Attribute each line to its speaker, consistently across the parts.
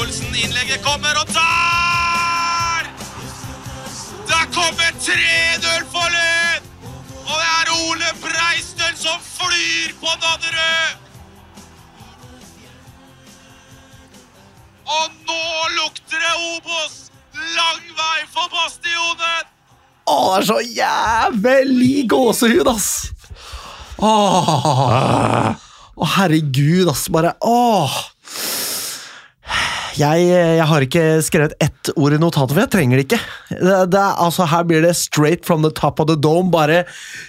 Speaker 1: Olsen. Innlegget kommer, og der! Der kommer 3-0 for Lyn! Og det er Ole Breistøl som flyr på Nadderud! Og nå lukter det Obos! Lang vei for Bastionen!
Speaker 2: Å, det er så jævlig gåsehud, ass! Åh. Å, herregud, ass. Bare åh. Jeg, jeg har ikke skrevet ett ord i notatet, for jeg trenger det ikke. Det, det, altså, her blir det straight from the top of the dome. Bare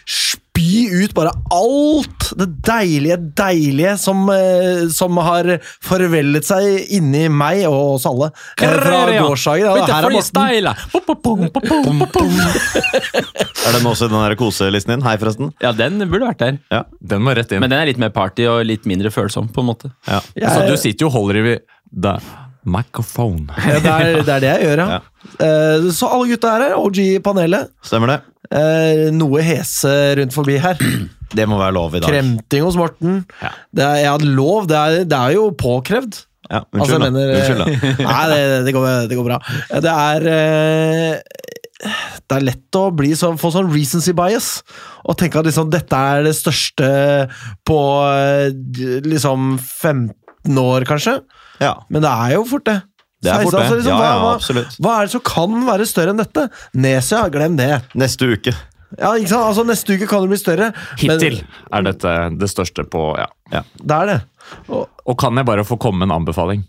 Speaker 2: spy ut bare alt det deilige, deilige som, eh, som har forveldet seg inni meg og oss alle. eh, Fra gårsdagen. Ja, her er Morten.
Speaker 3: Er den også i den der koselisten din? Hei, forresten.
Speaker 4: Ja, den burde vært der.
Speaker 3: Ja.
Speaker 5: Den må rett inn.
Speaker 4: Men den er litt mer party og litt mindre følsom, på en måte.
Speaker 3: ja.
Speaker 2: Jeg-
Speaker 5: Så du sitter jo og holder i the microphone.
Speaker 2: Ja, det, er, det er det jeg gjør, ja. Eh, så alle gutta er her. OG i panelet.
Speaker 3: Stemmer det.
Speaker 2: Eh, noe hese rundt forbi her.
Speaker 3: Det må være lov i dag.
Speaker 2: Kremting hos Morten.
Speaker 5: Ja.
Speaker 2: Det er, ja, lov. Det er, det er jo påkrevd.
Speaker 3: Ja,
Speaker 2: Altså,
Speaker 3: unnskyld,
Speaker 2: jeg mener,
Speaker 3: da. Unnskyld, da.
Speaker 2: Nei, det, det, går, det går bra. Det er eh, Det er lett å bli så, få sånn recency bias og tenke at liksom, dette er det største på eh, liksom 15 år, kanskje.
Speaker 3: Ja,
Speaker 2: Men det er jo fort det.
Speaker 3: det er fort det.
Speaker 2: altså, liksom,
Speaker 3: Ja, ja,
Speaker 2: hva-
Speaker 3: absolutt.
Speaker 2: Hva er det som kan være større enn dette? Nesia, glem det.
Speaker 3: Neste uke.
Speaker 2: Ja, ikke sant? Altså, Neste uke kan det bli større. men
Speaker 5: Hittil er dette det største på ja.
Speaker 2: Det er det. Og,
Speaker 5: Og kan jeg bare få komme med en anbefaling?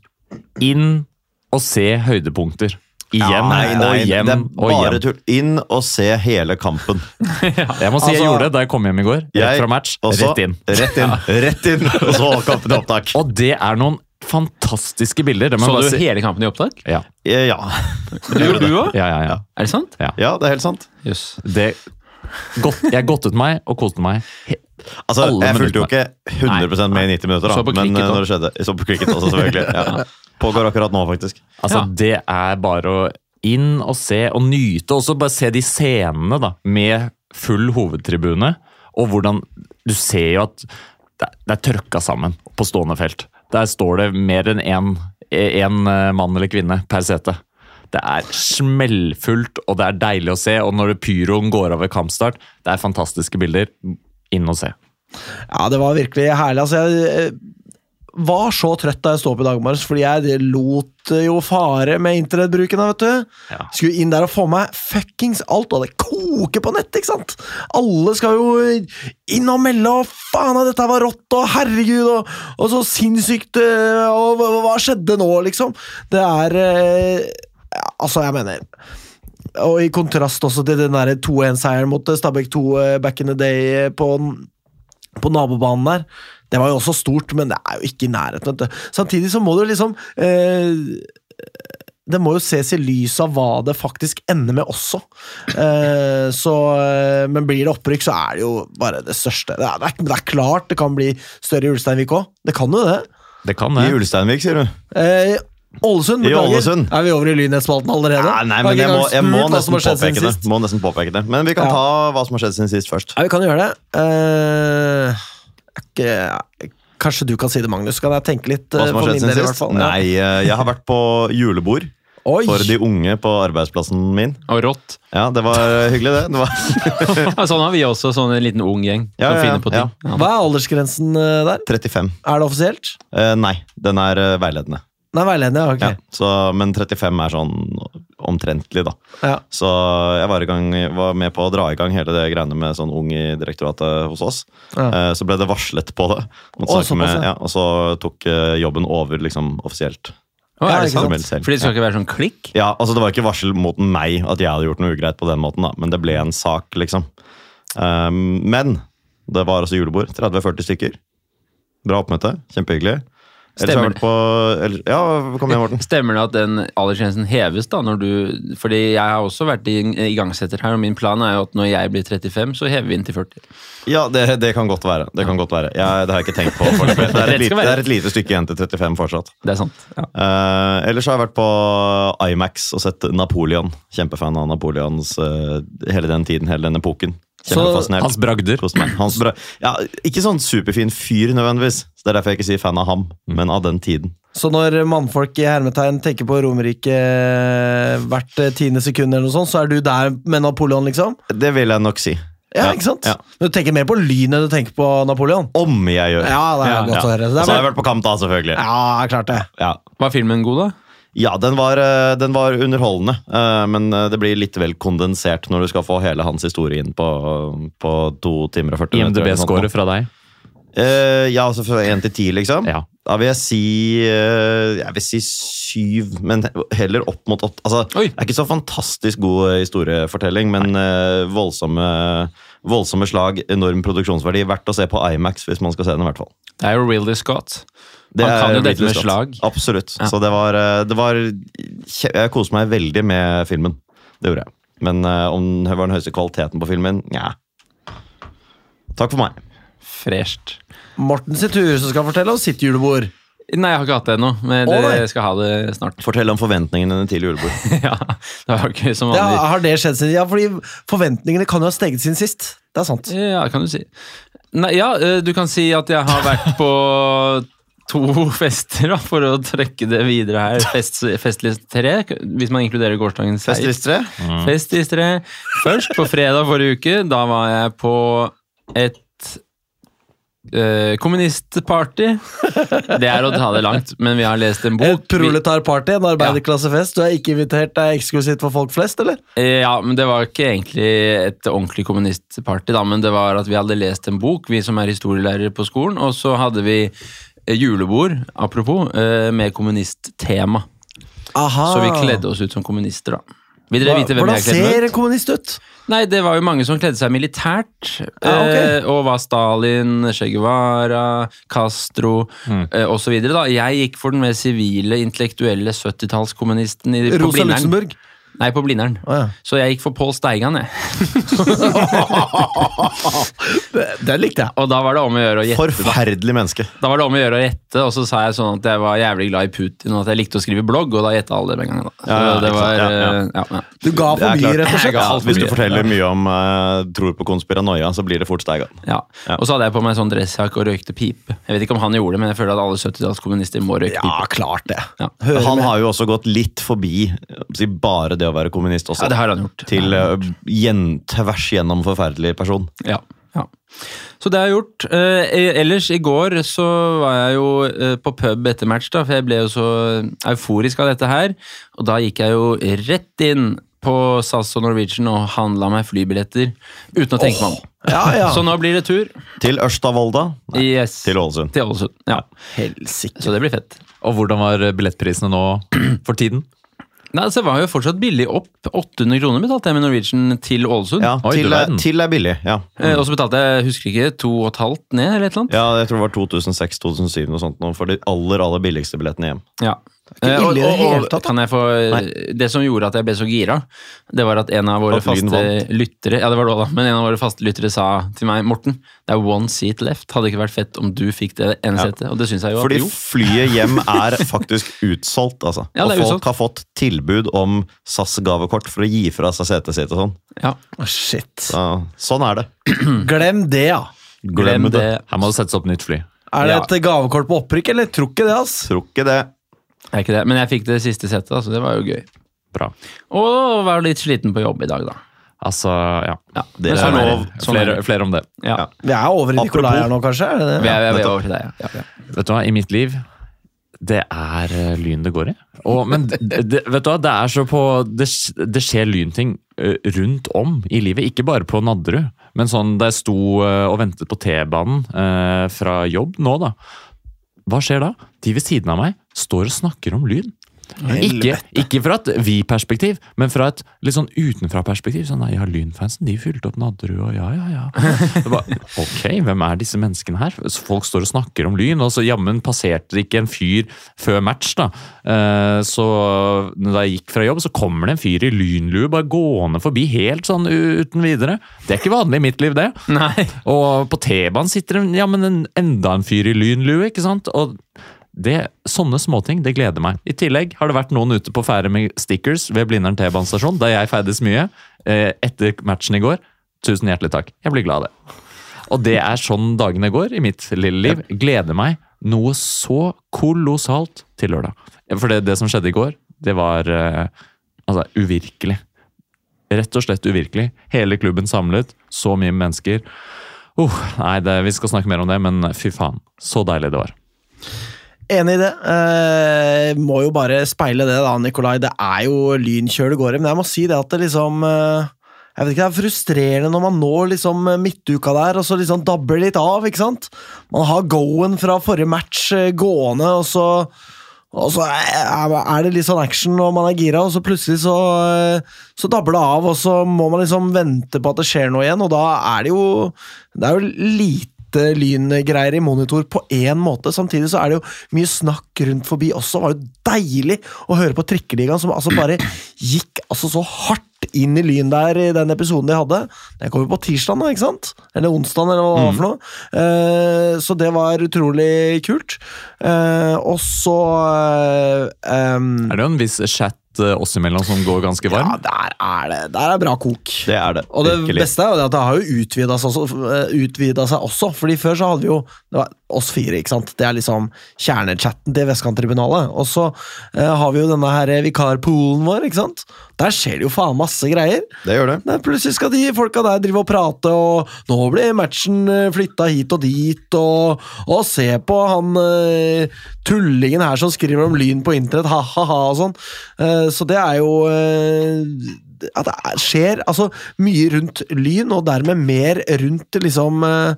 Speaker 5: Inn og se høydepunkter. Igjen
Speaker 3: Nei, nei,
Speaker 5: og igjen
Speaker 3: det er bare tull. Inn og se hele kampen.
Speaker 5: Jeg må si jeg
Speaker 2: Altså-
Speaker 5: gjorde det da jeg kom hjem i går. Rett fra match,
Speaker 3: også.
Speaker 5: rett inn.
Speaker 3: Rett inn, rett inn, og så kampen i opptak.
Speaker 5: Og det er noen fantastiske bilder. Det må
Speaker 4: Så
Speaker 5: jeg
Speaker 4: du
Speaker 5: si.
Speaker 4: hele kampen i opptak?
Speaker 5: Ja.
Speaker 3: Eh, Ja.
Speaker 4: Du gjorde du òg?
Speaker 5: Ja, ja, ja.
Speaker 4: Er det sant?
Speaker 3: ja, det er helt sant.
Speaker 4: Jøss.
Speaker 5: Det, godt, jeg godtet meg og koste meg. he-
Speaker 3: Altså,
Speaker 5: Alle
Speaker 3: jeg fulgte jo ikke 100% med i 90 minutter, da.
Speaker 4: Så på
Speaker 3: men
Speaker 4: cricket
Speaker 3: eh,
Speaker 4: også.
Speaker 3: når det skjedde Så på cricket også, selvfølgelig. Ja. Pågår akkurat nå, faktisk.
Speaker 5: Altså,
Speaker 4: Ja.
Speaker 5: Det er bare å inn og se og nyte. Også bare se de scenene da, med full hovedtribune. Og hvordan Du ser jo at det, det er trøkka sammen på stående felt. Der står det mer enn én én, eh, mann eller kvinne per sete. Det er smellfullt, og det er deilig å se. Og når pyroen går av ved kampstart, det er fantastiske bilder. Inn og se.
Speaker 2: ja, det var virkelig herlig. Altså, jeg eh, var så trøtt da jeg sto opp i dag morges, fordi jeg lot eh, jo fare med internettbruken. vet du.
Speaker 5: Ja.
Speaker 2: Skulle inn der og få meg fuckings alt, og det koker på nett, ikke sant? Alle skal jo inn og melde, og faen, dette var rått, og herregud, og, og så sinnssykt, eh, og hva, hva skjedde nå, liksom? Det er eh, ja, Altså, jeg mener Og i kontrast også til den der 2-1-seieren mot Stabæk 2 eh, back in the day på, på nabobanen der. Det var jo også stort, men det er jo ikke i nærheten. vet du. Samtidig så må du liksom eh, Det må jo ses i lys av hva det faktisk ender med også. Eh, så, eh, men blir det opprykk, så er det jo bare det største. Det er, det er, klart det kan bli større i Ulsteinvik òg. Det kan jo det.
Speaker 5: Det kan
Speaker 3: I
Speaker 5: det.
Speaker 3: Ulsteinvik, sier du?
Speaker 2: Eh, Ålesund,
Speaker 3: I
Speaker 2: beklager.
Speaker 3: Ålesund.
Speaker 2: Er vi over i Lynhetsspalten allerede?
Speaker 3: Ja, nei, men jeg må, jeg må nesten påpeke det. Må nesten påpeke det. Men vi kan
Speaker 2: Ja.
Speaker 3: ta hva som har skjedd siden sist, først.
Speaker 2: Ja, vi kan gjøre det. Eh, kanskje du kan si det, Magnus? Kan jeg tenke litt
Speaker 3: Hva
Speaker 2: eh,
Speaker 3: som har skjedd
Speaker 2: min del,
Speaker 3: siden sist?
Speaker 2: fall?
Speaker 3: Nei, eh, jeg har vært på julebord
Speaker 2: Oi!
Speaker 3: for de unge på arbeidsplassen min.
Speaker 4: Og rått.
Speaker 3: Ja, det var hyggelig, det. det var
Speaker 4: sånn har vi også, sånn en liten ung gjeng
Speaker 3: Ja,
Speaker 4: som
Speaker 3: ja,
Speaker 4: finner på
Speaker 3: ja.
Speaker 4: ting. Ja.
Speaker 2: Hva er aldersgrensen eh, der?
Speaker 3: 35.
Speaker 2: Er det offisielt?
Speaker 3: Eh, nei, den er veiledende. veiledende.
Speaker 2: er veiledende. Ok.
Speaker 3: Ja, så, men 35 er sånn omtrentlig, da.
Speaker 2: Ja.
Speaker 3: Så jeg var, i gang, var med på å dra i gang hele det greiene med sånn ung i direktoratet hos oss.
Speaker 2: Ja.
Speaker 3: Eh, så ble det varslet på det.
Speaker 2: Å,
Speaker 3: med,
Speaker 2: ja.
Speaker 3: og så tok eh, jobben over liksom offisielt.
Speaker 4: Å, er det
Speaker 2: ikke
Speaker 4: sant? Fordi det skal ikke være sånn klikk?
Speaker 3: Ja, altså Det var ikke varsel mot meg at jeg hadde gjort noe ugreit, på den måten da, men det ble en sak, liksom. Um, men det var også julebord. 30-40 stykker. Bra oppmøte. Kjempehyggelig.
Speaker 4: Stemmer.
Speaker 3: på eller, Ja, kom igjen, Morten.
Speaker 4: Stemmer det at den aldersgrensen heves da, når du Fordi jeg har også vært igangsetter her, og min plan er jo at når jeg blir 35, så hever vi inn til 40.
Speaker 3: Ja, det, det kan godt være. Det kan godt være. Jeg, det har jeg ikke tenkt på. Det, er lite- det er et lite stykke igjen til 35 fortsatt.
Speaker 4: Det er sant. Ja.
Speaker 3: Uh, ellers har jeg vært på Imax og sett Napoleon. Kjempefan av Napoleons uh, hele den tiden, hele den epoken. Kjempefascinert.
Speaker 5: Hans bragder.
Speaker 3: Hans bra ja, ikke sånn superfin fyr nødvendigvis. Så Det er derfor jeg ikke sier fan av ham, men av den tiden.
Speaker 2: Så når mannfolk i hermetegn tenker på Romerike eh, hvert eh, tiende sekund, eller noe sånt, så er du der med Napoleon, liksom?
Speaker 3: Det vil jeg nok si.
Speaker 2: Ja,
Speaker 3: Ja,
Speaker 2: ikke sant?
Speaker 3: ja.
Speaker 2: Men du tenker mer på lyn enn du tenker på Napoleon?
Speaker 3: Om jeg gjør.
Speaker 2: Ja, det er
Speaker 4: Ja,
Speaker 2: godt å høre.
Speaker 3: Og så har jeg vært på kamp, da, selvfølgelig.
Speaker 2: ja, klart det.
Speaker 3: Ja.
Speaker 4: Var filmen god, da?
Speaker 3: Ja, den var, eh, den var underholdende, eh, men eh, det blir litt vel kondensert når du skal få hele hans historie inn på, på to timer og 40 minutter.
Speaker 5: IMDb-scoret fra deg?
Speaker 3: Eh, ja, altså fra én til ti, liksom?
Speaker 5: Ja.
Speaker 3: Da vil jeg si uh, Jeg vil si syv, men heller opp mot åtte. Altså,
Speaker 4: Oi.
Speaker 3: det er ikke så fantastisk god eh, historiefortelling, men uh, voldsomme, voldsomme slag, enorm produksjonsverdi. Verdt å se på Imax hvis man skal se den, i hvert fall.
Speaker 4: Det er jo Ridley Scott.
Speaker 3: Det
Speaker 4: Han kan jo dette med slag.
Speaker 3: Absolutt.
Speaker 4: Ja.
Speaker 3: Så det var, det var Jeg koste meg veldig med filmen. Det gjorde jeg. Men om det var den høyeste kvaliteten på filmen, nja. Takk for meg.
Speaker 4: Fresht.
Speaker 2: Morten sin tur, som skal fortelle om sitt julebord.
Speaker 4: Nei, jeg har ikke hatt det ennå, men
Speaker 2: Å, nei.
Speaker 4: jeg skal ha det snart.
Speaker 3: Fortell om forventningene dine til julebord.
Speaker 4: ja, det var ikke som
Speaker 2: Det,
Speaker 4: vanlig.
Speaker 2: har det skjedd siden Ja, fordi forventningene kan jo ha steget siden sist. Det er sant.
Speaker 4: Ja, kan du si. Nei, ja, eh, du kan si at jeg har vært på to fester, da, for å trekke det videre her. Fest, festlist tre, hvis man inkluderer gårsdagens seier.
Speaker 3: Festliste?
Speaker 4: Festlist tre. Først, på fredag forrige uke, da var jeg på et eh, kommunistparty. Det er å ta det langt, men vi har lest en bok.
Speaker 2: Et proletarparty, en arbeiderklassefest. Du er ikke invitert, det er eksklusivt for folk flest, eller?
Speaker 4: Uh, Ja, men det var ikke egentlig et ordentlig kommunistparty, da, men det var at vi hadde lest en bok, vi som er historielærere på skolen, og så hadde vi julebord, apropos, uh, med kommunisttema.
Speaker 2: Aha.
Speaker 4: Så vi kledde oss ut som kommunister, da. Vil dere vite hvem
Speaker 2: Hvordan
Speaker 4: jeg kledde meg
Speaker 2: ser en kommunist ut?
Speaker 4: Nei, det var jo mange som kledde seg militært.
Speaker 2: Ja, ok.
Speaker 4: eh, og var Stalin, Che Guevara, Castro eh, osv. Jeg gikk for den mer sivile, intellektuelle 70-tallskommunisten i- på
Speaker 2: Rosa
Speaker 4: Blindern.
Speaker 2: Luxemburg?
Speaker 4: Nei, på Blindern.
Speaker 2: Oh, ja.
Speaker 4: Så jeg gikk for Pål Steigan, jeg.
Speaker 2: Den det likte jeg.
Speaker 4: Og da var det om å gjøre å gjette.
Speaker 3: Forferdelig menneske.
Speaker 4: da var det om å gjøre å gjette, og så sa jeg sånn at jeg var jævlig glad i Putin, og at jeg likte å skrive blogg, og da gjetta alle det med en gang. Da. Så
Speaker 3: Ja, ja,
Speaker 4: det var.
Speaker 3: Ja, ja.
Speaker 4: eh, ja, ja.
Speaker 2: Du ga for mye, rett og slett.
Speaker 3: Hvis du forteller mye om uh, tror på konspiranoia, så blir det fort Steigan.
Speaker 4: Ja.
Speaker 3: Ja.
Speaker 4: Og så hadde jeg på meg sånn dressjakke og røykte pipe. Jeg vet ikke om han gjorde det, men jeg føler at alle 70-tallskommunister må røyke pipe.
Speaker 2: Ja, klart det.
Speaker 4: Ja.
Speaker 3: Han
Speaker 2: med.
Speaker 3: har jo også gått litt forbi eh, bare det å være kommunist også.
Speaker 4: Ja, det har han gjort.
Speaker 3: Til uh, gjen, tvers gjennom forferdelig person.
Speaker 4: Ja, ja. Så det har jeg gjort. Eh, ellers, i går så var jeg jo eh, på pub etter match, da, for jeg ble jo så euforisk av dette her. Og da gikk jeg jo rett inn på SAS og Norwegian og handla meg flybilletter uten å tenke meg om.
Speaker 2: Ja, ja.
Speaker 4: Så nå blir det tur.
Speaker 3: Til Ørsta-Volda. Nei,
Speaker 4: Yes.
Speaker 3: Til Ålesund.
Speaker 4: Til Ålesund. Ja.
Speaker 2: Helsike.
Speaker 4: Så det blir fett.
Speaker 5: Og hvordan var billettprisene nå for tiden?
Speaker 4: Nei, så Det var jo fortsatt billig opp. 800 kroner betalte jeg med Norwegian til Ålesund.
Speaker 3: Ja,
Speaker 5: Oi,
Speaker 3: til,
Speaker 5: du
Speaker 3: til er billig. Ja.
Speaker 4: Eh, Og så betalte jeg, husker ikke, to og et halvt ned, eller et eller annet.
Speaker 3: ja, jeg tror det var 2006-2007 noe sånt for de aller aller billigste billettene hjem.
Speaker 4: Ja. Eh, og-
Speaker 2: ille i det
Speaker 4: og- og
Speaker 2: hele tatt.
Speaker 4: Kan jeg få Det som gjorde at jeg ble så gira, det var at en av våre faste lyttere Ja, det var det også da, men en av våre faste lyttere sa til meg Morten, det er one seat left. Hadde ikke vært fett om du fikk det ene
Speaker 3: Ja.
Speaker 4: setet? Og det syns jeg jo
Speaker 3: Fordi
Speaker 4: at jo.
Speaker 3: flyet hjem er faktisk utsolgt, altså.
Speaker 4: Ja,
Speaker 3: og folk
Speaker 4: utsolgt.
Speaker 3: har fått tilbud om SAS-gavekort for å gi fra seg setet sitt og sånn.
Speaker 4: Ja,
Speaker 2: Oh, Shit.
Speaker 3: Så, sånn er det.
Speaker 2: Glem det, ja.
Speaker 4: glem det.
Speaker 5: Her må det settes opp nytt fly.
Speaker 2: Er det
Speaker 4: Ja.
Speaker 2: et gavekort på opprykk, eller? Tror ikke det, ass.
Speaker 3: Tror ikke det.
Speaker 4: Er ikke det. Men jeg fikk det siste settet, så det var jo gøy.
Speaker 5: Bra.
Speaker 4: Og var litt sliten på jobb i dag, da.
Speaker 5: Altså, ja.
Speaker 4: Ja,
Speaker 3: Det er
Speaker 4: sånn
Speaker 3: lov.
Speaker 4: Sånn er
Speaker 5: Flere, flere om det.
Speaker 4: Ja.
Speaker 2: Vi er over i Nikolai her nå, kanskje? Er det det?
Speaker 4: Vi er, vi er, vi er over til deg, ja. ja. ja.
Speaker 5: Vet du hva, i mitt liv det er eh, lyn det går i. Og, men det, det, vet du hva, det er så på Det, det skjer lynting eh, rundt om i livet. Ikke bare på Nadderud, men sånn da jeg sto eh, og ventet på T-banen eh, fra jobb nå, da. Hva skjer da? De ved siden av meg står og snakker om lyn. Ikke, ikke fra et vi-perspektiv, men fra et litt sånn utenfra-perspektiv. Sånn, nei, ja, Lynfansen de fylte opp Nadderud, og ja, ja, ja. Det ok, hvem er disse menneskene her? Folk står og snakker om lyn, og så jammen passerte det ikke en fyr før match. da. Eh, Så da jeg gikk fra jobb, så kommer det en fyr i lynlue bare gående forbi helt sånn uten videre. Det er ikke vanlig i mitt liv, det.
Speaker 4: Nei.
Speaker 5: Og på T-banen sitter det ja, men en, enda en fyr i lynlue, ikke sant? Og det, sånne småting, det gleder meg. I tillegg har det vært noen ute på ferde med stickers ved Blindern T-banestasjon, da jeg ferdes mye, eh, etter matchen i går. Tusen hjertelig takk. Jeg blir glad av det. Og det er sånn dagene går i mitt lille liv. Gleder meg noe så kolossalt til lørdag. For det, det som skjedde i går, det var eh, altså, uvirkelig. Rett og slett uvirkelig. Hele klubben samlet, så mye mennesker. Uh, nei, det, vi skal snakke mer om det, men fy faen. Så deilig det var.
Speaker 2: Enig i det. Eh, må jo bare speile det, da, Nikolai. Det er jo lynkjør det går i, men jeg må si det at det liksom eh, jeg vet ikke, Det er frustrerende når man når liksom midtuka der, og så liksom dabber litt av. ikke sant? Man har go-en fra forrige match eh, gående, og så, og så er det litt sånn action og man er gira, og så plutselig så, eh, så dabber det av, og så må man liksom vente på at det skjer noe igjen, og da er det jo Det er jo lite lyngreier i monitor på én måte. Samtidig så er det jo mye snakk rundt forbi også. Det var jo deilig å høre på Trikkeligaen, som altså bare gikk altså så hardt inn i Lyn der i den episoden de hadde. Den kom jo på tirsdag, da, ikke sant? Eller onsdag, eller hva det for noe. Uh, så det var utrolig kult. Uh, og så uh, um,
Speaker 5: Er det jo en viss chat eh, oss imellom som går ganske varm?
Speaker 2: Ja, der er det. Der er bra kok.
Speaker 3: Det er det.
Speaker 2: Og det
Speaker 3: virkelig.
Speaker 2: beste er jo at det har jo utvida seg, eh, seg også. Fordi før så hadde vi jo det var oss fire, ikke sant. Det er liksom kjernechatten til Vestkanttribunalet. Og så eh, har vi jo denne her vikarpoolen vår, ikke sant. Der skjer det jo faen masse greier.
Speaker 3: Det gjør det.
Speaker 2: Nei, plutselig skal de folka der drive og prate, og nå blir matchen eh, flytta hit og dit, og, og se på han tullingen her som skriver om Lyn på internett, ha-ha-ha og sånn. Eh, så det er jo eh, At det er- skjer altså mye rundt Lyn, og dermed mer rundt liksom eh,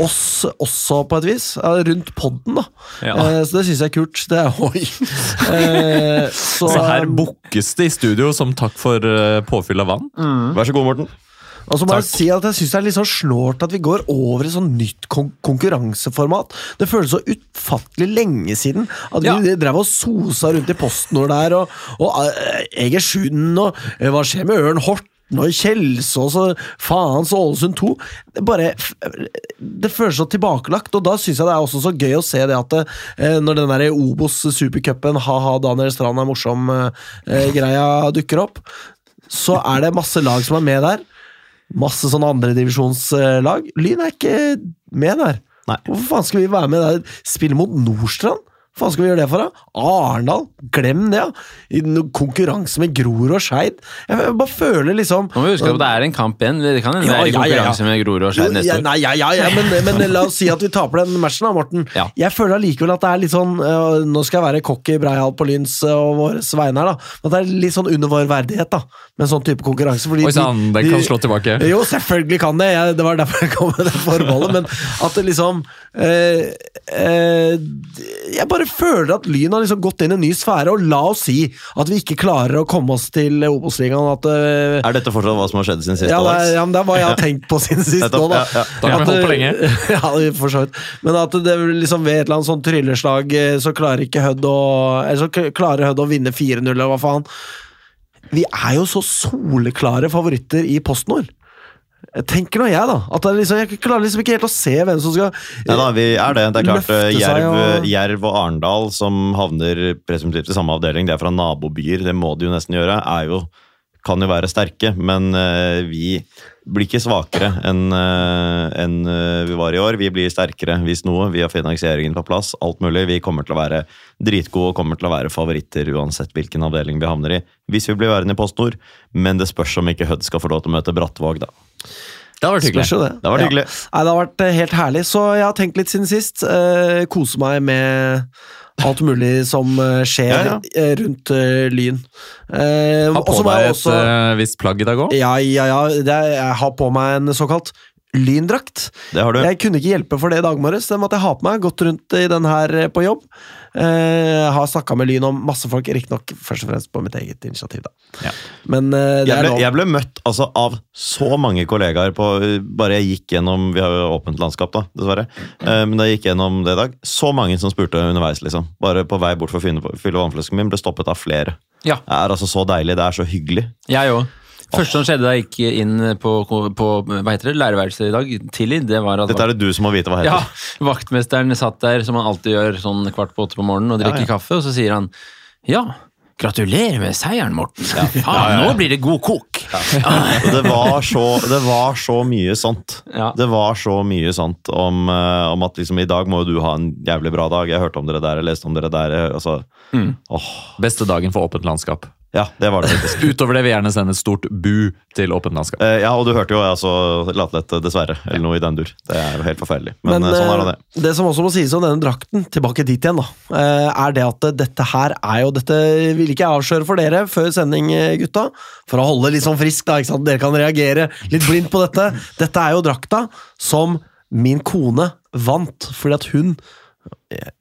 Speaker 2: oss også, på et vis. Rundt podden, da.
Speaker 4: Ja.
Speaker 2: Eh, så det syns jeg er kult. Det er Oi! Eh, så,
Speaker 5: Så her bukkes det i studio som takk for eh, påfyll av vann.
Speaker 3: Vær så god, Morten.
Speaker 2: Og så må jeg si at jeg synes det er litt sånn slårt at vi går over i sånn nytt kon konkurranseformat. Det føles så utfattelig lenge siden at
Speaker 4: Ja.
Speaker 2: vi drev og sosa rundt i PostNord der, og, og eh, Egersund, og eh, hva skjer med Ørn Horten? Og Kjelsås og faens Ålesund 2. Det, bare, det føles så tilbakelagt, og da syns jeg det er også så gøy å se det at det, eh, når den der Obos supercupen, ha-ha, Daniel Strand er morsom, eh, dukker opp, så er det masse lag som er med der. Masse sånne andredivisjonslag. Lyn er ikke med der.
Speaker 3: Nei.
Speaker 2: Hvorfor faen skal vi være med der? Spille mot Nordstrand? Hva faen skal vi gjøre det for, da? Arendal? Glem det, ja! I konkurranse med Grorud og Skeid. Jeg bare føler liksom
Speaker 4: Nå må vi huske at det er en kamp igjen. Det kan hende
Speaker 2: Ja,
Speaker 4: det er i
Speaker 2: ja, ja,
Speaker 4: konkurranse med Grorud og Skeid neste år.
Speaker 2: nei, ja, ja, ja, men, men la oss si at vi taper den matchen, da, Morten. Jeg føler allikevel at det er litt sånn øh, Nå skal jeg være cocky Breial på Lyns øh, og våres vegne her, da. At det er litt sånn under vår verdighet, da. Med en sånn type konkurranse. Fordi
Speaker 5: Oi sann,
Speaker 2: de-
Speaker 5: den
Speaker 2: de-
Speaker 5: kan slå tilbake.
Speaker 2: Jo, selvfølgelig kan det. Jeg, det var derfor jeg kom med det forbeholdet. Men at det liksom eh, eh, Jeg bare føler at Lyn har liksom gått inn i en ny sfære, og la oss si at vi ikke klarer å komme oss til Obos-ligaen. Eh,
Speaker 3: Er dette fortsatt hva som har skjedd siden sist?
Speaker 2: ja, det ja, men det er hva jeg har tenkt på siden sist nå, da.
Speaker 3: ja, ja.
Speaker 2: At,
Speaker 5: på
Speaker 2: eh,
Speaker 5: lenge.
Speaker 2: ja, for så vidt. Men at det liksom ved et eller annet sånt trylleslag eh, så klarer ikke Hødd å Eller så klarer Hødd å vinne 4-0, eller hva faen. Vi er jo så soleklare favoritter i PostNord. Jeg tenker nå jeg, da. At det liksom, jeg klarer liksom ikke helt å se hvem som skal
Speaker 3: Ja da, vi er det. Det er klart Jerv,
Speaker 2: og-
Speaker 3: Jerv og Arendal, som havner presumptivt i samme avdeling, det er fra nabobyer, det må de jo nesten gjøre, er jo, kan jo være sterke. Men eh, vi blir ikke svakere enn eh, enn, eh, vi var i år. Vi blir sterkere hvis noe. Vi har finansieringen på plass, alt mulig. Vi kommer til å være dritgode og kommer til å være favoritter uansett hvilken avdeling vi havner i. Hvis vi blir værende i PostNord, men det spørs om ikke Hødd skal få lov til å møte Brattvåg, da.
Speaker 5: Det har vært hyggelig.
Speaker 2: Det.
Speaker 3: Det har vært hyggelig.
Speaker 2: Nei, det har vært eh, helt herlig, så jeg har tenkt litt siden sist. Eh, kose meg med alt mulig som eh, skjer
Speaker 3: Ja, ja.
Speaker 2: eh, rundt uh, Lyn. Eh,
Speaker 5: Ha på deg et
Speaker 2: også
Speaker 5: visst plagg i dag òg.
Speaker 2: Ja, ja, ja. Det er, jeg har på meg en såkalt lyndrakt.
Speaker 3: Det har du.
Speaker 2: Jeg kunne ikke hjelpe for det i dag morges. Den måtte jeg ha på meg. Gått rundt i den her på jobb. Eh, har snakka med Lyn om masse folk, riktignok først og fremst på mitt eget initiativ, da.
Speaker 5: Ja.
Speaker 2: Men eh, det
Speaker 3: Jeg
Speaker 2: er
Speaker 3: ble, jeg ble møtt altså, av så mange kollegaer på Bare jeg gikk gjennom Vi har jo åpent landskap, da, dessverre. Eh, men da jeg gikk gjennom det i dag, så mange som spurte underveis. liksom Bare på vei bort for å fylle, vannflesken min, ble stoppet av flere.
Speaker 4: Ja,
Speaker 3: Det er altså så deilig. Det er så hyggelig.
Speaker 4: jeg òg. Første som skjedde da jeg gikk inn på, på hva heter det, lærerværelset i dag, tidlig, det var at
Speaker 3: Dette er det du som må vite hva heter.
Speaker 4: ja, vaktmesteren satt der som han alltid gjør sånn kvart på åtte på morgenen og drikker
Speaker 3: Ja, ja.
Speaker 4: kaffe, og så sier han ja, Gratulerer med seieren, Morten. Ja. Faen, nå blir det god kok.
Speaker 3: Det var så, det var så mye sånt.
Speaker 4: Ja.
Speaker 3: Det var så mye sånt om, eh, om at liksom, i dag må jo du ha en jævlig bra dag. Jeg hørte om dere der, jeg leste om dere der. Altså, åh,
Speaker 5: Beste dagen for åpent landskap.
Speaker 3: Ja, det var det faktisk.
Speaker 5: Utover det vil jeg gjerne sende et stort bu til åpent landskap.
Speaker 3: Eh, ja, og du hørte jo altså Latlett, dessverre. Eller noe i den dur. Det er jo helt forferdelig. Men,
Speaker 2: Men
Speaker 3: eh, sånn er
Speaker 2: eh,
Speaker 3: det. det.
Speaker 2: som også må sies om denne drakten, tilbake dit igjen, da, eh, er det at dette her er jo Dette vil ikke jeg avsløre for dere før sending, eh, gutta. For å holde litt sånn frisk, da. ikke sant? Dere kan reagere litt blindt på dette. Dette er jo drakta som min kone vant, fordi at hun eh,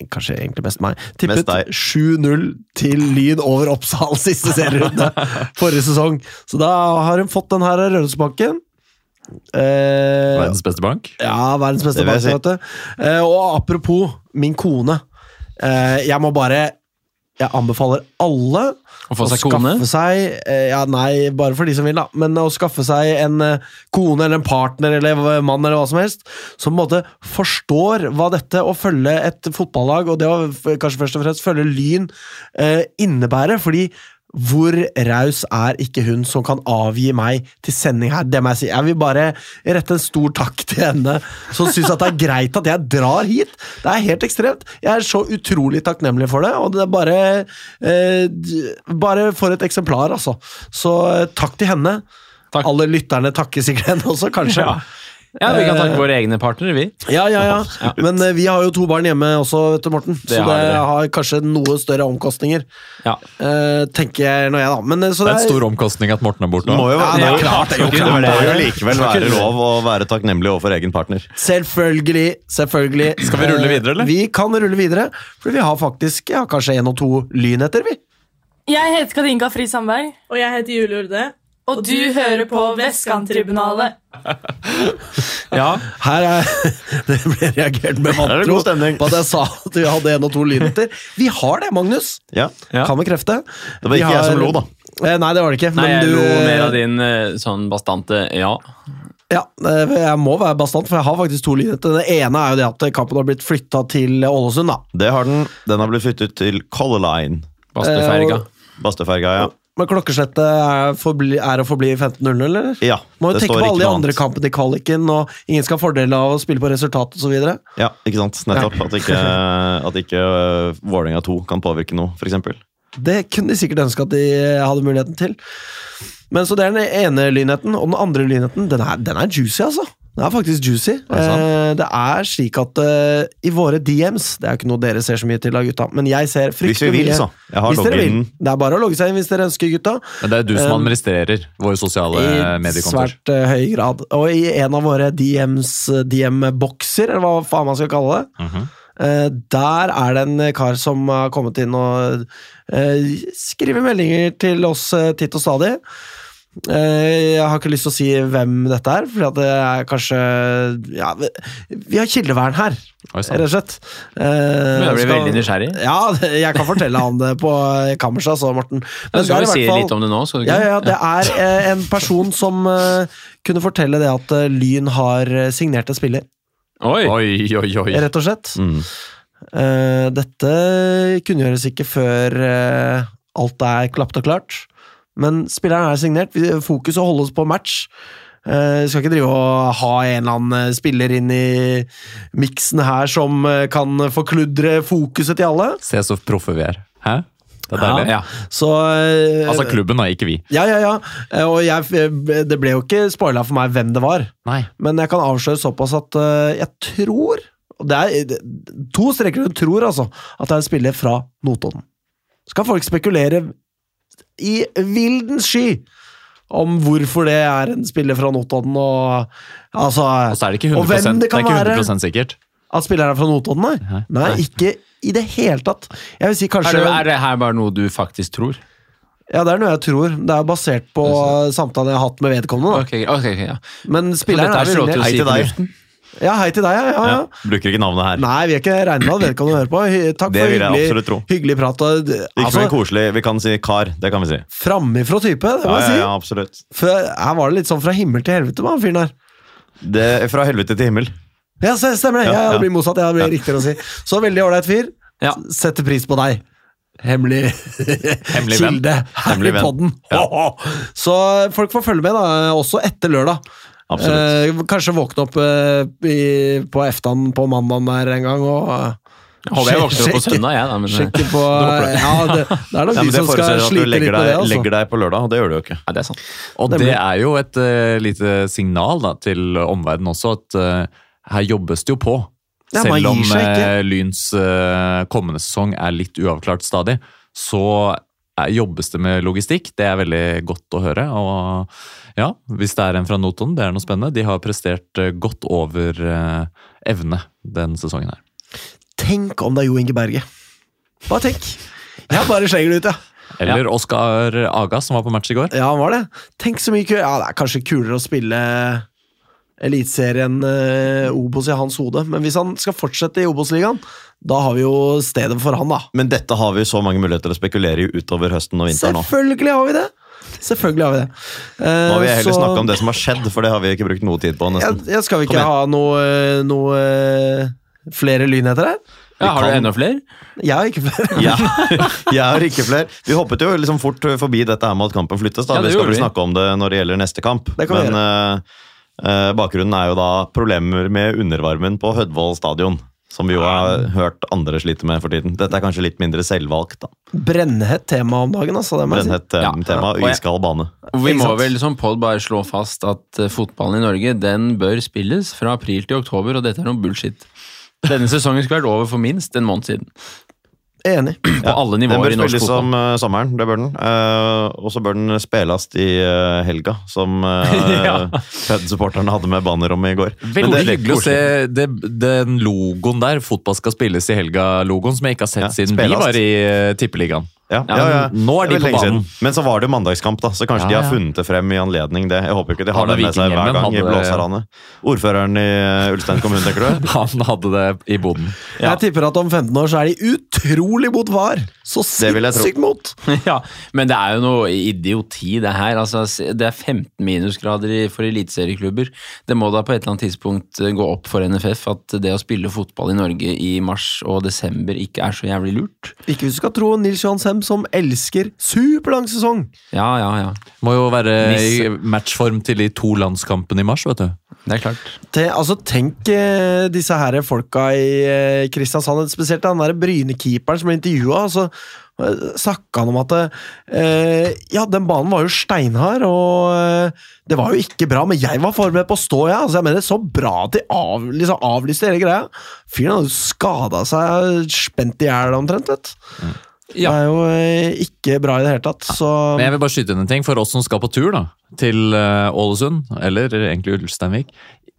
Speaker 2: Kanskje egentlig mest meg. Tippet 7-0 til Lyn over Oppsal siste serierunde forrige sesong. Så da har hun fått den her av Rørosbanken. Eh,
Speaker 5: Verdens beste bank.
Speaker 2: ja, verdens beste bank,
Speaker 3: si.
Speaker 2: Eh, og apropos min kone. Eh, jeg må bare Jeg anbefaler alle
Speaker 4: Å få seg kone?
Speaker 2: seg eh, Ja, nei, bare for de som vil, da. Men å skaffe seg en eh, kone eller en partner eller mann eller hva som helst, som på en måte forstår hva dette å følge et fotballag, og det å kanskje først og fremst følge Lyn, eh, innebærer. Fordi hvor raus er ikke hun som kan avgi meg til sending her? Det må jeg si. Jeg vil bare rette en stor takk til henne, som syns det er greit at jeg drar hit. Det er helt ekstremt. Jeg er så utrolig takknemlig for det, og det er bare eh, Bare for et eksemplar, altså. Så eh, takk til henne.
Speaker 4: Takk.
Speaker 2: Alle lytterne takker sikkert henne også, kanskje.
Speaker 4: Ja. Ja, vi kan takke våre egne partnere, vi.
Speaker 2: Ja, ja, ja. Men eh, vi har jo to barn hjemme også, vet du, Morten. så
Speaker 4: har
Speaker 2: det
Speaker 4: dere.
Speaker 2: har kanskje noe større omkostninger,
Speaker 4: Ja.
Speaker 2: eh, tenker jeg nå, jeg, da. Men, eh, så
Speaker 5: Det er en stor omkostning at Morten er borte.
Speaker 3: Må jo,
Speaker 2: Ja, det er klart, det er jo
Speaker 3: det,
Speaker 2: klart.
Speaker 3: må jo likevel være lov å være takknemlig overfor egen partner.
Speaker 2: Selvfølgelig. selvfølgelig
Speaker 5: Skal vi rulle
Speaker 2: Eh,
Speaker 5: videre, eller?
Speaker 2: Vi kan rulle videre, for vi har faktisk ja, kanskje en og to lynheter, vi.
Speaker 6: Jeg heter Katinka Fri Sandberg,
Speaker 7: Og jeg heter Julie Urde.
Speaker 6: Og du hører på Vestkanttribunalet.
Speaker 4: ja.
Speaker 2: Her er Det ble reagert med
Speaker 3: det
Speaker 2: vantro på at jeg sa at vi hadde en og to lynheter. Vi har det, Magnus!
Speaker 3: Ja.
Speaker 4: Ja.
Speaker 2: Kan bekrefte.
Speaker 3: Det var
Speaker 2: ikke
Speaker 3: ikke jeg som lo, da.
Speaker 2: Eh, Nei, det var det ikke.
Speaker 4: Nei,
Speaker 2: men
Speaker 4: jeg
Speaker 2: du,
Speaker 4: lo mer av din eh, sånn bastante ja.
Speaker 2: Ja, eh, jeg må være bastant, for jeg har faktisk to lynheter. Den ene er jo det at kampen har blitt flytta til Ålesund, da.
Speaker 3: Det har den. Den har blitt flyttet til Color Line.
Speaker 4: Basteferga.
Speaker 3: Basteferga, ja.
Speaker 2: Men klokkeslettet er, forbli, er å forbli 15.00, eller?
Speaker 3: Ja,
Speaker 2: Må jo tenke på alle de andre kampene i kvaliken, og ingen skal ha fordel av å spille på resultat osv.
Speaker 3: Ja, ikke sant. Nettopp. At ikke, at ikke uh, Vålerenga 2 kan påvirke noe, f.eks.
Speaker 2: Det kunne de sikkert ønske at de hadde muligheten til. Men Så det er den ene lynheten. Og den andre lynheten, den er, den er juicy, altså. Den er faktisk juicy.
Speaker 5: det sant?
Speaker 2: Eh, det er slik at uh, i våre DMs Det er jo ikke noe dere ser så mye til, da, gutta, men jeg ser
Speaker 3: Hvis vi
Speaker 2: fryktelig
Speaker 3: vil,
Speaker 2: mye.
Speaker 3: så. Jeg har loggen.
Speaker 2: Det er bare å logge seg inn hvis dere ønsker, gutta.
Speaker 5: Men det er du som
Speaker 2: Um,
Speaker 5: administrerer våre sosiale
Speaker 2: mediekontor.
Speaker 5: I
Speaker 2: svært uh, høy grad. Og i en av våre DMs, eh, DM-bokser, eller hva faen man skal kalle det,
Speaker 5: Mm
Speaker 2: -hmm. Uh, der er det en kar som har kommet inn og uh, skriver meldinger til oss uh, titt og stadig. Eh, jeg har ikke lyst til å si hvem dette er, for det er kanskje ja, vi, har kildevern her, rett og slett. Eh,
Speaker 4: Jeg blir veldig nysgjerrig.
Speaker 2: Ja, jeg kan fortelle han det på kammerset, altså, Morten. Men
Speaker 4: skal vi si litt om det nå? Skal du
Speaker 2: ja,
Speaker 4: ikke?
Speaker 2: ja, det er eh, en person som eh, kunne fortelle det at eh, Lyn har eh, signert en spiller,
Speaker 4: Oi!
Speaker 5: Oi, oi, oi.
Speaker 2: rett og slett.
Speaker 3: Mm.
Speaker 2: Eh, dette kunngjøres ikke før eh, alt er klapt og klart, men spilleren er signert. Vi- Fokuset holdes på match. Vi skal ikke drive og ha en eller annen eh, spiller inn i miksen her som eh, kan forkludre fokuset til alle.
Speaker 5: Se så proffe vi er. Hæ? Det
Speaker 4: Ja, ja.
Speaker 2: Så uh,
Speaker 5: Altså klubben, da, ikke vi.
Speaker 2: Ja, ja, ja. Eh, Og jeg, det ble jo ikke spoila for meg hvem det var.
Speaker 5: Nei.
Speaker 2: Men jeg kan avsløre såpass at uh, jeg tror det er To streker under tror, altså. At det er en spiller fra Notodden. Skal folk spekulere i vildens sky om hvorfor det er en spiller fra Notodden, og altså
Speaker 5: Og så er det ikke
Speaker 2: Og
Speaker 5: 100,
Speaker 2: hvem det
Speaker 5: det er ikke
Speaker 2: være.
Speaker 5: 100 sikkert.
Speaker 2: At spilleren er fra Notodden, nei.
Speaker 5: Nei.
Speaker 2: Nei, ikke i det hele tatt. Jeg vil si
Speaker 4: Er det, er det her bare noe du faktisk tror?
Speaker 2: Ja, det er noe jeg tror. Det er basert på samtalen jeg har hatt med vedkommende. Okay,
Speaker 4: ok, ok, ja.
Speaker 2: Men spilleren er signert. Ja, hei til deg, ja. ja, ja.
Speaker 3: Ja. Bruker ikke navnet her.
Speaker 2: Nei, vi er ikke regnet ikke at vedkommende hører på. Takk
Speaker 3: Det
Speaker 2: for
Speaker 3: vil jeg
Speaker 2: hyggelig,
Speaker 3: tro.
Speaker 2: hyggelig prat. og-
Speaker 3: Ikke
Speaker 2: Altså,
Speaker 3: så koselig. Vi kan si kar. Det kan vi si.
Speaker 2: Framifrå type, det må
Speaker 3: Ja,
Speaker 2: jeg
Speaker 3: ja,
Speaker 2: si.
Speaker 3: ja, absolutt.
Speaker 2: For her var det litt sånn fra himmel til helvete med han fyren her.
Speaker 3: Det er fra helvete til himmel.
Speaker 2: Ja, stemmer det. Ja,
Speaker 3: Ja,
Speaker 2: ja,
Speaker 3: ja.
Speaker 2: det blir motsatt. Ja, det blir riktigere å si. Så veldig ålreit fyr.
Speaker 4: Ja.
Speaker 2: Setter pris på deg. hemmelig
Speaker 5: Hemmelig
Speaker 2: kilde
Speaker 3: Hemmelig
Speaker 2: podden. Så folk får følge med, da, også etter lørdag.
Speaker 3: Absolutt.
Speaker 2: Eh, kanskje våkne opp eh, i, på eftan på mandagen der en gang og
Speaker 4: Håper jeg våkner opp på søndag, jeg, da. Men, eh,
Speaker 2: Sjekke på Ja, det, det er nok
Speaker 3: Ja, men
Speaker 2: som skal slite litt med det. Altså.
Speaker 3: legger deg på lørdag, og det gjør du jo ikke.
Speaker 4: ja, det er sant.
Speaker 5: Og
Speaker 2: det,
Speaker 5: det er jo et uh, lite signal da, til omverdenen også, at uh, her jobbes det jo på.
Speaker 2: Ja,
Speaker 5: Selv om eh, Lyns kommende sesong er litt uavklart stadig, så jobbes det med logistikk. Det er veldig godt å høre. Og ja, hvis det er en fra Notodden, det er noe spennende. De har prestert eh, godt over eh, evne den sesongen her.
Speaker 2: Tenk om det er Jo Inge Berge. Bare tenk. Jeg bare slenger det ut, ja.
Speaker 5: Eller Oskar Aga, som var på match i går.
Speaker 2: Ja, han var det. Tenk så mye kul Ja, det er kanskje kulere å spille Eliteserien eh, Obos i hans hode, men hvis han skal fortsette i Obos-ligaen, da har vi jo stedet for han, da.
Speaker 3: Men dette har vi så mange muligheter til å spekulere i utover høsten og vinteren òg.
Speaker 2: Selvfølgelig har vi det! Selvfølgelig har vi det. Eh,
Speaker 3: Nå vil jeg heller
Speaker 2: så-
Speaker 3: snakke om det som har skjedd, for det har vi ikke brukt noe tid på. nesten.
Speaker 2: jeg Skal vi ikke ha noe, eh, noe eh, flere lynheter her?
Speaker 4: Ja, har du enda flere?
Speaker 2: Jeg har ikke flere.
Speaker 3: Ja, jeg har ikke flere. Vi hoppet jo liksom fort forbi dette her med at kampen flyttes. da.
Speaker 4: Ja,
Speaker 3: vi skal vel snakke om det når det gjelder neste kamp.
Speaker 2: Det kan vi
Speaker 3: Men eh, eh, bakgrunnen er jo da problemer med undervarmen på Hødvoll stadion. Som vi jo har hørt andre slite med for tiden. Dette er kanskje litt mindre selvvalgt. da.
Speaker 2: Brennhett tema om dagen, altså. Det må jeg si.
Speaker 3: Brennhett ja,
Speaker 4: Ja.
Speaker 3: tema,
Speaker 4: Og jeg-
Speaker 3: iskald bane.
Speaker 4: Vi må vel som podd bare slå fast at eh, fotballen i Norge den bør spilles fra april til oktober, og dette er noe bullshit. Denne sesongen skulle vært over for minst en måned siden.
Speaker 2: Enig.
Speaker 4: På alle
Speaker 3: Den
Speaker 4: nivåer
Speaker 3: bør
Speaker 4: i norsk
Speaker 3: spilles
Speaker 4: fotball.
Speaker 3: om eh, sommeren, det bør den. Uh, og så bør den spilles i uh, helga, som uh,
Speaker 4: Ja.
Speaker 3: Fed-supporterne hadde med banner om i går.
Speaker 5: Veldig
Speaker 3: det-
Speaker 5: hyggelig å se det, den logoen der, fotball skal spilles i helga-logoen, som jeg ikke har sett
Speaker 3: Ja,
Speaker 5: siden
Speaker 3: spilast.
Speaker 5: vi var i uh, Tippeligaen.
Speaker 3: Ja,
Speaker 5: Ja,
Speaker 3: ja,
Speaker 5: nå er de
Speaker 3: Det
Speaker 5: på banen.
Speaker 3: siden. Men så var det jo mandagskamp, da, så kanskje
Speaker 5: Ja,
Speaker 3: de har funnet det frem i anledning det. Jeg håper ikke de har det med seg hver gang
Speaker 5: hadde i
Speaker 3: blåserne. Ordføreren i eh, Ulstein kommune, tenker du?
Speaker 5: Han hadde det i boden.
Speaker 4: Ja.
Speaker 2: Jeg tipper at om 15 år så er de utrolig mot VAR! Så sinnssykt mot!
Speaker 4: Ja, men det er jo noe idioti, det her. Altså, det er 15 minusgrader for eliteserieklubber. Det må da på et eller annet tidspunkt eh, gå opp for NFF at det å spille fotball i Norge i mars og desember ikke er så jævlig lurt.
Speaker 2: Ikke hvis du skal tro Nils Johan Sem, som elsker superlang sesong.
Speaker 4: Ja, ja, ja.
Speaker 5: Må jo være i matchform til de to landskampene i mars, vet du.
Speaker 4: Det er klart.
Speaker 2: Te, altså, tenk eh, disse her folka i eh, Kristiansand, spesielt den der Bryne-keeperen som ble intervjua. Altså, eh, Snakka han om at eh, Ja, den banen var jo steinhard, og eh, det var jo ikke bra, men jeg var forberedt på å stå, jeg. Altså, jeg mener, Så bra at de av, liksom, avlyste hele greia. Fyren hadde jo skada seg, spent i hjel omtrent. vet du.
Speaker 4: Ja.
Speaker 2: Det er jo eh, ikke bra i det hele tatt, så
Speaker 5: Men jeg vil bare skyte inn en ting. For oss som skal på tur da, til eh, Ålesund, eller egentlig Ulsteinvik,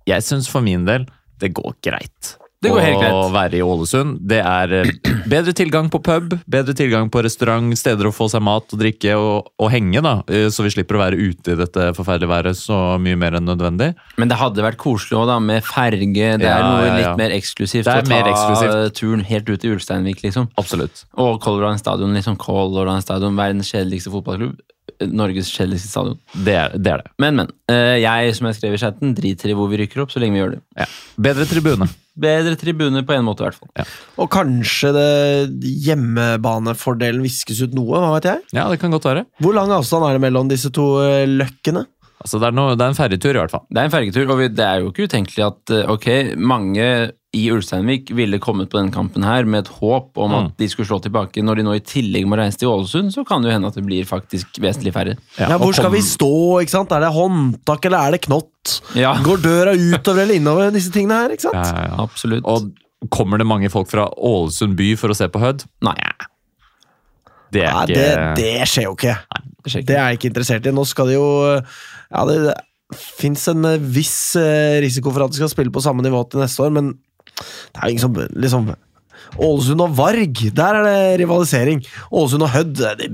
Speaker 5: jeg syns for min del det går greit.
Speaker 4: Det går helt
Speaker 5: å være i Ålesund. Det er eh, bedre tilgang på pub, bedre tilgang på restaurant, steder å få seg mat og drikke og, og henge, da. eh, Så vi slipper å være ute i dette forferdelige været så mye mer enn nødvendig.
Speaker 4: Men det hadde vært koselig også, da, med ferge. Det
Speaker 5: Ja,
Speaker 4: er noe
Speaker 5: ja, ja.
Speaker 4: litt mer eksklusivt å ta
Speaker 5: mer eksklusivt.
Speaker 4: turen helt ut i Ulsteinvik, liksom.
Speaker 5: Absolutt.
Speaker 4: Og Color Line Stadion, liksom Color Line Stadion, verdens kjedeligste fotballklubb. Norges kjedeligste stadion.
Speaker 5: Det er det. Er det.
Speaker 4: Men, men. eh, Jeg, som jeg skrev i chatten, driter i hvor vi rykker opp, så lenge vi gjør det.
Speaker 5: Ja. Bedre tribune.
Speaker 4: Bedre tribune på en måte, i hvert fall.
Speaker 2: Og kanskje det hjemmebanefordelen viskes ut noe, hva vet jeg?
Speaker 5: Ja, det kan godt være.
Speaker 2: Hvor lang avstand er det mellom disse to eh, løkkene?
Speaker 5: Altså, det, er noe, det er en ferjetur, i hvert fall.
Speaker 4: Det er en fergetur, og vi, det er jo ikke utenkelig at eh, ok, mange i Ulsteinvik ville kommet på denne kampen her med et håp om at
Speaker 5: Mm.
Speaker 4: de skulle slå tilbake. Når de nå i tillegg må reise til Ålesund, så kan det jo hende at det blir faktisk vesentlig færre.
Speaker 2: Ja,
Speaker 5: ja
Speaker 2: Hvor skal
Speaker 5: kom-
Speaker 2: vi stå? ikke sant? Er det håndtak, eller er det knott?
Speaker 4: Ja,
Speaker 2: Går døra utover eller innover disse tingene her? ikke sant?
Speaker 5: Ja, ja, ja.
Speaker 4: absolutt.
Speaker 5: Og kommer det mange folk fra Ålesund by for å se på Hødd?
Speaker 4: Nei,
Speaker 5: Det er
Speaker 2: Nei,
Speaker 5: ikke
Speaker 2: det, det skjer jo ikke.
Speaker 4: det skjer
Speaker 2: Det er jeg ikke interessert i. Nå skal det jo Ja, det, det fins en eh, viss eh, risiko for at de skal spille på samme nivå til neste år, men det er jo ingen som liksom Ålesund og Varg, der er det rivalisering. Ålesund og Hødd, det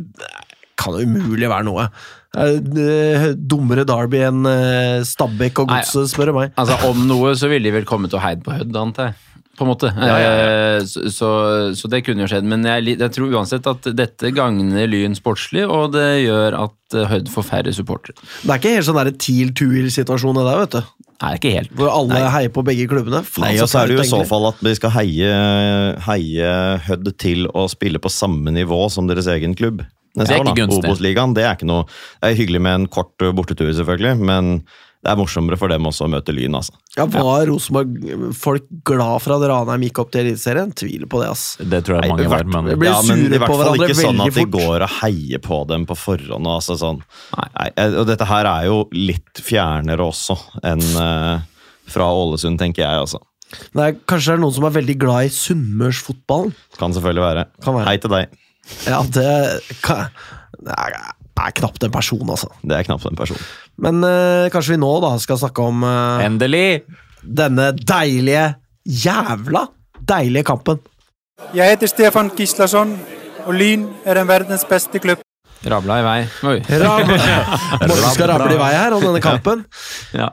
Speaker 2: kan jo umulig være noe. Er eh, dummere Derby enn eh, Stabæk og Godset, spør du meg.
Speaker 4: Altså, Om noe så ville de vel kommet og heid på Hødd, antar jeg. På en måte.
Speaker 5: ja, ja.
Speaker 4: ja. Så, så, så det kunne jo skjedd. Men jeg, jeg tror uansett at dette gagner Lyn sportslig, og det gjør at eh, Hødd får færre supportere.
Speaker 2: Det er ikke helt sånn TIL-TUIL-situasjon det der, vet du.
Speaker 4: Nei, ikke helt.
Speaker 2: Hvor alle heier på begge klubbene. Faen,
Speaker 3: Nei, og så er det jo i så fall at vi skal heie, heie Hødd til å spille på samme nivå som deres egen klubb. Neste
Speaker 5: Det er
Speaker 3: år,
Speaker 5: ikke gunstig.
Speaker 3: Det er ikke noe Det er hyggelig med en kort bortetur, selvfølgelig, men det er morsommere for dem også å møte Lyn, altså.
Speaker 2: Ja, Var Rosenborg-folk glad for at Ranheim gikk opp til Eliteserien? Tviler på det, ass.
Speaker 5: Det tror jeg
Speaker 3: Nei,
Speaker 5: mange
Speaker 3: i
Speaker 5: var, men
Speaker 3: ja, men i hvert fall ikke sånn at de
Speaker 2: fort.
Speaker 3: går og heier på dem på forhånd. Altså, sånn.
Speaker 4: Nei.
Speaker 3: Nei, eh, og dette her er jo litt fjernere også enn uh, fra Ålesund, tenker jeg. altså.
Speaker 2: Nei, kanskje det er noen som er veldig glad i sunnmørsfotballen?
Speaker 3: Kan selvfølgelig være.
Speaker 2: Kan være.
Speaker 3: Hei til deg.
Speaker 2: Ja, det kan, det er knapt en person, altså.
Speaker 3: Det er knapt en person.
Speaker 2: Men eh, kanskje vi nå da skal snakke om eh,
Speaker 5: endelig!
Speaker 2: denne deilige, jævla deilige kampen.
Speaker 7: Jeg heter Stefan Gislason, og Lyn er den verdens beste klubb.
Speaker 4: Rabla i vei. Oi.
Speaker 2: Ram Morten skal rable i vei her om denne kampen.
Speaker 4: Ja.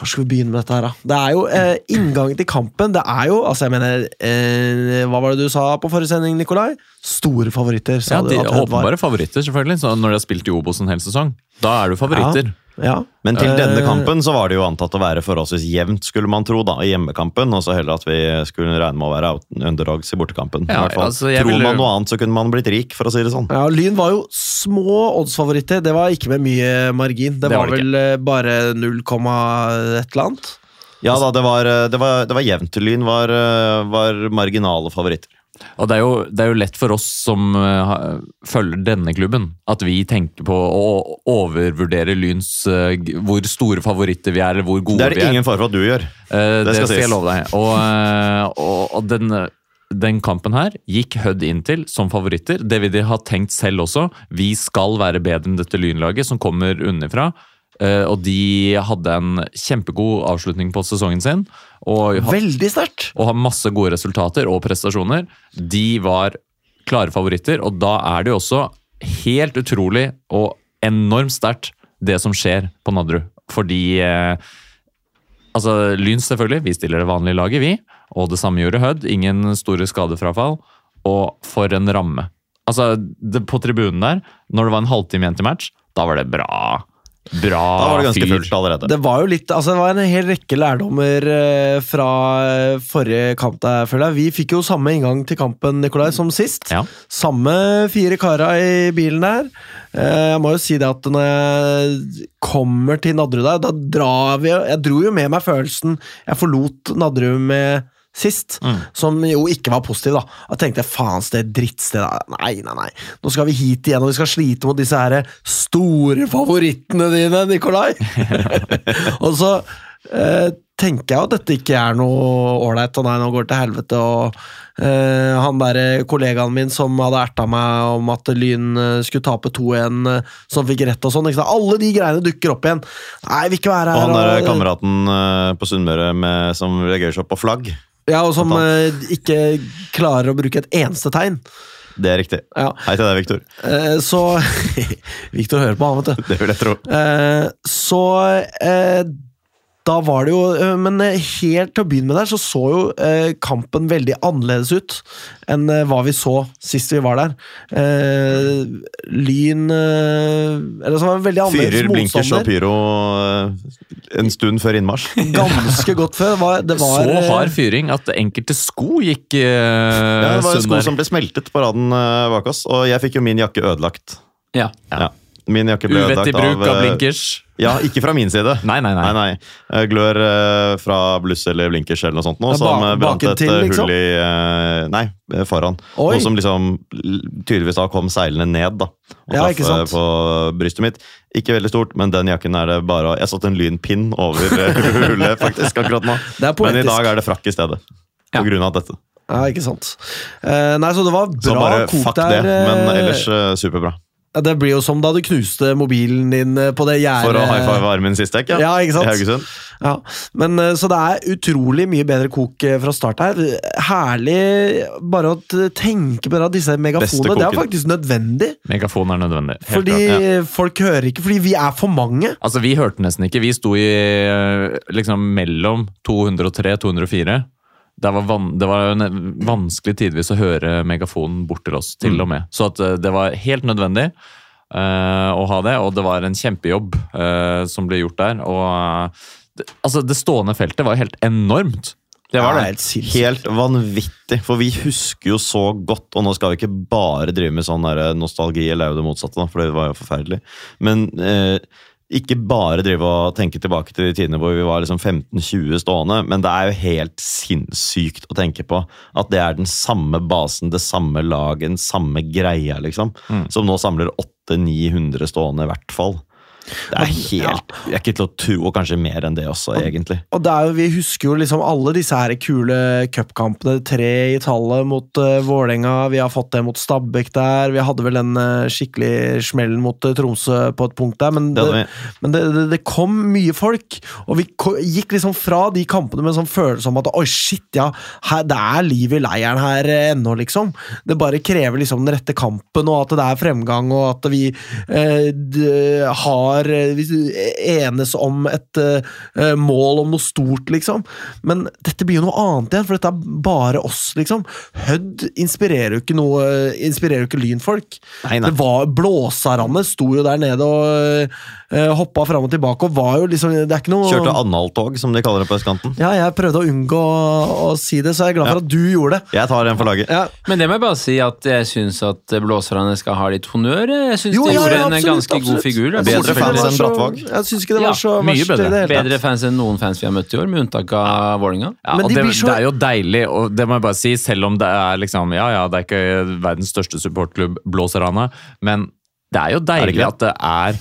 Speaker 2: Hvor skal vi begynne med dette her, da? Det er jo eh, inngangen til kampen. Det er jo, altså jeg mener eh, Hva var det du sa på forrige sending, Nikolai? Store favoritter, sa
Speaker 5: Ja,
Speaker 2: du.
Speaker 5: de
Speaker 2: at Hødd var.
Speaker 5: Åpenbare favoritter, selvfølgelig. Så når de har spilt i Obos en hel sesong, da er du favoritter.
Speaker 2: Ja.
Speaker 3: Men til denne
Speaker 2: Eh,
Speaker 3: kampen så var det jo antatt å være forholdsvis jevnt, skulle man tro, da, i hjemmekampen. Og så heller at vi skulle regne med å være underdogs i bortekampen.
Speaker 5: Ja,
Speaker 3: hvert fall.
Speaker 5: altså, jeg
Speaker 3: Tror
Speaker 5: ville-
Speaker 3: man noe annet, så kunne man blitt rik, for å si det sånn.
Speaker 2: Ja, Lyn var jo små oddsfavoritter. Det var ikke med mye margin. Det,
Speaker 5: Det
Speaker 2: var,
Speaker 5: var det
Speaker 2: vel eh, bare 0, et eller annet.
Speaker 3: Ja da, det var, det var, det var jevnt. Lyn var, eh, var marginale favoritter.
Speaker 5: Og det er, jo, det er jo lett for oss som uh, følger denne klubben, at vi tenker på å overvurdere Lyns uh, hvor store favoritter vi er, eller hvor gode
Speaker 3: vi er det
Speaker 5: er.
Speaker 3: det ingen fare for at du gjør.
Speaker 5: Uh, det
Speaker 3: skal
Speaker 5: skal jeg love deg. Og, eh, og, og den, den kampen her gikk Hødd inn til som favoritter. Det vil de ha tenkt selv også. Vi skal være bedre enn dette Lynlaget, som kommer unnifra. Eh, og de hadde en kjempegod avslutning på sesongen sin. Og,
Speaker 2: Veldig sterkt!
Speaker 5: og har masse gode resultater og prestasjoner. De var klare favoritter, og da er det jo også helt utrolig og enormt sterkt det som skjer på Nadderud. Fordi eh, Altså, Lyn selvfølgelig, vi stiller det vanlige laget, vi. Og det samme gjorde Hødd. Ingen store skadefrafall. Og for en ramme. Altså, det, på tribunen der, når det var en halvtime igjen til match, da var det bra. Bra
Speaker 3: Da var det ganske
Speaker 5: fyr.
Speaker 3: fullt allerede.
Speaker 2: Det var jo litt, altså det var en hel rekke lærdommer eh, fra eh, forrige kamp der, føler jeg. Vi fikk jo samme inngang til kampen, Nikolai, som sist.
Speaker 5: Ja.
Speaker 2: Samme fire kara i bilen der. Eh, Jeg må jo si det at når jeg kommer til Nadderud der, da drar vi Jeg dro jo med meg følelsen jeg forlot Nadderud med sist, som jo ikke var positiv, da. Jeg tenkte faen, det drittstedet Nei, nei, nei. Nå skal vi hit igjen, og vi skal slite mot disse her store favorittene dine, Nikolai. og så eh, tenker jeg at dette ikke er noe ålreit, og nei, nå går det til helvete, og eh, han der kollegaen min som hadde erta meg om at Lyn eh, skulle tape 2-1, eh, som fikk rett og sånn, alle de greiene dukker opp igjen. Nei, jeg vil ikke være her.
Speaker 3: Og han der
Speaker 2: og-
Speaker 3: kameraten eh, på Sunnmøre som reagerer seg opp på flagg.
Speaker 2: Ja, og som eh, ikke klarer å bruke et eneste tegn.
Speaker 3: Det er riktig.
Speaker 2: Ja.
Speaker 3: Hei til deg, Viktor.
Speaker 2: Eh, så Victor hører på, han, vet du.
Speaker 3: Det vil jeg tro.
Speaker 2: Eh, så eh, da var det jo eh, Men eh, helt til å begynne med der, så så jo eh, kampen veldig annerledes ut enn hva vi så sist vi var der. Eh, lyn Eller så var det veldig annerledes
Speaker 3: Fyrer, blinkers og pyro en stund før innmarsj.
Speaker 2: Ganske godt før. Det var, det var,
Speaker 5: Så hard fyring at enkelte sko gikk eh,
Speaker 3: Ja, det var en sko som ble smeltet på raden bak oss, og jeg fikk jo min jakke ødelagt.
Speaker 4: Ja.
Speaker 3: Ja. Min jakke ble
Speaker 5: Uvettig
Speaker 3: ødelagt
Speaker 5: bruk av
Speaker 3: av
Speaker 5: blinkers.
Speaker 3: Ja, ikke fra min side.
Speaker 5: Nei, nei, nei.
Speaker 3: Nei, nei. Eh, Glør eh, fra bluss eller blinkers eller noe sånt nå, som
Speaker 2: ba-
Speaker 3: eh, brant et eh,
Speaker 2: liksom?
Speaker 3: hull i eh, Nei, foran.
Speaker 2: Oi.
Speaker 3: Noe som liksom tydeligvis da kom seilende ned, da. Og
Speaker 2: Ja,
Speaker 3: traff på brystet mitt. Ikke veldig stort, men den jakken er det bare Jeg satte en lynpinn over hullet, faktisk, akkurat nå.
Speaker 2: Det er
Speaker 3: Men i dag er det frakk i stedet. På
Speaker 4: Ja.
Speaker 3: grunn av dette.
Speaker 2: Ja, ikke sant. Uh, nei, så det var bra
Speaker 3: Så bare fuck
Speaker 2: der.
Speaker 3: det. Men ellers superbra.
Speaker 2: Ja, Det blir jo som da du knuste mobilen din eh, på det gjerdet.
Speaker 3: For å high five armen sist dekk,
Speaker 2: Ja, ikke sant?
Speaker 3: I Haugesund.
Speaker 2: Ja, men eh, Så det er utrolig mye bedre kok eh, fra start her. Herlig bare å tenke på disse megafonene. Det er faktisk nødvendig.
Speaker 5: Megafon er nødvendig. helt
Speaker 2: Fordi
Speaker 5: klart.
Speaker 2: folk hører ikke, fordi vi er for mange.
Speaker 5: Altså, Vi hørte nesten ikke. Vi sto i liksom mellom 203 og 204. Det var, van det var en vanskelig tidvis å høre megafonen bort til oss, til og med. Så at eh, det var helt nødvendig uh, å ha det, og det var en kjempejobb uh, som ble gjort der. Og eh, Altså, det stående feltet var helt enormt.
Speaker 4: Det var
Speaker 2: Ja,
Speaker 4: det.
Speaker 2: helt.
Speaker 3: Helt vanvittig, for vi husker jo så godt, og nå skal vi ikke bare drive med sånn nostalgi, eller er det motsatte, da, for det var jo forferdelig. Men eh, ikke bare drive og tenke tilbake til de tidene hvor vi var liksom 15-20 stående, men det er jo helt sinnssykt å tenke på at det er den samme basen, det samme laget, den samme greia, liksom, som nå samler 800-900 stående i hvert fall. Det er helt Jeg er ikke til å tro, og kanskje mer enn det også, egentlig.
Speaker 2: Og det er jo, Vi husker jo liksom alle disse her kule cupkampene. Tre i tallet mot uh, Vålerenga. Vi har fått det mot Stabæk der. Vi hadde vel den uh, skikkelig smellen mot uh, Tromsø på et punkt der. Men,
Speaker 3: Det
Speaker 2: det, men det, det, kom mye folk, og vi gikk liksom fra de kampene med en sånn følelse om at oi, shit, ja, her, det er liv i leiren her ennå, liksom. Det bare krever liksom den rette kampen, og at det er fremgang, og at vi har har eh, Vi enes om et uh, mål om noe stort, liksom. Men dette blir jo noe annet igjen, for dette er bare oss, liksom. Hødd inspirerer jo ikke noe Inspirerer jo ikke lynfolk.
Speaker 3: Nei, nei.
Speaker 2: Det var Blåsarane sto jo der nede og uh, hoppa fram og tilbake, og var jo liksom Det er ikke noe
Speaker 3: Kjørte analtog, som de kaller det på østkanten.
Speaker 2: Ja, jeg prøvde å unngå å, å si det, så jeg er glad for
Speaker 3: Ja.
Speaker 2: at du gjorde det.
Speaker 3: Jeg tar en for laget.
Speaker 2: Ja.
Speaker 4: Men det må jeg bare si at jeg syns at blåserne skal ha litt honnør. Jeg syns de
Speaker 2: ja,
Speaker 4: gjorde
Speaker 2: ja,
Speaker 4: en ganske
Speaker 2: absolutt.
Speaker 4: god figur.
Speaker 2: Jeg
Speaker 4: Altså,
Speaker 3: Bedre
Speaker 2: det var så- Jeg syns ikke det var så
Speaker 5: mye
Speaker 2: verst.
Speaker 5: bedre.
Speaker 2: det hele.
Speaker 4: Bedre fans enn noen fans vi har møtt i år, med unntak av Vålerenga.
Speaker 5: Ja,
Speaker 2: de
Speaker 5: det,
Speaker 2: så-
Speaker 5: det er jo deilig, og det må jeg bare si, selv om det er liksom Ja, ja, det er ikke verdens største supportklubb, Blåserana, men det er jo
Speaker 3: Er det
Speaker 5: deilig at det er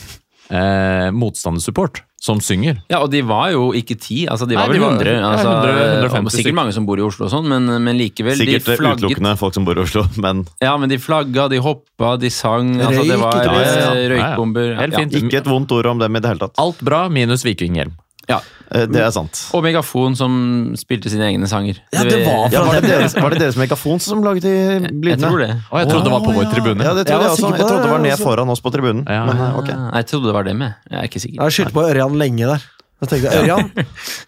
Speaker 5: eh, motstandersupport som synger.
Speaker 4: Ja, og de var jo ikke ti, altså de
Speaker 5: Nei,
Speaker 4: var
Speaker 5: de
Speaker 4: vel
Speaker 5: var-
Speaker 4: 100.
Speaker 5: ja,
Speaker 4: Altså,
Speaker 5: 100,
Speaker 4: sikkert mange som bor i Oslo og sånn, men, men likevel.
Speaker 3: Sikkert
Speaker 4: de flagget,
Speaker 3: utelukkende folk som bor i Oslo, men
Speaker 4: Ja, men de flagga, de hoppa, de sang. Altså, det var eh,
Speaker 5: Ja, ja.
Speaker 4: røykbomber.
Speaker 5: Helt
Speaker 4: Ja.
Speaker 5: fint.
Speaker 3: ikke et vondt ord om dem i det hele tatt.
Speaker 5: Alt bra, minus vikinghjelm.
Speaker 4: Ja.
Speaker 3: Eh, Det er sant.
Speaker 4: Og Megafon som spilte sine egne sanger.
Speaker 2: Ja, det var
Speaker 3: Ja, var, det deres, var det deres megafon som laget de
Speaker 4: Jeg tror det.
Speaker 5: Og jeg trodde det var på vår tribune.
Speaker 3: Ja, det
Speaker 2: Jeg
Speaker 3: trodde
Speaker 2: jeg,
Speaker 3: jeg også. Jeg trodde det var ned
Speaker 2: altså.
Speaker 3: foran oss på tribunen.
Speaker 5: Ja.
Speaker 3: Men okay. ok.
Speaker 4: Ah, Jeg trodde det var dem, jeg. Jeg er ikke
Speaker 2: Jeg
Speaker 4: sikker.
Speaker 2: har skyldt på Ørjan lenge der. Jeg tenkte, Ørjan,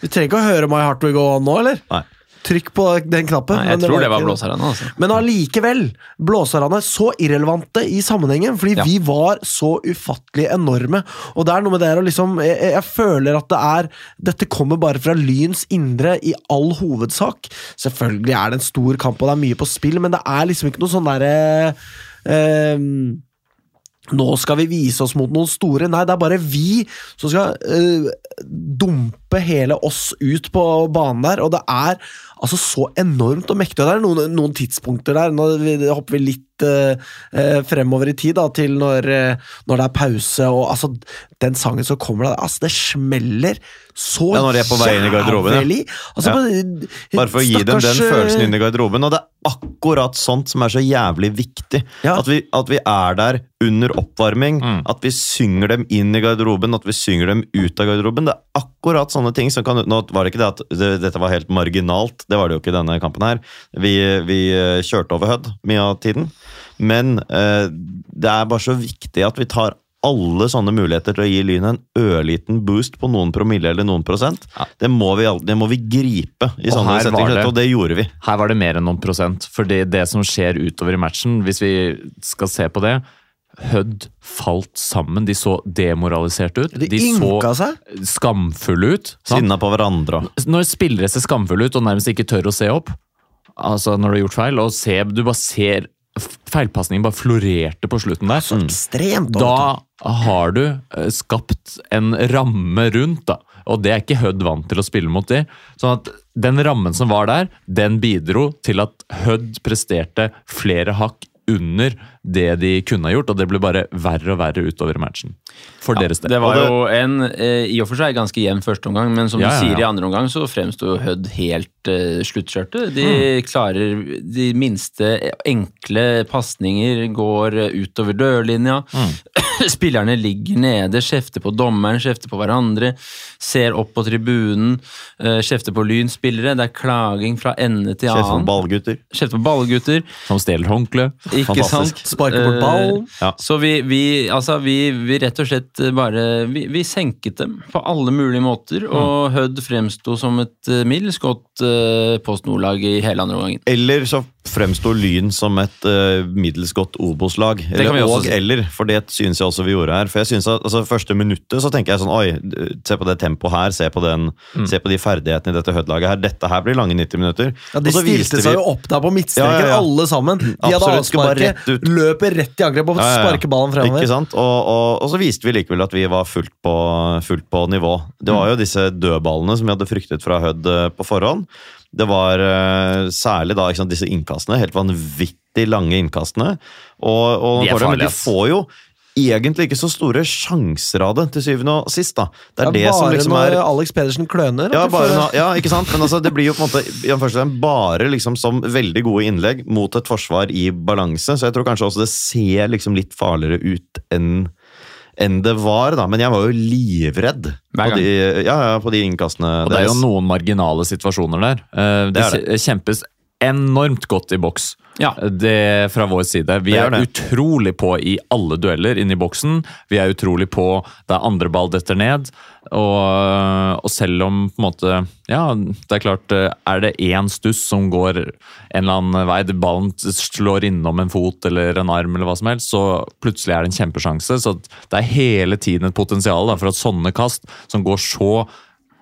Speaker 2: du trenger ikke å høre My Heart Will Go On nå, eller?
Speaker 3: Nei.
Speaker 2: Trykk på den knappen.
Speaker 4: Nei,
Speaker 2: Men
Speaker 4: jeg tror det var
Speaker 2: var
Speaker 4: blåserne, altså.
Speaker 2: Men allikevel, blåserne så irrelevante i sammenhengen, fordi
Speaker 4: Ja.
Speaker 2: vi var så ufattelig enorme. Og det er noe med det her liksom jeg, jeg føler at det er Dette kommer bare fra Lyns indre i all hovedsak. Selvfølgelig er det en stor kamp, og det er mye på spill, men det er liksom ikke noe sånn derre eh, nå skal vi vise oss mot noen store. Nei, det er bare vi som skal uh, dumpe hele oss ut på banen der, og det er altså så enormt og mektig. Det er noen, noen tidspunkter der, nå vi- hopper vi litt uh, fremover i tid, da, til når, når det er pause, og altså Den sangen som kommer der, altså det smeller så
Speaker 3: Ja, når de er på vei inn i garderoben, ja.
Speaker 2: Altså,
Speaker 3: Ja.
Speaker 2: bare,
Speaker 3: for å gi dem den følelsen inn i garderoben. Og det akkurat sånt som er så jævlig viktig.
Speaker 2: Ja.
Speaker 3: At, vi, at vi er der under oppvarming.
Speaker 5: Mm.
Speaker 3: At vi synger dem inn i garderoben, at vi synger dem ut av garderoben. Det er akkurat sånne ting som kan Nå var det ikke det at det, dette var helt marginalt, det var det jo ikke i denne kampen her. Vi, vi eh, kjørte over Hødd mye av tiden. Men eh, det er bare så viktig at vi tar alle sånne muligheter til å gi Lyn en ørliten boost på noen promille eller noen prosent.
Speaker 5: Ja.
Speaker 3: Det, må vi, det må vi gripe i
Speaker 5: Og
Speaker 3: sånne settinger,
Speaker 5: det-
Speaker 3: og det gjorde vi.
Speaker 5: Her var det mer enn noen prosent. For det som skjer utover i matchen, hvis vi skal se på det Hødd falt sammen. De så demoraliserte ut.
Speaker 2: De,
Speaker 5: De så skamfulle ut.
Speaker 3: Sinna på hverandre.
Speaker 5: Når spillere ser skamfulle ut og nærmest ikke tør å se opp, altså når du har gjort feil, og se, du bare ser Feilpasningen bare florerte på slutten der.
Speaker 2: Så ekstremt.
Speaker 5: Da har du eh, skapt en ramme rundt, da. Og det er ikke Hødd vant til å spille mot de. Sånn at den rammen som var der, den bidro til at Hødd presterte flere hakk under det de kunne ha gjort, og det ble bare verre og verre utover matchen. For deres del.
Speaker 4: Det var
Speaker 3: det-
Speaker 4: jo en eh, i og for seg ganske jevn førsteomgang, men som
Speaker 5: Ja,
Speaker 4: du sier
Speaker 5: ja.
Speaker 4: i andre omgang, så fremsto Hødd helt uh, sluttkjørte. De
Speaker 5: Mm.
Speaker 4: klarer de minste enkle pasninger, går eh, utover dørlinja.
Speaker 5: Mm.
Speaker 4: Spillerne ligger nede, kjefter på dommeren, kjefter på hverandre, ser opp på tribunen, uh, kjefter på Lyn-spillere. Det er klaging fra ende til
Speaker 3: annen. Skjefter
Speaker 4: på
Speaker 3: ballgutter.
Speaker 4: Kjefter på ballgutter.
Speaker 5: Som stjeler håndkle.
Speaker 3: Fantastisk.
Speaker 4: sant?
Speaker 2: Sparker bort ballen.
Speaker 4: Eh,
Speaker 3: Ja.
Speaker 4: Så vi, vi, altså vi, vi rett og slett bare vi, vi senket dem på alle mulige måter, og Hødd fremsto som et uh, middels godt uh, Post Nord-lag i hele andre omgangen.
Speaker 3: Eller så fremsto Lyn som et uh, middels godt Obos-lag. Eller og
Speaker 4: si.
Speaker 3: eller, for det synes jeg også vi gjorde her. For jeg synes at altså, Første minuttet så tenker jeg sånn Oi, se på det tempoet her, se på, den,
Speaker 4: Mm.
Speaker 3: se på de ferdighetene i dette Hødd-laget her. Dette her blir lange 90 minutter.
Speaker 2: Ja, De stilte seg
Speaker 3: vi-
Speaker 2: jo opp der på midtstreken,
Speaker 3: Ja, ja, ja.
Speaker 2: alle sammen. De
Speaker 3: Absolutt, hadde
Speaker 2: avsparket, løper rett i angrep og sparker ballen fremover.
Speaker 3: Ikke sant? Og, og, og så viste vi likevel at vi var fullt på, fullt på nivå. Det var jo disse dødballene som vi hadde fryktet fra Hødd eh, på forhånd. Det var eh, særlig da ikke sant, disse innkastene, helt vanvittig lange innkastene. Og, og
Speaker 5: De er
Speaker 3: farlige, men de får jo egentlig ikke så store sjanser av det, til syvende og sist. da. Det er
Speaker 2: Det
Speaker 3: det,
Speaker 2: er bare
Speaker 3: liksom
Speaker 2: når Alex Pedersen kløner.
Speaker 3: ja, bare
Speaker 2: får-
Speaker 3: ja, ikke sant? Men altså, det blir jo på en måte anførselstegn bare liksom som veldig gode innlegg mot et forsvar i balanse. Så jeg tror kanskje også det ser liksom litt farligere ut enn enn det var, da. Men jeg var jo livredd på de, ja, ja, på de innkastene
Speaker 5: Og det er jo noen marginale situasjoner der. Eh, Det,
Speaker 3: Det er
Speaker 5: kjempes enormt godt i boks
Speaker 4: Ja.
Speaker 5: det fra vår side. Vi er utrolig på i alle dueller inne i boksen. Vi er utrolig på der andre ball detter ned. Og, og selv om på en måte Ja, det er klart, er det én stuss som går en eller annen vei, ballen slår innom en fot eller en arm, eller hva som helst, så plutselig er det en kjempesjanse. Så det er hele tiden et potensial da, for at sånne kast, som går så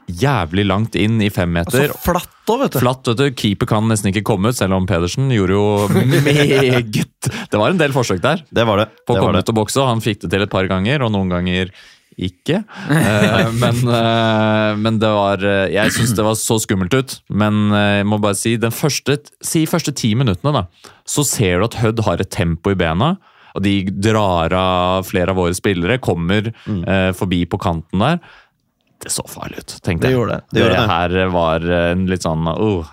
Speaker 5: jævlig langt inn i femmeter
Speaker 2: Så flatt òg, vet du.
Speaker 5: Flatt, vet du. Keeper kan nesten ikke komme ut, selv om Pedersen gjorde jo meget Det var en del forsøk der
Speaker 3: Det var det.
Speaker 5: på å komme ut og bokse. og Han fikk det til et par ganger, og noen ganger ikke. Eh, men, eh, men det var eh, Jeg syns det var så skummelt ut. Men jeg må bare si den første Si første ti minuttene, da. Så ser du at Hødd har et tempo i bena. Og de drar av flere av våre spillere, kommer
Speaker 3: Mm.
Speaker 5: forbi på kanten der. Det så farlig ut, tenkte
Speaker 2: Det
Speaker 5: jeg.
Speaker 2: gjorde det.
Speaker 3: Det gjorde det.
Speaker 5: her var en litt sånn oh,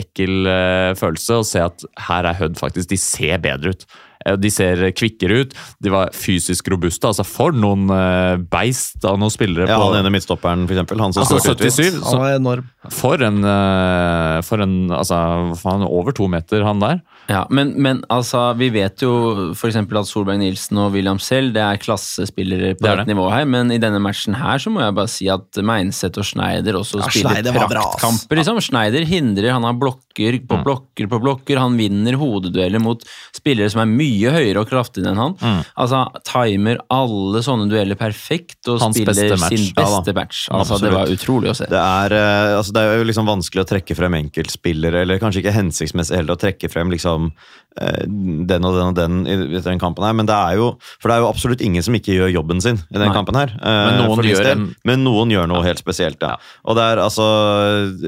Speaker 5: ekkel eh, følelse å se at her er Hødd faktisk De ser bedre ut. Eh, De ser kvikkere ut. De var fysisk robuste. altså For noen eh, beist av noen spillere
Speaker 3: Ja,
Speaker 5: på
Speaker 3: han ene midtstopperen, for eksempel. Han som
Speaker 5: Altså, 77. Så, Han
Speaker 2: var enorm.
Speaker 5: for en, eh, for en altså, faen, Over to meter, han der.
Speaker 4: Ja, men, men altså, vi vet jo f.eks. at Solberg Nilsen og William selv det er klassespillere på
Speaker 5: Det
Speaker 4: dette
Speaker 5: det.
Speaker 4: nivået her, men i denne matchen her så må jeg bare si at Meinseth og Schneider også
Speaker 2: Ja,
Speaker 4: spiller
Speaker 2: Schneider
Speaker 4: praktkamper. Liksom. Schneider hindrer, han har blokker på
Speaker 5: Mm.
Speaker 4: blokker på blokker, han vinner hodedueller mot spillere som er mye høyere og kraftigere enn han.
Speaker 5: Mm.
Speaker 4: Altså, Timer alle sånne dueller perfekt og
Speaker 5: Hans
Speaker 4: spiller
Speaker 5: beste match.
Speaker 4: sin
Speaker 3: Ja
Speaker 4: beste match. Altså, det var utrolig å se.
Speaker 3: Det er, eh, altså det er jo liksom vanskelig å trekke frem enkeltspillere, eller kanskje ikke hensiktsmessig heller å trekke frem liksom den og den og den i, den kampen her, men det er jo For det er jo absolutt ingen som ikke gjør jobben sin i den
Speaker 4: Nei.
Speaker 3: kampen her. eh,
Speaker 5: Men noen gjør en-
Speaker 3: Men noen gjør noe helt spesielt, ja. Og det er altså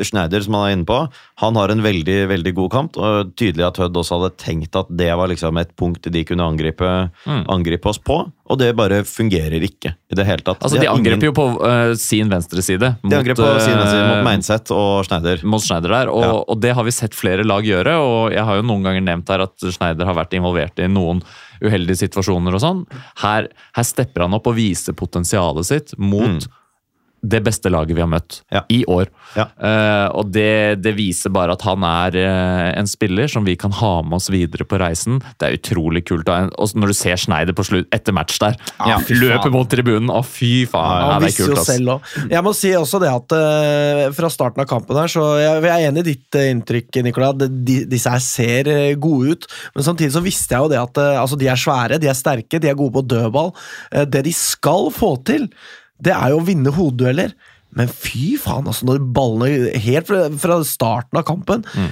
Speaker 3: Schneider, som han er inne på, han har en veldig, veldig god kamp, og tydelig at Hødd også hadde tenkt at det var liksom et punkt de kunne angripe,
Speaker 5: Mm.
Speaker 3: angripe oss på, og det bare fungerer ikke i det hele tatt.
Speaker 5: Altså, De angriper jo på uh, sin venstre side.
Speaker 3: De angriper på sin side
Speaker 5: eh,
Speaker 3: mot Meinseth og Schneider.
Speaker 5: mot Schneider der, og,
Speaker 3: Ja.
Speaker 5: og det har vi sett flere lag gjøre. og Jeg har jo noen ganger nevnt her at Schneider har vært involvert i noen uheldige situasjoner og sånn. Her, her stepper han opp og viser potensialet sitt mot det beste laget vi har møtt
Speaker 3: Ja.
Speaker 5: i år.
Speaker 3: Ja.
Speaker 5: Uh, og det, det viser bare at han er uh, en spiller som vi kan ha med oss videre på reisen. Det er utrolig kult. Og og når du ser Schneider på slutt, etter match der,
Speaker 4: Ja,
Speaker 5: løper mot tribunen, å fy faen! Ja, det er kult, ass.
Speaker 2: Jeg må si også det at uh, fra starten av kampen her, så jeg, jeg er enig i ditt inntrykk, Nicolai. De, disse her ser gode ut, men samtidig så visste jeg jo det at altså, de er svære, de er sterke, de er gode på dødball. Det de skal få til, det er jo å vinne hodedueller. Men fy faen, altså når ballene Helt fra, starten av kampen mm.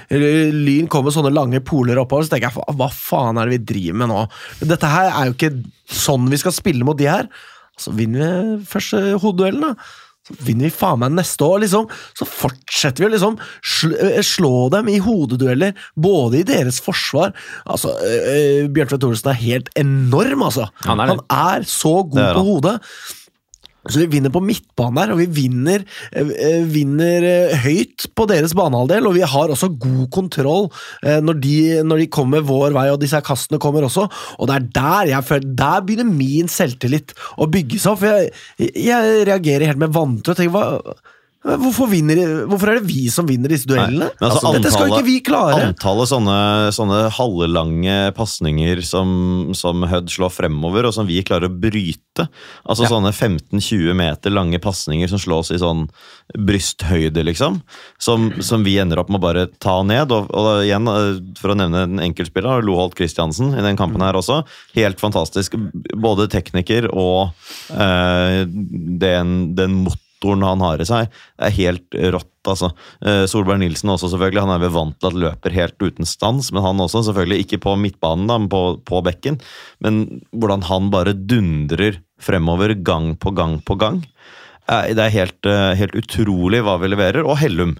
Speaker 2: Lyn kommer sånne lange poler oppover, så tenker jeg hva, faen er det vi driver med nå? Dette her er jo ikke sånn vi skal spille mot de her. Så vinner vi første hodeduellen, da. Så vinner vi faen meg neste år, liksom. Så fortsetter vi å liksom eh, slå dem i hodedueller, både i deres forsvar Altså, øh, Bjørntvedt Thoresen er helt enorm, altså.
Speaker 4: Han er.
Speaker 2: Han er så god
Speaker 3: er
Speaker 2: på hodet. Så vi vinner på midtbanen her, og vi vinner, eh, eh, vinner eh, høyt på deres banehalvdel, og vi har også god kontroll når de, når de kommer vår vei, og disse kastene kommer også. Og det er der jeg føler Der begynner min selvtillit å bygge seg opp. For jeg, jeg reagerer helt med vantro Hvorfor, vinner, hvorfor er det vi som vinner disse duellene?
Speaker 3: Nei, altså,
Speaker 2: Dette skal jo ikke vi klare.
Speaker 3: Antallet sånne, sånne halvlange pasninger som, som Hødd slår fremover, og som vi klarer å bryte. Altså sånne 15-20 meter lange pasninger som slås i sånn brysthøyde, liksom. Som, som vi ender opp med å bare ta ned. Og, og igjen, eh, for å nevne en enkeltspiller, Loholt Christiansen i den kampen her også. Helt fantastisk. Både tekniker og øh, den, den motoren han har i seg, er helt rått, altså. Eh, Solberg Nilsen også, selvfølgelig. Han er vel vant til at løper helt uten stans, men han også, selvfølgelig. Ikke på midtbanen, da, men på, på bekken. Men hvordan han bare dundrer fremover gang på gang på gang. Det er helt, eh, helt utrolig hva vi leverer. Og Hellum,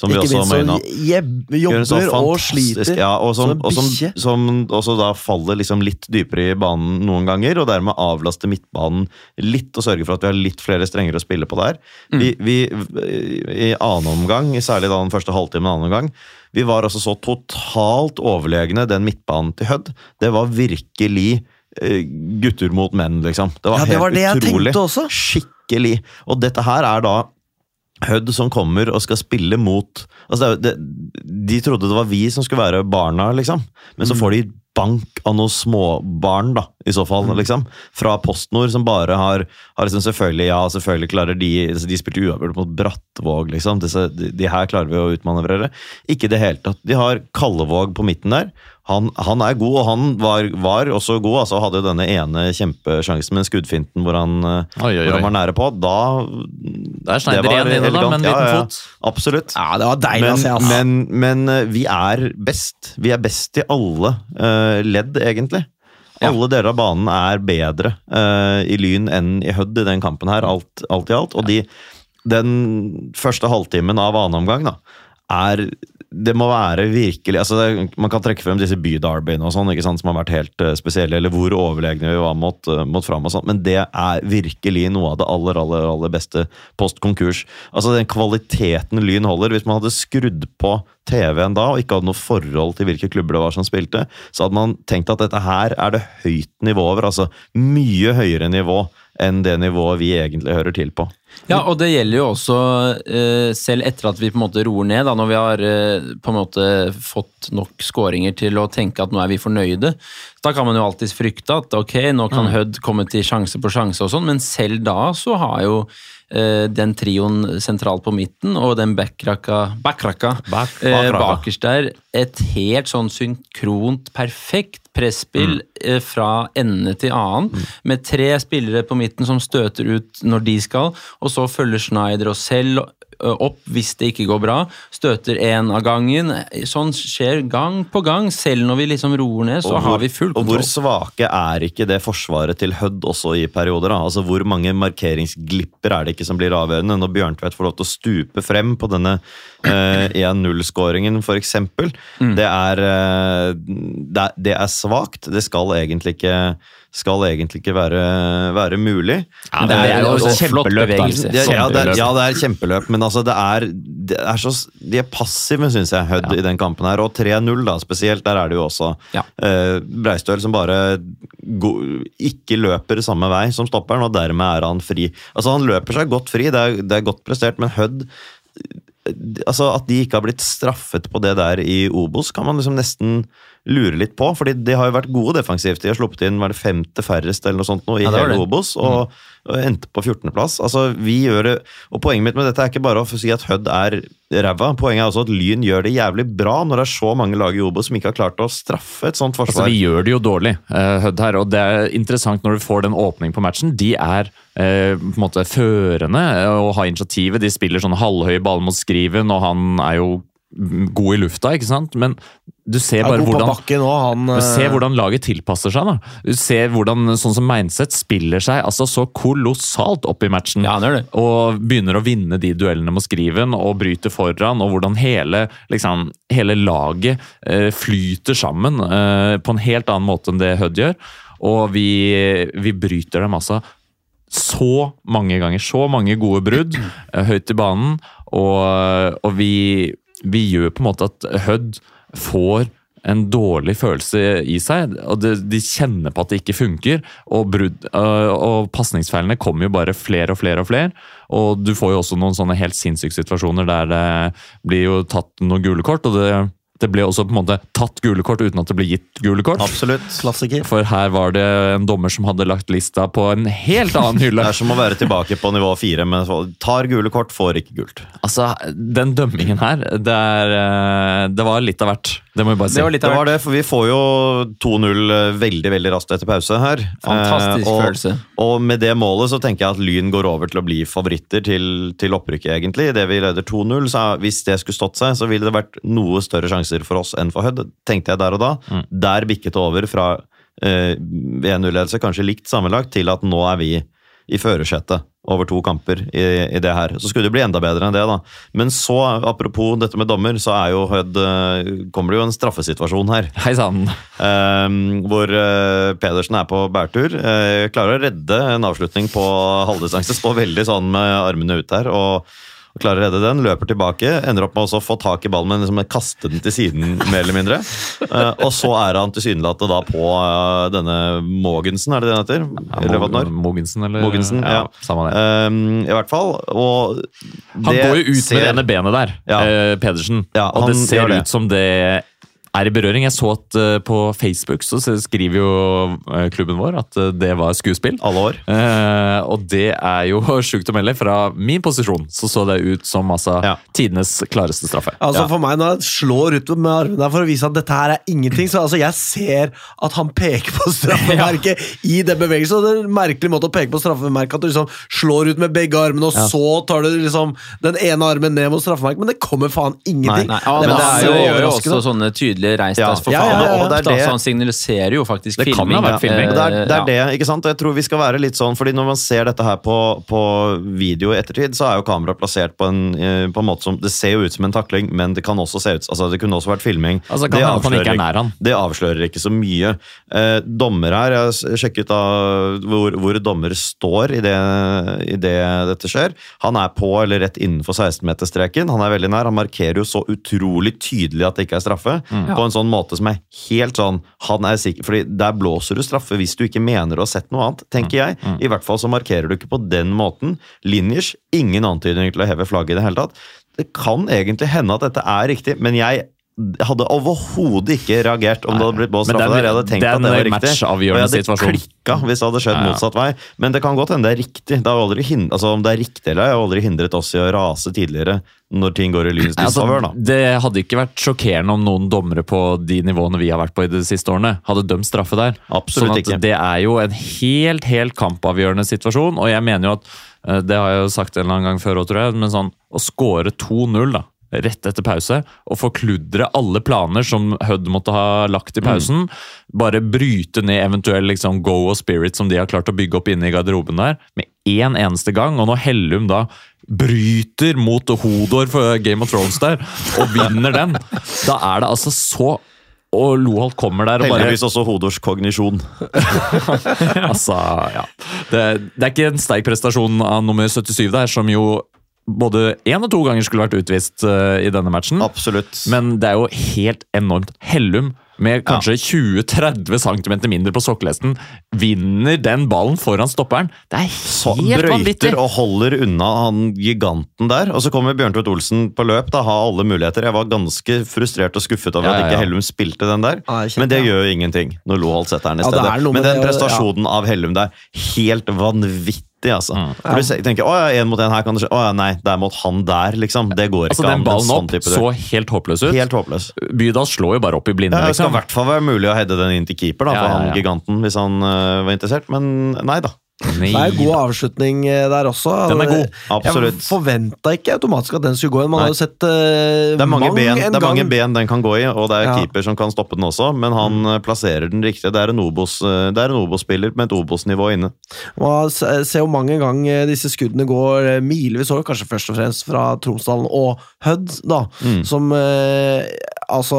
Speaker 3: som vi også
Speaker 2: minst
Speaker 3: må innom.
Speaker 2: jeb-
Speaker 3: sånn
Speaker 2: jobber og sliter
Speaker 3: Ja, og som,
Speaker 2: som en
Speaker 3: og som, som også da faller liksom litt dypere i banen noen ganger, og dermed avlaster midtbanen litt og sørger for at vi har litt flere strenger å spille på der.
Speaker 2: Mm.
Speaker 3: Vi, vi, I annen omgang, særlig da den første halvtimen annen omgang, vi var altså så totalt overlegne den midtbanen til Hødd. Det var virkelig eh, gutter mot menn, liksom. Det var
Speaker 2: Ja, det
Speaker 3: helt
Speaker 2: var det
Speaker 3: utrolig. Skikkelig. Og dette her er da Hødd som kommer og skal spille mot altså det, De trodde det var vi som skulle være barna, liksom. Men
Speaker 2: Mm.
Speaker 3: så får de bank av noen småbarn, da, i så
Speaker 2: Mm.
Speaker 3: fall. liksom. Fra PostNord, som bare har, har liksom selvfølgelig Ja, selvfølgelig klarer de altså De spilte uavgjort mot Brattvåg, liksom. Disse, de, de her klarer vi å utmanøvrere. Ikke i det hele tatt. De har Kallevåg på midten der. Han, han er god, og han var, var også god. altså Hadde jo denne ene kjempesjansen med skuddfinten hvor han, eh,
Speaker 5: Oi, oi,
Speaker 3: hvor han var nære på. Da det var
Speaker 5: igjen inne, da, med en
Speaker 3: Ja,
Speaker 5: fot.
Speaker 3: ja, ja. Absolutt.
Speaker 2: Ja, det var deilig
Speaker 3: Men,
Speaker 2: å se, altså.
Speaker 3: men, men eh, vi er best. Vi er best i alle uh, ledd, egentlig. Alle deler av banen er bedre uh, i Lyn enn i Hødd i den kampen her, alt, alt i alt. Og de, den første halvtimen av annen omgang da, er det må være virkelig altså det, Man kan trekke frem disse bydarbyene og sånn, ikke sant, som har vært helt uh, spesielle, eller hvor overlegne vi var mot, uh, mot fram og sånn, men det er virkelig noe av det aller, aller, aller beste post konkurs. Altså den kvaliteten Lyn holder. Hvis man hadde skrudd på TV-en da, og ikke hadde noe forhold til hvilke klubber det var som spilte, så hadde man tenkt at dette her er det høyt nivå over. Altså mye høyere nivå enn det nivået vi egentlig hører til på.
Speaker 4: Ja, og det gjelder jo også eh, selv etter at vi på en måte roer ned, da, når vi har eh, på en måte fått nok skåringer til å tenke at nå er vi fornøyde. Da kan man jo alltids frykte at ok, nå kan Hødd komme til sjanse på sjanse og sånn, men selv da så har jo eh, den trioen sentralt på midten og den backracka, backracka
Speaker 3: Back-
Speaker 4: eh, bakerst der et helt sånn synkront, perfekt presspill mm. fra ende til annen, med tre spillere på midten som støter ut når de skal, og så følger Schneider og selv eh, opp hvis det ikke går bra. Støter én av gangen. Sånn skjer gang på gang. Selv når vi liksom roer ned, så
Speaker 3: hvor-
Speaker 4: har vi full kontroll.
Speaker 3: Og hvor svake er ikke det forsvaret til Hødd også i perioder? da? Altså Hvor mange markeringsglipper er det ikke som blir avgjørende når Bjørntvedt får lov til å stupe frem på denne eh, 1-0-skåringen, f.eks.?
Speaker 4: Mm.
Speaker 3: Det, er, eh, det, det er svakt. Det skal egentlig ikke, skal egentlig ikke være, være mulig.
Speaker 4: Men det er jo
Speaker 5: også kjempeløp.
Speaker 3: Det, ja, det er, ja, det er kjempeløp, men altså det er, det er så, de er passive, syns jeg, Hødd i den kampen her. Og 3-0, da, spesielt. Der er det jo også
Speaker 4: Ja.
Speaker 3: eh, Breistøl som bare go, ikke løper samme vei som stopperen, og dermed er han fri. Altså Han løper seg godt fri, det er, det er godt prestert, men Hødd altså At de ikke har blitt straffet på det der i Obos, kan man liksom nesten lure litt på. fordi de har jo vært gode defensivt. De har sluppet inn var det femte færrest eller noe sånt nå i
Speaker 4: Ja,
Speaker 3: hele. Obos, og, og endte på 14.-plass. Altså, vi gjør det, og Poenget mitt med dette er ikke bare å si at Hødd er ræva. Poenget er også at Lyn gjør det jævlig bra når det er så mange lag i Obos som ikke har klart å straffe et sånt forsvar.
Speaker 5: Altså,
Speaker 3: forsvar.
Speaker 5: Vi gjør det jo dårlig, uh, Hødd her, og det er interessant når du får den åpningen på matchen. De er eh, på en måte førende eh, og har initiativet. De spiller sånn halvhøye baller mot skriven, og han er jo mm, god i lufta, ikke sant? Men du ser
Speaker 2: Er
Speaker 5: bare hvordan
Speaker 2: også, han.
Speaker 5: du
Speaker 2: eh,
Speaker 5: ser hvordan laget tilpasser seg. da. Du ser hvordan sånn som Meinseth spiller seg altså så kolossalt opp i matchen.
Speaker 4: Ja, det det.
Speaker 5: Og begynner å vinne de duellene mot Skriven og bryter foran. Og hvordan hele, liksom, hele laget eh, flyter sammen eh, på en helt annen måte enn det Hødd gjør. Og vi, vi bryter dem altså så mange ganger. Så mange gode brudd eh, høyt i banen. Og, og vi, vi gjør på en måte at Hødd får en dårlig følelse i seg. og De kjenner på at det ikke funker. Og, brudd, øh, og pasningsfeilene kommer jo bare flere og flere og flere. Og du får jo også noen sånne helt sinnssyke situasjoner der det blir jo tatt noen gule kort. og det det ble også på en måte tatt gule kort uten at det ble gitt gule kort.
Speaker 3: Absolutt.
Speaker 2: Klassiker.
Speaker 5: For her var det en dommer som hadde lagt lista på en helt annen hylle.
Speaker 3: Det er som å være tilbake på nivå fire, men tar gule kort, får ikke gult.
Speaker 5: Altså, Den dømmingen her, det, er, eh, det var litt av hvert. Det må vi bare si.
Speaker 4: Det var litt av
Speaker 3: det, for vi får jo 2-0 veldig veldig raskt etter pause her.
Speaker 4: Fantastisk
Speaker 3: Eh, og,
Speaker 4: følelse.
Speaker 3: Og med det målet så tenker jeg at Lyn går over til å bli favoritter til, til opprykket, egentlig. Det vi leder 2-0, så hvis det skulle stått seg, så ville det vært noe større sjanser for oss enn for Hødd, tenkte jeg der og da.
Speaker 5: Mm.
Speaker 3: Der bikket det over fra eh, 1-0-ledelse, kanskje likt sammenlagt, til at nå er vi i førersetet over to kamper i, i det her. Så skulle det bli enda bedre enn det, da. Men så, apropos dette med dommer, så er jo Hødd eh, Kommer det jo en straffesituasjon her.
Speaker 5: Hei sann.
Speaker 3: Eh, hvor eh, Pedersen er på bærtur. Eh, klarer å redde en avslutning på halvdistanse. Står veldig sånn med armene ut her. og og klarer å redde den, løper tilbake, ender opp med å få tak i ballen, men liksom kaste den til siden, mer eller mindre. Uh, og så er han tilsynelatende da på uh, denne Mogensen, er det det han heter? Eller hva er?
Speaker 5: Mogensen, eller?
Speaker 3: Mogensen, ja.
Speaker 5: Samme det.
Speaker 3: Uh, I hvert fall. Og
Speaker 5: Han går jo ut
Speaker 3: ser-
Speaker 5: med det ene benet der,
Speaker 3: Ja.
Speaker 5: Pedersen.
Speaker 3: Ja,
Speaker 5: og det ser
Speaker 3: det.
Speaker 5: ut som det er i berøring. Jeg så at eh, på Facebook så skriver jo eh, klubben vår at eh, det var skuespill.
Speaker 3: Alle år.
Speaker 5: Eh, og det er jo sjukt å melde. Fra min posisjon så så det ut som altså,
Speaker 3: Ja.
Speaker 5: tidenes klareste straffe.
Speaker 2: Altså
Speaker 3: Ja.
Speaker 2: For meg, når han slår ut med armene for å vise at dette her er ingenting Så altså jeg ser at han peker på straffemerket i den bevegelsen. Og det er en merkelig måte å peke på straffemerket at du liksom slår ut med begge armene, og så tar du liksom den ene armen ned mot straffemerket, men det kommer faen ingenting.
Speaker 4: Nei, ja,
Speaker 2: det
Speaker 4: men det er jo, det gjør jo også sånne tydelige reis
Speaker 3: Ja.
Speaker 4: deg for faen
Speaker 2: ja, ja, ja.
Speaker 4: opp,
Speaker 3: Og det er
Speaker 4: da, så han signaliserer jo faktisk
Speaker 5: Det kan
Speaker 4: filming.
Speaker 5: ha vært filming.
Speaker 3: Og det er, det er
Speaker 4: Eh,
Speaker 3: det, ikke sant? Jeg tror vi skal være litt sånn, fordi når man ser dette her på, på video i ettertid, så er jo kameraet plassert på en, eh, på en måte som Det ser jo ut som en takling, men det kan også se ut altså Det kunne også vært filming.
Speaker 5: Altså, kan
Speaker 3: det,
Speaker 5: avslører, han ikke er
Speaker 3: avslører,
Speaker 5: nær han.
Speaker 3: det avslører ikke så mye. Eh, dommer her, jeg har sjekket da hvor, hvor dommer står i det, i det dette skjer. Han er på eller rett innenfor 16-meterstreken. Han er veldig nær. Han markerer jo så utrolig tydelig at det ikke er straffe. På en sånn måte som er helt sånn Han er sikker, fordi der blåser du straffe hvis du ikke mener å ha sett noe annet, tenker jeg. I hvert fall så markerer du ikke på den måten. Linjers, ingen antydning til å heve flagget i det hele tatt. Det kan egentlig hende at dette er riktig, men jeg hadde overhodet ikke reagert om det hadde blitt
Speaker 5: er
Speaker 3: straffe der. Jeg hadde tenkt
Speaker 5: det
Speaker 3: at det var riktig. Og jeg hadde klikka hvis det hadde skjedd
Speaker 5: Ja, ja.
Speaker 3: motsatt vei. Men det kan godt hende det er riktig. Det har aldri hindret, altså, om det er riktig eller ei, har aldri hindret oss i å rase tidligere når ting går i lynets
Speaker 5: Altså,
Speaker 3: disfavør. Altså,
Speaker 5: det hadde ikke vært sjokkerende om noen dommere på de nivåene vi har vært på i de siste årene, hadde dømt straffe der.
Speaker 3: Absolutt
Speaker 5: sånn at
Speaker 3: ikke.
Speaker 5: Det er jo en helt, helt kampavgjørende situasjon, og jeg mener jo at eh, Det har jeg jo sagt en eller annen gang før òg, tror jeg, men sånn å score 2-0 da, rett etter pause, og forkludre alle planer som Hødd måtte ha lagt i pausen, bare bryte ned eventuell liksom, go og spirit som de har klart å bygge opp inne i garderoben der, med én eneste gang. Og når Hellum da bryter mot Hodor for Game of Thrones der, og vinner den, da er det altså så og Loholt kommer der og bare
Speaker 3: Heldigvis også Hodors kognisjon.
Speaker 5: Altså, ja. Det, det er ikke en sterk prestasjon av nummer 77 der, som jo både én og to ganger skulle vært utvist uh, i denne matchen.
Speaker 3: Absolutt.
Speaker 5: Men det er jo helt enormt. Hellum, med kanskje 20-30 cm mindre på sokkelesten, vinner den ballen foran stopperen. Det er
Speaker 3: helt
Speaker 5: helt vanvittig!
Speaker 3: brøyter og holder unna han giganten der. Og så kommer Bjørntvedt Olsen på løp, da, har alle muligheter. Jeg var ganske frustrert og skuffet over
Speaker 5: Ja, ja,
Speaker 3: at ikke. Hellum spilte den der.
Speaker 2: Ja, jeg
Speaker 3: Men det
Speaker 2: ja.
Speaker 3: gjør jo ingenting når Loholt setter den i stedet. Men den prestasjonen av Hellum der, helt vanvittig. Altså.
Speaker 5: Mm.
Speaker 3: For du tenker å ja, én mot én her kan det skje. Å ja, nei, det er mot han der, liksom. Det går
Speaker 5: Altså,
Speaker 3: ikke
Speaker 5: den ballen
Speaker 3: sånn
Speaker 5: opp
Speaker 3: sånn
Speaker 5: så helt håpløs ut.
Speaker 3: Helt håpløs.
Speaker 5: Bydal slår jo bare opp i blinde.
Speaker 3: Ja, det skal i
Speaker 5: liksom.
Speaker 3: hvert fall være mulig å heade den inn til keeper, da,
Speaker 5: Ja,
Speaker 3: for
Speaker 5: ja,
Speaker 3: han giganten, hvis han uh, var interessert. Men nei da.
Speaker 2: Det er en god avslutning eh, der også.
Speaker 5: Den er god,
Speaker 3: absolutt.
Speaker 2: Jeg forventa ikke automatisk at den skulle gå inn. Man
Speaker 3: Nei.
Speaker 2: har jo sett uh,
Speaker 3: Det er mange,
Speaker 2: mang
Speaker 3: ben,
Speaker 2: en
Speaker 3: det er mange ben den kan gå i, og det er
Speaker 2: Ja.
Speaker 3: keeper som kan stoppe den også, men han mm. plasserer den riktig. Det er en Obos-spiller med et Obos-nivå inne.
Speaker 2: Man ser jo mange ganger disse skuddene går eh, milevis over, kanskje først og fremst fra Tromsdalen og Hødd, da.
Speaker 3: Mm.
Speaker 2: Som eh, Altså,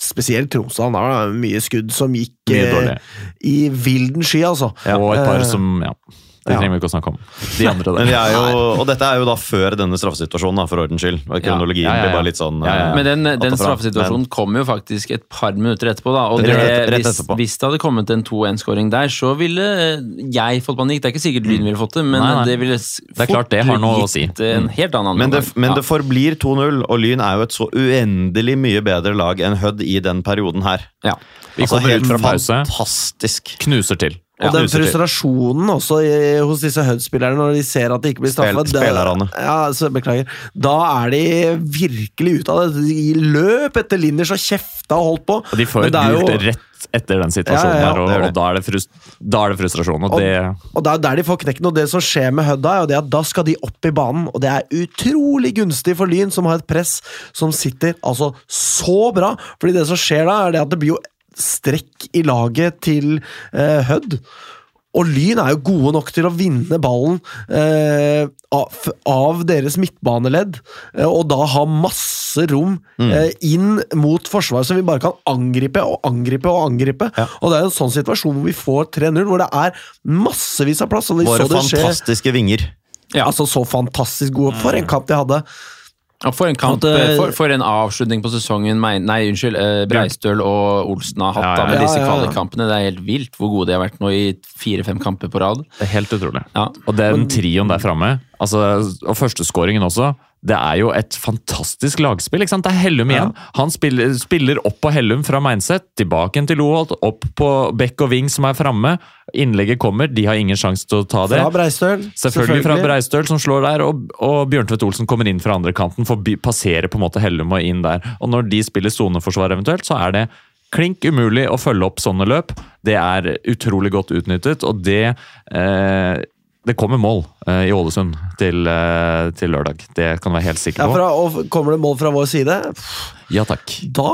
Speaker 2: spesielt Tromsø. var det mye skudd som gikk eh, i vilden sky, altså.
Speaker 5: Og et par
Speaker 2: Eh,
Speaker 5: som ja. De
Speaker 2: Ja.
Speaker 5: trenger vi ikke å snakke om. De andre
Speaker 3: Men
Speaker 5: der.
Speaker 3: er jo, og dette er jo da før denne straffesituasjonen, da, for ordens skyld. Kronologien
Speaker 5: Ja, ja, ja.
Speaker 3: blir bare litt sånn
Speaker 5: Ja, ja.
Speaker 3: eh,
Speaker 4: Men den, den straffesituasjonen kom jo faktisk et par minutter etterpå. da, og det,
Speaker 3: rett, rett
Speaker 4: hvis,
Speaker 3: etterpå.
Speaker 4: hvis det hadde kommet en 2-1-skåring der, så ville jeg fått panikk. Det er ikke sikkert Lyn ville fått det, men
Speaker 5: Nei, nei.
Speaker 4: det ville
Speaker 5: Det er klart det har noe å si.
Speaker 4: en helt annen
Speaker 3: Men det, men
Speaker 4: Ja.
Speaker 3: det forblir 2-0, og Lyn er jo et så uendelig mye bedre lag enn Hødd i den perioden her.
Speaker 4: Ja.
Speaker 5: Vi kommer ut fra pause.
Speaker 3: fantastisk.
Speaker 5: Knuser til.
Speaker 2: Og den
Speaker 3: usikker.
Speaker 2: frustrasjonen også i, hos disse Hud-spillerne når de ser at de ikke blir straffa
Speaker 3: Spil- spillerne.
Speaker 2: Ja, så beklager. Da er de virkelig ute av det. De løp etter linjer så kjefta og holdt på.
Speaker 5: Og de får
Speaker 2: jo-
Speaker 5: gult rett etter den situasjonen
Speaker 2: Ja, ja, ja,
Speaker 5: der, og,
Speaker 3: det.
Speaker 5: og da, er det frust, da er det frustrasjon. Og
Speaker 2: Og,
Speaker 5: det
Speaker 2: og det er der de får knekken, og det som skjer med Hud, er at da skal de opp i banen. Og det er utrolig gunstig for Lyn, som har et press som sitter altså så bra. Fordi det som skjer da, er det at det blir jo strekk i laget til eh, Hødd. Og Lyn er jo gode nok til å vinne ballen eh, av, av deres midtbaneledd, eh, og da ha masse rom
Speaker 3: Mm.
Speaker 2: eh, inn mot forsvaret, så vi bare kan angripe og angripe og angripe. Og det er en sånn situasjon hvor vi får 3-0, hvor det er massevis av plass.
Speaker 3: Våre fantastiske vinger.
Speaker 2: Ja, altså Så fantastisk gode. For en kamp de hadde!
Speaker 4: Ja, for, en kamp,
Speaker 2: eh,
Speaker 4: for, for en avslutning på sesongen Nei, unnskyld. Eh, Breistøl og Olsen har hatt
Speaker 5: Ja, ja,
Speaker 4: da med disse
Speaker 2: Ja, ja, ja.
Speaker 4: kvalikkampene. Det er helt vilt hvor gode de har vært nå i fire-fem kamper på rad.
Speaker 5: Det er helt utrolig.
Speaker 4: Ja.
Speaker 5: Og den trioen der framme, altså, og førsteskåringen også, det er jo et fantastisk lagspill. ikke sant? Det er Hellum igjen. Han spiller, spiller opp på Hellum fra Meinset, tilbake til Loholt, opp på Beck og Ving som er framme. Innlegget kommer, de har ingen sjanse til å ta det.
Speaker 2: Fra Breistøl.
Speaker 5: Selvfølgelig fra Breistøl, som slår der, og, og Bjørntvedt Olsen kommer inn fra andre kanten, for å passere på en måte Hellum og inn der. Og når de spiller soneforsvar eventuelt, så er det klink umulig å følge opp sånne løp. Det er utrolig godt utnyttet, og det eh, det kommer mål eh, i Ålesund til, eh, til lørdag. Det kan du være helt sikker
Speaker 2: Ja,
Speaker 5: på.
Speaker 2: fra, og kommer det mål fra vår side,
Speaker 5: Ja takk.
Speaker 2: da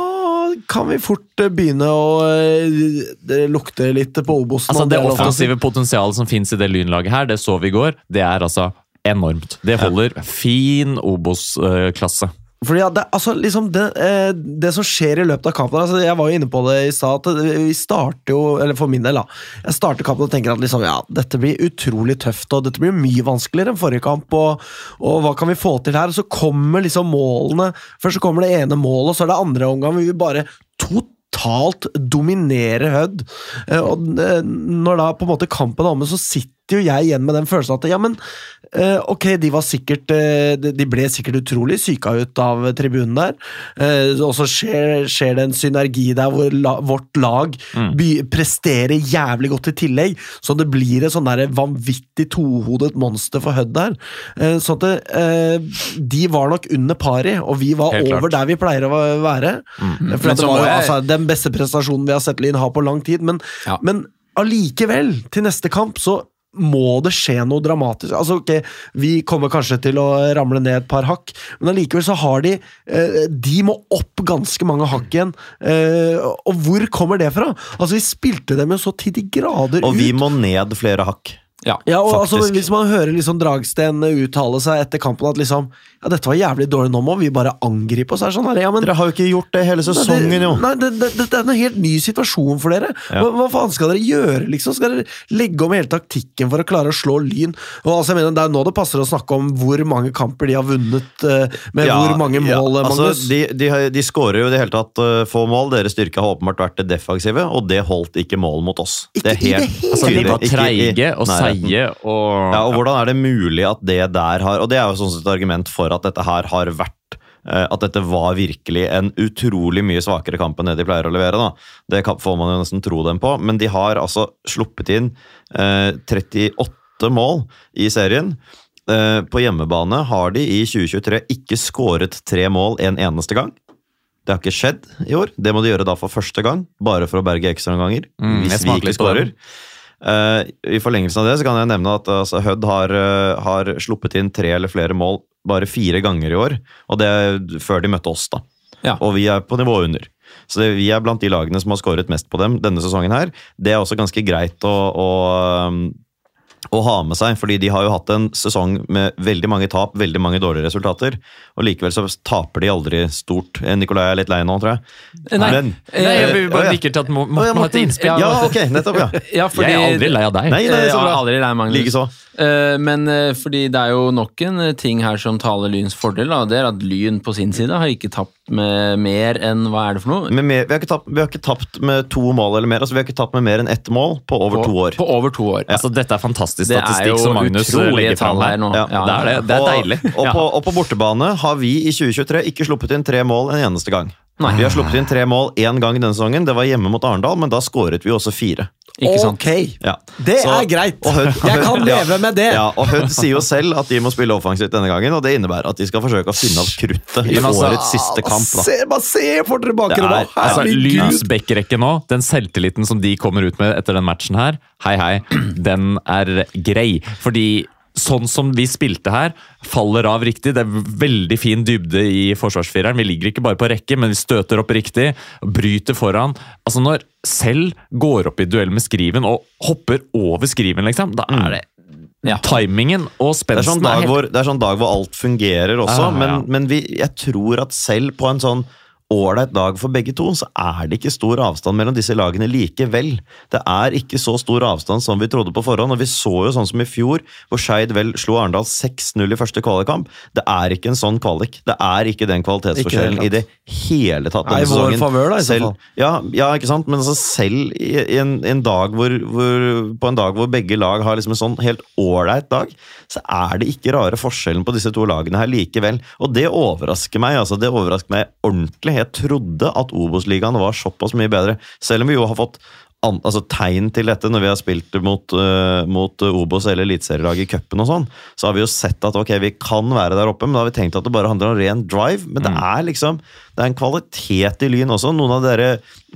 Speaker 2: kan vi fort eh, begynne å eh, lukte litt på Obosen.
Speaker 5: Altså Det offensive potensialet som fins i det lynlaget her, det så vi i går, det er altså enormt. Det holder fin Obos-klasse.
Speaker 2: Fordi ja, det, altså, liksom det, eh, det som skjer i løpet av kampen altså, Jeg var jo inne på det i stad. Vi starter jo, eller for min del, da. Jeg starter kampen og tenker at liksom, ja, dette blir utrolig tøft, og dette blir mye vanskeligere enn forrige kamp. Og, og hva kan vi få til her? Og så kommer liksom målene. Først så kommer det ene målet, og så er det andre omgang. Vi vil bare totalt dominere Hødd. Eh, Og eh, når da på en måte kampen er omme, så sitter jo jeg igjen med den følelsen at ja, men eh, ok, de var sikkert eh, de ble sikkert utrolig syka ut av tribunen der. Eh, og så skjer, skjer det en synergi der hvor la, vårt lag by, presterer jævlig godt i tillegg, så det blir et sånn vanvittig tohodet monster for Hødd der. Eh, så at det, eh, de var nok under pari, og vi var
Speaker 5: Helt klart.
Speaker 2: over der vi pleier å være. Mm. For det var jo
Speaker 4: jeg-
Speaker 2: altså, den beste prestasjonen vi har sett Lyn ha på lang tid, men,
Speaker 4: Ja.
Speaker 2: men allikevel, til neste kamp, så må det skje noe dramatisk. Altså, ok, Vi kommer kanskje til å ramle ned et par hakk, men allikevel så har de eh, De må opp ganske mange hakk igjen. Eh, og hvor kommer det fra? Altså, Vi spilte dem jo så til de grader
Speaker 3: Og vi
Speaker 2: ut.
Speaker 3: må ned flere hakk.
Speaker 4: Ja.
Speaker 2: Ja, og altså,
Speaker 3: faktisk.
Speaker 2: Hvis man hører liksom Dragsten uttale seg etter kampen at liksom Ja, dette var jævlig dårlig, nå må vi bare angripe oss. her sånn ja, men
Speaker 3: Dere har jo ikke gjort det hele sesongen, jo.
Speaker 2: Nei, det, det, det, er en helt ny situasjon for dere.
Speaker 3: Ja.
Speaker 2: Hva, hva faen skal dere gjøre? liksom? Skal dere legge om hele taktikken for å klare å slå Lyn? Og altså, jeg mener, Det er nå det passer å snakke om hvor mange kamper de har vunnet eh, med
Speaker 3: Ja,
Speaker 2: hvor mange
Speaker 3: ja,
Speaker 2: mål,
Speaker 3: altså, de, de, de skårer jo i det hele tatt uh, få mål. Deres styrke har åpenbart vært det defensive, og det holdt ikke mål mot oss.
Speaker 2: Ikke
Speaker 3: det er
Speaker 2: i det
Speaker 3: helt
Speaker 2: hele
Speaker 5: Altså, de var treige og
Speaker 3: nærheten.
Speaker 5: Seige og
Speaker 3: Ja, og hvordan er det mulig at det der har Og det er jo sånn sett et argument for at dette her har vært eh, at dette var virkelig en utrolig mye svakere kamp enn det de pleier å levere. da. Det får man jo nesten tro dem på, men de har altså sluppet inn eh, 38 mål i serien. Eh, på hjemmebane har de i 2023 ikke skåret tre mål en eneste gang. Det har ikke skjedd i år. Det må de gjøre da for første gang, bare for å berge ekstraomganger.
Speaker 5: Mm,
Speaker 3: hvis vi ikke skårer. Eh, I forlengelsen av det så kan jeg nevne at altså, Hødd har, eh, har sluppet inn tre eller flere mål bare fire ganger i år. Og det er før de møtte oss, da.
Speaker 4: Ja.
Speaker 3: Og vi er på nivå under. Så det, vi er blant de lagene som har skåret mest på dem denne sesongen her. Det er også ganske greit å, å, å ha med seg, fordi de har jo hatt en sesong med veldig mange tap, veldig mange dårlige resultater, og likevel så taper de aldri stort. Eh, Nikolai er litt lei nå, tror jeg.
Speaker 4: Nei,
Speaker 3: Men-
Speaker 4: eh,
Speaker 5: Nei, jeg vil bare
Speaker 3: ja.
Speaker 5: nikker til at
Speaker 3: ja,
Speaker 5: Morten har et innspill.
Speaker 3: Ja, ok, nettopp, ja.
Speaker 4: Ja, fordi,
Speaker 5: Jeg er aldri lei av deg.
Speaker 3: Nei, nei, så
Speaker 4: ja,
Speaker 3: bra.
Speaker 4: aldri lei, Magnus.
Speaker 3: Likeså.
Speaker 4: Eh, men eh, fordi det er jo nok en eh, ting her som taler Lyns fordel. Da. Det er at Lyn på sin side har ikke tapt med mer enn Hva er det for noe?
Speaker 3: Men mer, vi, har ikke tapt, vi har ikke tapt med to mål eller mer. altså Vi har ikke tapt med mer enn ett mål på over
Speaker 4: på,
Speaker 3: to år.
Speaker 4: På over to år.
Speaker 5: Altså, dette er fantastisk
Speaker 4: Det er
Speaker 5: statistikk som Magnus legger fram
Speaker 4: her nå.
Speaker 3: Ja,
Speaker 4: Ja,
Speaker 5: det er det. Det er deilig.
Speaker 3: Og,
Speaker 5: og,
Speaker 3: på, og på bortebane har vi i 2023 ikke sluppet inn tre mål en eneste gang.
Speaker 4: Nei.
Speaker 3: Vi har sluppet inn tre mål én gang denne sesongen. Det var hjemme mot Arendal, men da skåret vi også fire.
Speaker 4: Ikke sant?
Speaker 2: Ok,
Speaker 3: Ja.
Speaker 2: det
Speaker 3: Så-
Speaker 2: er greit.
Speaker 3: og Hødd-
Speaker 2: Jeg kan
Speaker 3: Ja.
Speaker 2: leve med det.
Speaker 3: Ja, og Hødd sier jo selv at de må spille offensivt denne gangen, og det innebærer at de skal forsøke å finne opp kruttet i
Speaker 5: altså-
Speaker 3: årets siste kamp. Da.
Speaker 2: Se, bare se for dere!
Speaker 3: Det er-
Speaker 5: Altså. Lyns backrekke nå, den selvtilliten som de kommer ut med etter den matchen her, hei hei, den er grei. Fordi sånn som vi spilte her, faller av riktig. Det er veldig fin dybde i forsvarsfireren. Vi ligger ikke bare på rekke, men vi støter opp riktig. Bryter foran. Altså Når selv går opp i duell med Skriven og hopper over Skriven, liksom, da er det
Speaker 4: Ja.
Speaker 5: Timingen og
Speaker 3: Det er, sånn
Speaker 5: spensten
Speaker 3: dag
Speaker 5: helt
Speaker 3: hvor, det er sånn dag hvor alt fungerer også,
Speaker 5: Ah, ja.
Speaker 3: men, men vi, jeg tror at selv på en sånn ålreit dag for begge to, så er det ikke stor avstand mellom disse lagene likevel. Det er ikke så stor avstand som vi trodde på forhånd, og vi så jo sånn som i fjor, hvor Skeid vel slo Arendal 6-0 i første kvalikkamp. Det er ikke en sånn kvalik. Det er ikke den kvalitetsforskjellen
Speaker 2: Ikke i det
Speaker 3: hele tatt.
Speaker 2: Nei,
Speaker 3: denne
Speaker 2: i vår
Speaker 3: sesongen.
Speaker 2: favør da, i
Speaker 3: Selv-. Ja, ja, ikke sant? Men altså selv i, i en, en dag hvor, hvor, på en dag hvor begge lag har liksom en sånn helt ålreit dag, så er det ikke rare forskjellen på disse to lagene her likevel. Og det overrasker meg. altså Det overrasker meg ordentlig. Jeg trodde at Obos-ligaen var såpass mye bedre. Selv om vi jo har fått an, altså tegn til dette når vi har spilt mot, uh, mot Obos eller eliteserielag i cupen og sånn, så har vi jo sett at ok, vi kan være der oppe, men da har vi tenkt at det bare handler om ren drive. Men det er liksom det er en kvalitet i Lyn også. Noen av dere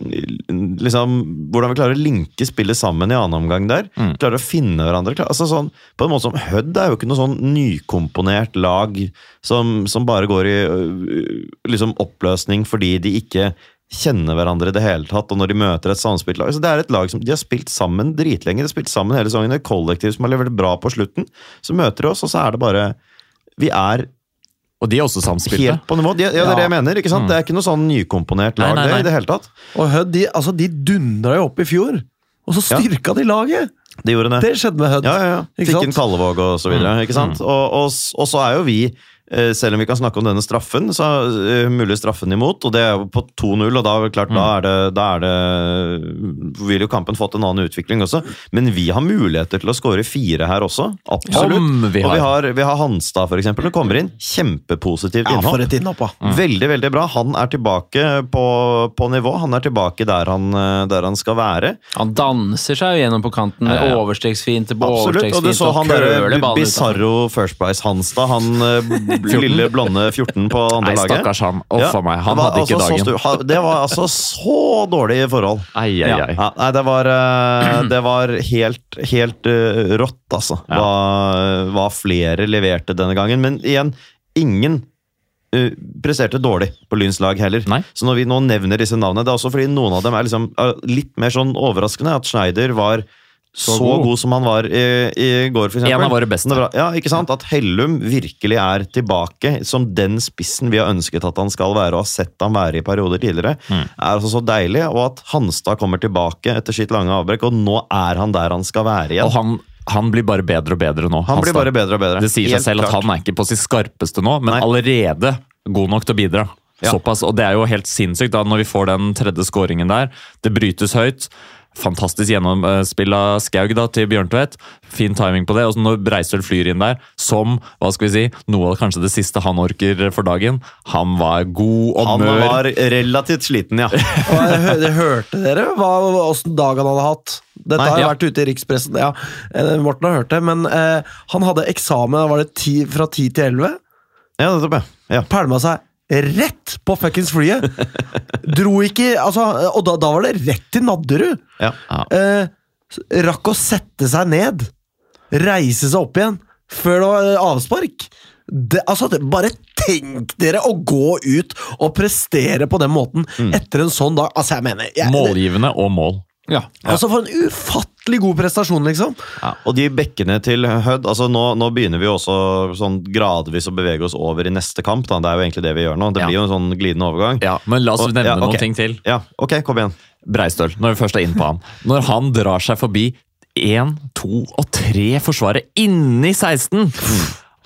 Speaker 3: liksom, Hvordan vi klarer å linke spillet sammen i annen omgang der. Klarer å finne hverandre. Altså sånn, på en måte som Hødd er jo ikke noe sånn nykomponert lag som, som bare går i øh, liksom oppløsning fordi de ikke kjenner hverandre i det hele tatt, og når de møter et samspilt lag. Så det er et lag som de har spilt sammen dritlenge. De har spilt sammen hele sesongen. Et kollektiv som har levert bra på slutten. Så møter de oss, og så er det bare Vi er
Speaker 5: Og de er også samspilte.
Speaker 3: helt på nivå. De, ja, det er det jeg mener. ikke sant? Det er ikke noe sånn nykomponert lag
Speaker 5: Nei, nei,
Speaker 3: det, i det hele tatt.
Speaker 2: Og Hødd de, altså, de dundra jo opp i fjor, og så
Speaker 3: Ja.
Speaker 2: styrka de laget!
Speaker 3: De gjorde det.
Speaker 2: Det skjedde med Hødd.
Speaker 3: Ja, ja, ja. Fikk
Speaker 2: en
Speaker 3: inn Kallevåg og så videre. ikke sant? Og, og, og så er jo vi, selv om vi kan snakke om denne straffen, så er mulig straffen imot, og det er jo på 2-0, og da klart, mm. da er det, da er det vil jo kampen fått en annen utvikling også. Men vi har muligheter til å skåre fire her også. Absolutt.
Speaker 5: Vi
Speaker 3: Og vi
Speaker 5: har.
Speaker 3: vi har Hanstad, for eksempel. Det kommer inn kjempepositivt
Speaker 2: Ja, for
Speaker 3: innhopp.
Speaker 2: et innhopp, da.
Speaker 3: Veldig, veldig bra. Han er tilbake på, på nivå. Han er tilbake der han, eh, der han skal være.
Speaker 4: Han danser seg jo gjennom på kanten
Speaker 5: Ja, ja.
Speaker 4: overstegsfinte på
Speaker 3: Absolutt, og du så
Speaker 4: og
Speaker 3: han
Speaker 4: køler
Speaker 3: der. Bizarro First Price Hanstad, han eh, lille blonde 14 på andre
Speaker 5: Nei,
Speaker 3: laget.
Speaker 5: stakkars han. Å, for meg. Han hadde ikke
Speaker 3: altså
Speaker 5: dagen.
Speaker 3: ha- Det var altså så dårlige forhold.
Speaker 5: Ai, ai, ai.
Speaker 3: Ja, nei, det var, eh, det var helt, helt eh, rått, altså.
Speaker 5: Ja.
Speaker 3: Hva, hva flere leverte denne gangen. Men igjen, ingen eh, presterte dårlig på Lyns lag heller.
Speaker 5: Nei.
Speaker 3: Så når vi nå nevner disse navnene, det er også fordi noen av dem er liksom litt mer sånn overraskende. At Schneider var så,
Speaker 5: god.
Speaker 3: god. som han var i, i går, eksempel.
Speaker 5: En av våre beste.
Speaker 3: Ja, ikke sant? At Hellum virkelig er tilbake som den spissen vi har ønsket at han skal være, og har sett han være i perioder tidligere,
Speaker 5: Mm.
Speaker 3: er altså så deilig. Og at Hanstad kommer tilbake etter sitt lange avbrekk, og nå er han der han skal være igjen.
Speaker 5: Og han, han blir bare bedre og bedre nå.
Speaker 3: Han blir bare bedre og bedre.
Speaker 5: Det sier seg
Speaker 3: Helt
Speaker 5: selv at
Speaker 3: klart.
Speaker 5: han er ikke på sitt skarpeste nå, men
Speaker 3: Nei.
Speaker 5: allerede god nok til å bidra.
Speaker 3: Ja.
Speaker 5: Såpass, og Det er jo helt sinnssykt da, når vi får den tredje skåringen der. Det brytes høyt. Fantastisk gjennomspill av Skaug da, til Bjørntvedt. Fin timing på det. Og så når Breistøl flyr inn der, som hva skal vi si, noe av kanskje det siste han orker for dagen Han var god og mør.
Speaker 3: Han
Speaker 5: mør.
Speaker 3: var relativt sliten, ja.
Speaker 2: Og jeg, hørte dere hva- åssen dag han hadde hatt? Dette
Speaker 3: Nei,
Speaker 2: har
Speaker 3: ja.
Speaker 2: vært ute i rikspressen. Ja, eh, Morten har hørt det, men eh, han hadde eksamen var det ti, fra 10 til 11.
Speaker 3: Ja, nettopp, ja. ja.
Speaker 2: Pælma seg rett på fuckings flyet! Dro ikke altså, Og da, da var det rett til Nadderud!
Speaker 3: ja.
Speaker 2: Eh, rakk å sette seg ned, reise seg opp igjen, før det var eh, avspark. Det, altså, det, bare tenk dere å gå ut og prestere på den måten etter en sånn dag. Altså, jeg mener jeg,
Speaker 5: Målgivende og mål.
Speaker 4: Ja.
Speaker 2: Altså, For en ufattelig god prestasjon, liksom.
Speaker 3: Og de bekkene til Hødd altså nå, nå begynner vi også sånn gradvis å bevege oss over i neste kamp. Da. Det er jo egentlig det vi gjør nå. Det
Speaker 5: Ja.
Speaker 3: blir jo en sånn glidende overgang.
Speaker 5: Ja, men la oss
Speaker 3: Og-
Speaker 5: nevne
Speaker 3: ja, okay.
Speaker 5: noen ting til.
Speaker 3: Ja, ok, kom igjen.
Speaker 5: Breistøl, når vi først er inne på han. Når han drar seg forbi én, to og tre forsvarere inni 16!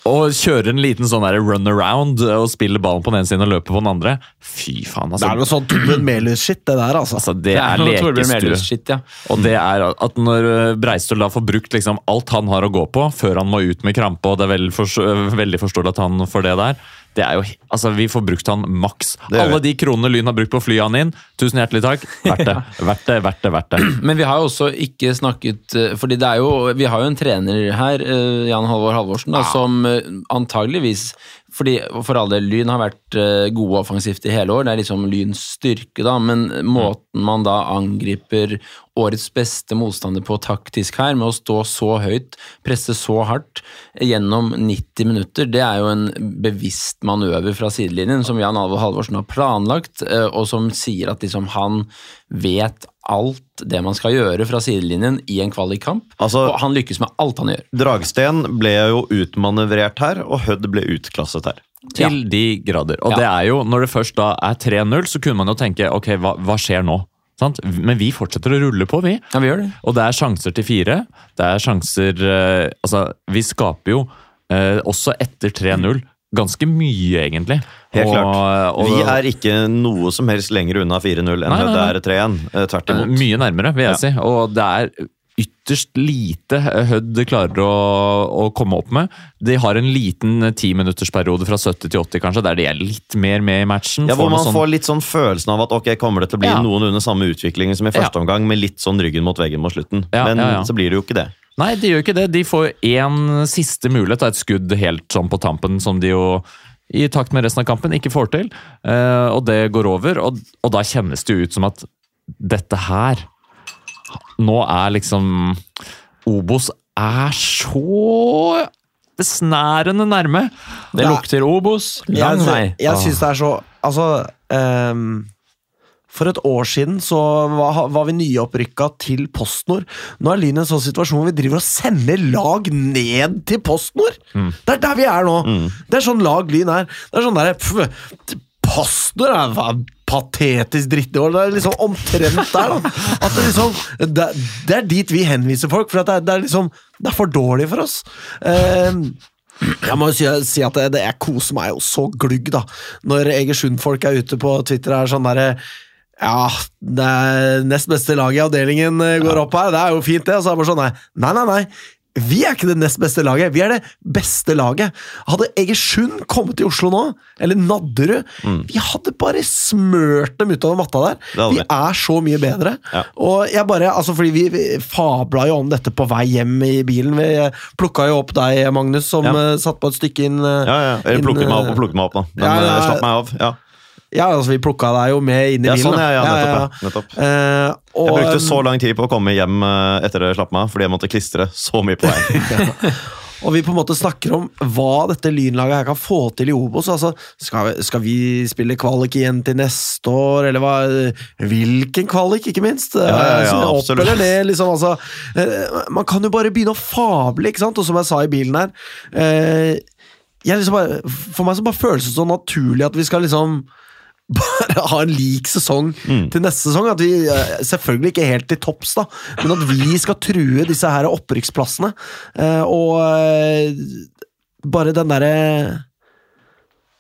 Speaker 5: Og kjører en liten sånn run around og spiller ballen på den ene siden og løper på den andre. Fy faen,
Speaker 2: Det
Speaker 5: altså.
Speaker 2: er noe sånn Torbjørn Melhus-shit, det der, altså.
Speaker 5: altså det, er
Speaker 4: er
Speaker 5: lekestue.
Speaker 4: Ja.
Speaker 5: Og det er at når eh, Breistøl da får brukt liksom alt han har å gå på, før han må ut med krampe, og det er veldig, forstå veldig forståelig at han får det der det er jo, altså Vi får brukt han maks. Alle de kronene Lyn har brukt på å fly han inn, tusen hjertelig takk. Verdt det, verdt det, verdt det. verdt det.
Speaker 4: Men vi har jo også ikke snakket eh, Fordi det er jo Vi har jo en trener her, eh, Jan Halvor Halvorsen, da, som eh, antageligvis fordi For all del, Lyn har vært gode offensivt i hele år. Det er liksom Lyns styrke, da. Men måten man da angriper årets beste motstander på taktisk her, med å stå så høyt, presse så hardt gjennom 90 minutter, det er jo en bevisst manøver fra sidelinjen som Jan Alvor Halvorsen har planlagt, eh, og som sier at liksom han vet alt det man skal gjøre fra sidelinjen i en kvalikkamp.
Speaker 3: Altså-
Speaker 4: og han lykkes med alt han gjør.
Speaker 3: Dragsten ble jo utmanøvrert her, og Hødd ble utklasset her.
Speaker 5: Til de grader. Og
Speaker 4: Ja.
Speaker 5: det er jo, når det først da er 3-0, så kunne man jo tenke ok, hva, hva skjer nå? Sant? Men vi fortsetter å rulle på, vi.
Speaker 4: Ja, vi gjør det.
Speaker 5: Og det er sjanser til fire. Det er sjanser eh, Altså, vi skaper jo eh, også etter 3-0 ganske mye, egentlig.
Speaker 3: Helt
Speaker 5: Og-
Speaker 3: klart.
Speaker 5: og-
Speaker 3: Vi er ikke noe som helst lenger unna 4-0 enn
Speaker 5: Nei, nei, nei.
Speaker 3: det er 3-1. eh, Tvert
Speaker 5: Eh,
Speaker 3: imot.
Speaker 5: Mye nærmere, vil jeg
Speaker 3: Ja.
Speaker 5: si. Og det er ytterst lite Hødd klarer å, å komme opp med. De har en liten timinuttersperiode fra 70 til 80, kanskje, der de er litt mer med i matchen.
Speaker 3: Ja, Hvor man
Speaker 5: sånn-
Speaker 3: får litt sånn følelsen av at ok, kommer det til å bli
Speaker 5: Ja.
Speaker 3: noenlunde samme utvikling som i første
Speaker 5: Ja.
Speaker 3: omgang, med litt sånn ryggen mot veggen mot slutten.
Speaker 5: Ja,
Speaker 3: Men så blir det jo ikke det.
Speaker 5: Nei, de gjør ikke det. De får én siste mulighet, av et skudd helt sånn på tampen, som de jo i takt med resten av kampen ikke får til. Eh, og det går over, og, og da kjennes det jo ut som at dette her Nå er liksom Obos er så besnærende nærme.
Speaker 4: Det lukter Obos.
Speaker 2: Jeg,
Speaker 4: Lang vei.
Speaker 2: jeg syns det er så Altså um, For et år siden så var, var vi nyopprykka til PostNord. Nå er Lyn i en sånn situasjon hvor vi driver og sender lag ned til PostNord! Det er der vi er nå! Det er sånn lag Lyn er. Det er sånn derre PostNord er patetisk drittår. Det er liksom omtrent der, da. At det, liksom, det, det er dit vi henviser folk, for at det, er, det er liksom Det er for dårlig for oss. Ehm, jeg må jo si, at det, jeg koser meg jo så glugg, da. Når Egersund-folk er ute på Twitter er sånn derre ja, det er nest beste laget i avdelingen går går opp her. Det er jo fint, det. Og så er det bare sånn nei, nei, nei. nei. Vi er ikke det nest beste laget, vi er det beste laget. Hadde Egersund kommet til Oslo nå, eller Nadderud Vi hadde bare smørt dem utover matta der.
Speaker 3: Mm.
Speaker 2: Vi er så mye bedre.
Speaker 3: Ja.
Speaker 2: Og jeg bare, altså fordi vi, vi fabla jo om dette på vei hjem i bilen. Vi plukka jo opp deg, Magnus, som
Speaker 3: Ja.
Speaker 2: eh, satt på et stykke inn eh,
Speaker 3: Ja, ja. Eller plukket meg opp
Speaker 2: eh,
Speaker 3: og plukket meg opp, da. Men
Speaker 2: Ja, ja,
Speaker 3: slapp meg av. Ja,
Speaker 2: Ja, altså vi plukka deg jo med inn i
Speaker 3: ja
Speaker 2: bilen.
Speaker 3: sånn, ja. ja nettopp. Ja, nettopp.
Speaker 2: Uh, og,
Speaker 3: Jeg brukte så lang tid på å komme hjem eh, etter det slapp meg fordi jeg måtte klistre så mye på veien.
Speaker 2: og vi på en måte snakker om hva dette lynlaget her kan få til i Obos. Altså, skal, vi- skal vi spille kvalik igjen til neste år, eller hva? Hvilken kvalik, ikke minst?
Speaker 3: ja, ja,
Speaker 2: ja, Opp
Speaker 3: absolutt.
Speaker 2: eller ned, liksom. Altså, eh, man kan jo bare begynne å fable, ikke sant? Og som jeg sa i bilen her eh, jeg liksom bare, For meg så bare føles det så naturlig at vi skal liksom bare ha en lik sesong
Speaker 3: Mm.
Speaker 2: til neste sesong. At vi, eh, Selvfølgelig ikke helt til topps, da, men at vi skal true disse her opprykksplassene. Eh, og eh, bare den derre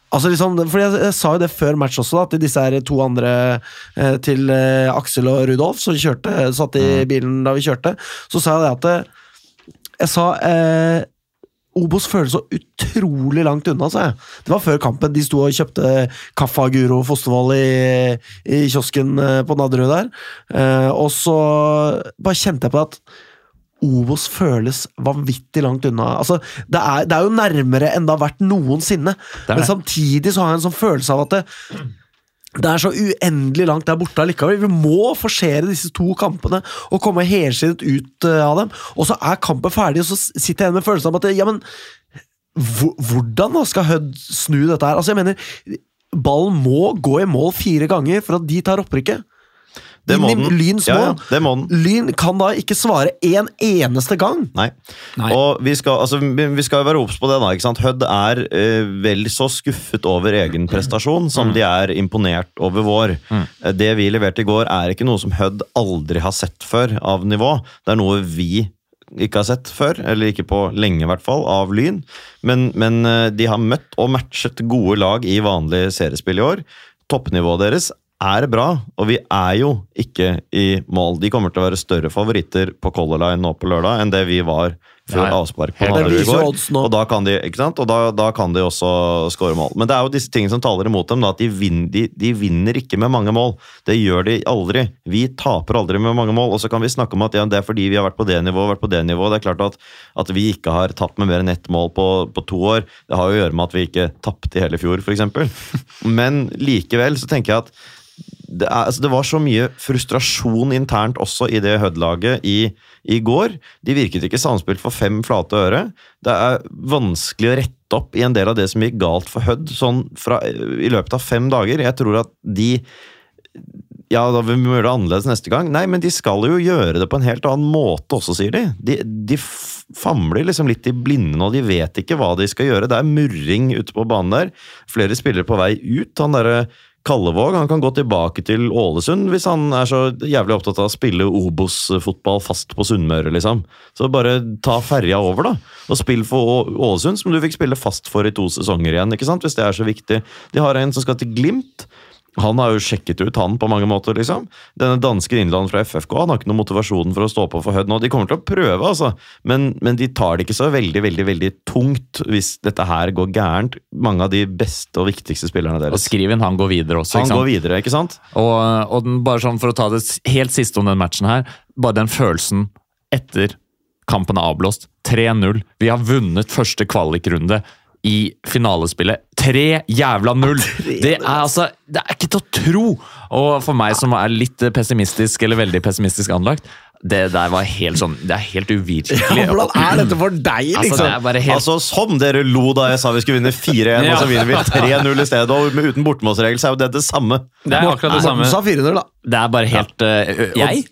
Speaker 2: Altså liksom, for jeg, jeg sa jo det før match også, da, til disse her to andre eh, Til eh, Aksel og Rudolf, som kjørte, satt i bilen da vi kjørte. Så sa jeg det at Jeg sa eh, Obos føles så utrolig langt unna, Så. Det var før kampen. De sto og kjøpte kaffe av Guro Fostervoll i, i kiosken eh, på Nadderud der. Eh, og så bare kjente jeg på at Obos føles vanvittig langt unna. Altså, det, er, det er jo nærmere enn det har vært noensinne.
Speaker 5: er
Speaker 2: Men samtidig så har jeg en sånn følelse av at det, det er så uendelig langt der borte allikevel. Vi må forsere disse to kampene og komme helskinnet ut eh, av dem. Og så er kampen ferdig, og så sitter jeg igjen med følelsen av at ja, men hvordan da skal Hødd snu dette her? Altså, jeg mener, ballen må gå i mål fire ganger for at de tar opprykket.
Speaker 3: Det må den.
Speaker 2: Lyns
Speaker 3: Ja,
Speaker 2: mål.
Speaker 3: ja, det må den.
Speaker 2: Lyn kan da ikke svare en eneste gang.
Speaker 3: Nei.
Speaker 4: Nei.
Speaker 3: Og vi skal, altså, vi skal være obs på det. da, ikke sant? Hødd er eh, vel så skuffet over egen prestasjon som de er imponert over vår. Mm. Det vi leverte i går, er ikke noe som Hødd aldri har sett før av nivå. Det er noe vi ikke har sett før, eller ikke på lenge i hvert fall, av Lyn. Men, men eh, de har møtt og matchet gode lag i vanlig seriespill i år. Toppnivået deres er bra, og vi er jo ikke i mål. De kommer til å være større favoritter på Color Line nå på lørdag enn det vi var før avspark på i går. Og da kan de ikke sant? Og da, da kan de også skåre mål. Men det er jo disse tingene som taler imot dem. Da, at de, vin, de, de vinner ikke med mange mål. Det gjør de aldri. Vi taper aldri med mange mål. Og så kan vi snakke om at ja, det er fordi vi har vært på det nivået, vært på det nivået. Det er klart at, at vi ikke har tapt med mer enn ett mål på, på to år. Det har jo å gjøre med at vi ikke tapte i hele fjor, f.eks. Men likevel så tenker jeg at det, er, altså det var så mye frustrasjon internt også i det Hødd-laget i, i går. De virket ikke samspilt for fem flate øre. Det er vanskelig å rette opp i en del av det som gikk galt for Hødd sånn i løpet av fem dager. Jeg tror at de ja, da vil vi gjøre det annerledes neste gang. Nei, men de skal jo gjøre det på en helt annen måte også, sier de. De, de famler liksom litt i blinde nå, de vet ikke hva de skal gjøre. Det er murring ute på banen der. Flere spillere på vei ut. Han derre Kallevåg han kan gå tilbake til Ålesund hvis han er så jævlig opptatt av å spille Obos-fotball fast på Sunnmøre, liksom. Så bare ta ferja over, da. Og spill for Ålesund, som du fikk spille fast for i to sesonger igjen, ikke sant? hvis det er så viktig. De har en som skal til Glimt. Han har jo sjekket ut han på mange måter, liksom. Denne danske innlandet fra FFK han har ikke noe motivasjon for å stå på for Hødd nå. De kommer til å prøve, altså, men, men de tar det ikke så veldig veldig, veldig tungt hvis dette her går gærent. Mange av de beste og viktigste spillerne deres. Og.
Speaker 5: Skriven han går videre også.
Speaker 3: Han går videre, ikke sant?
Speaker 5: Og, og den, bare sånn for å ta det helt siste om den matchen her. Bare den følelsen etter kampen er avblåst. 3-0. Vi har vunnet første kvalikrunde i finalespillet. 3 jævla 0! Det er altså Det er ikke til å tro! Og for meg som er litt pessimistisk, eller veldig pessimistisk anlagt, det der var helt sånn Det er helt uvirkelig.
Speaker 2: Hvordan er dette for deg,
Speaker 5: Altså,
Speaker 2: liksom?
Speaker 5: det er bare helt
Speaker 3: Altså, Som dere lo da jeg sa vi skulle vinne 4-1, og så vinner vi 3-0 i stedet. Og uten bortemålsregel så er jo det det samme.
Speaker 4: Det er akkurat det samme.
Speaker 2: Du sa 400, da.
Speaker 5: Det er bare helt og-
Speaker 4: Jeg?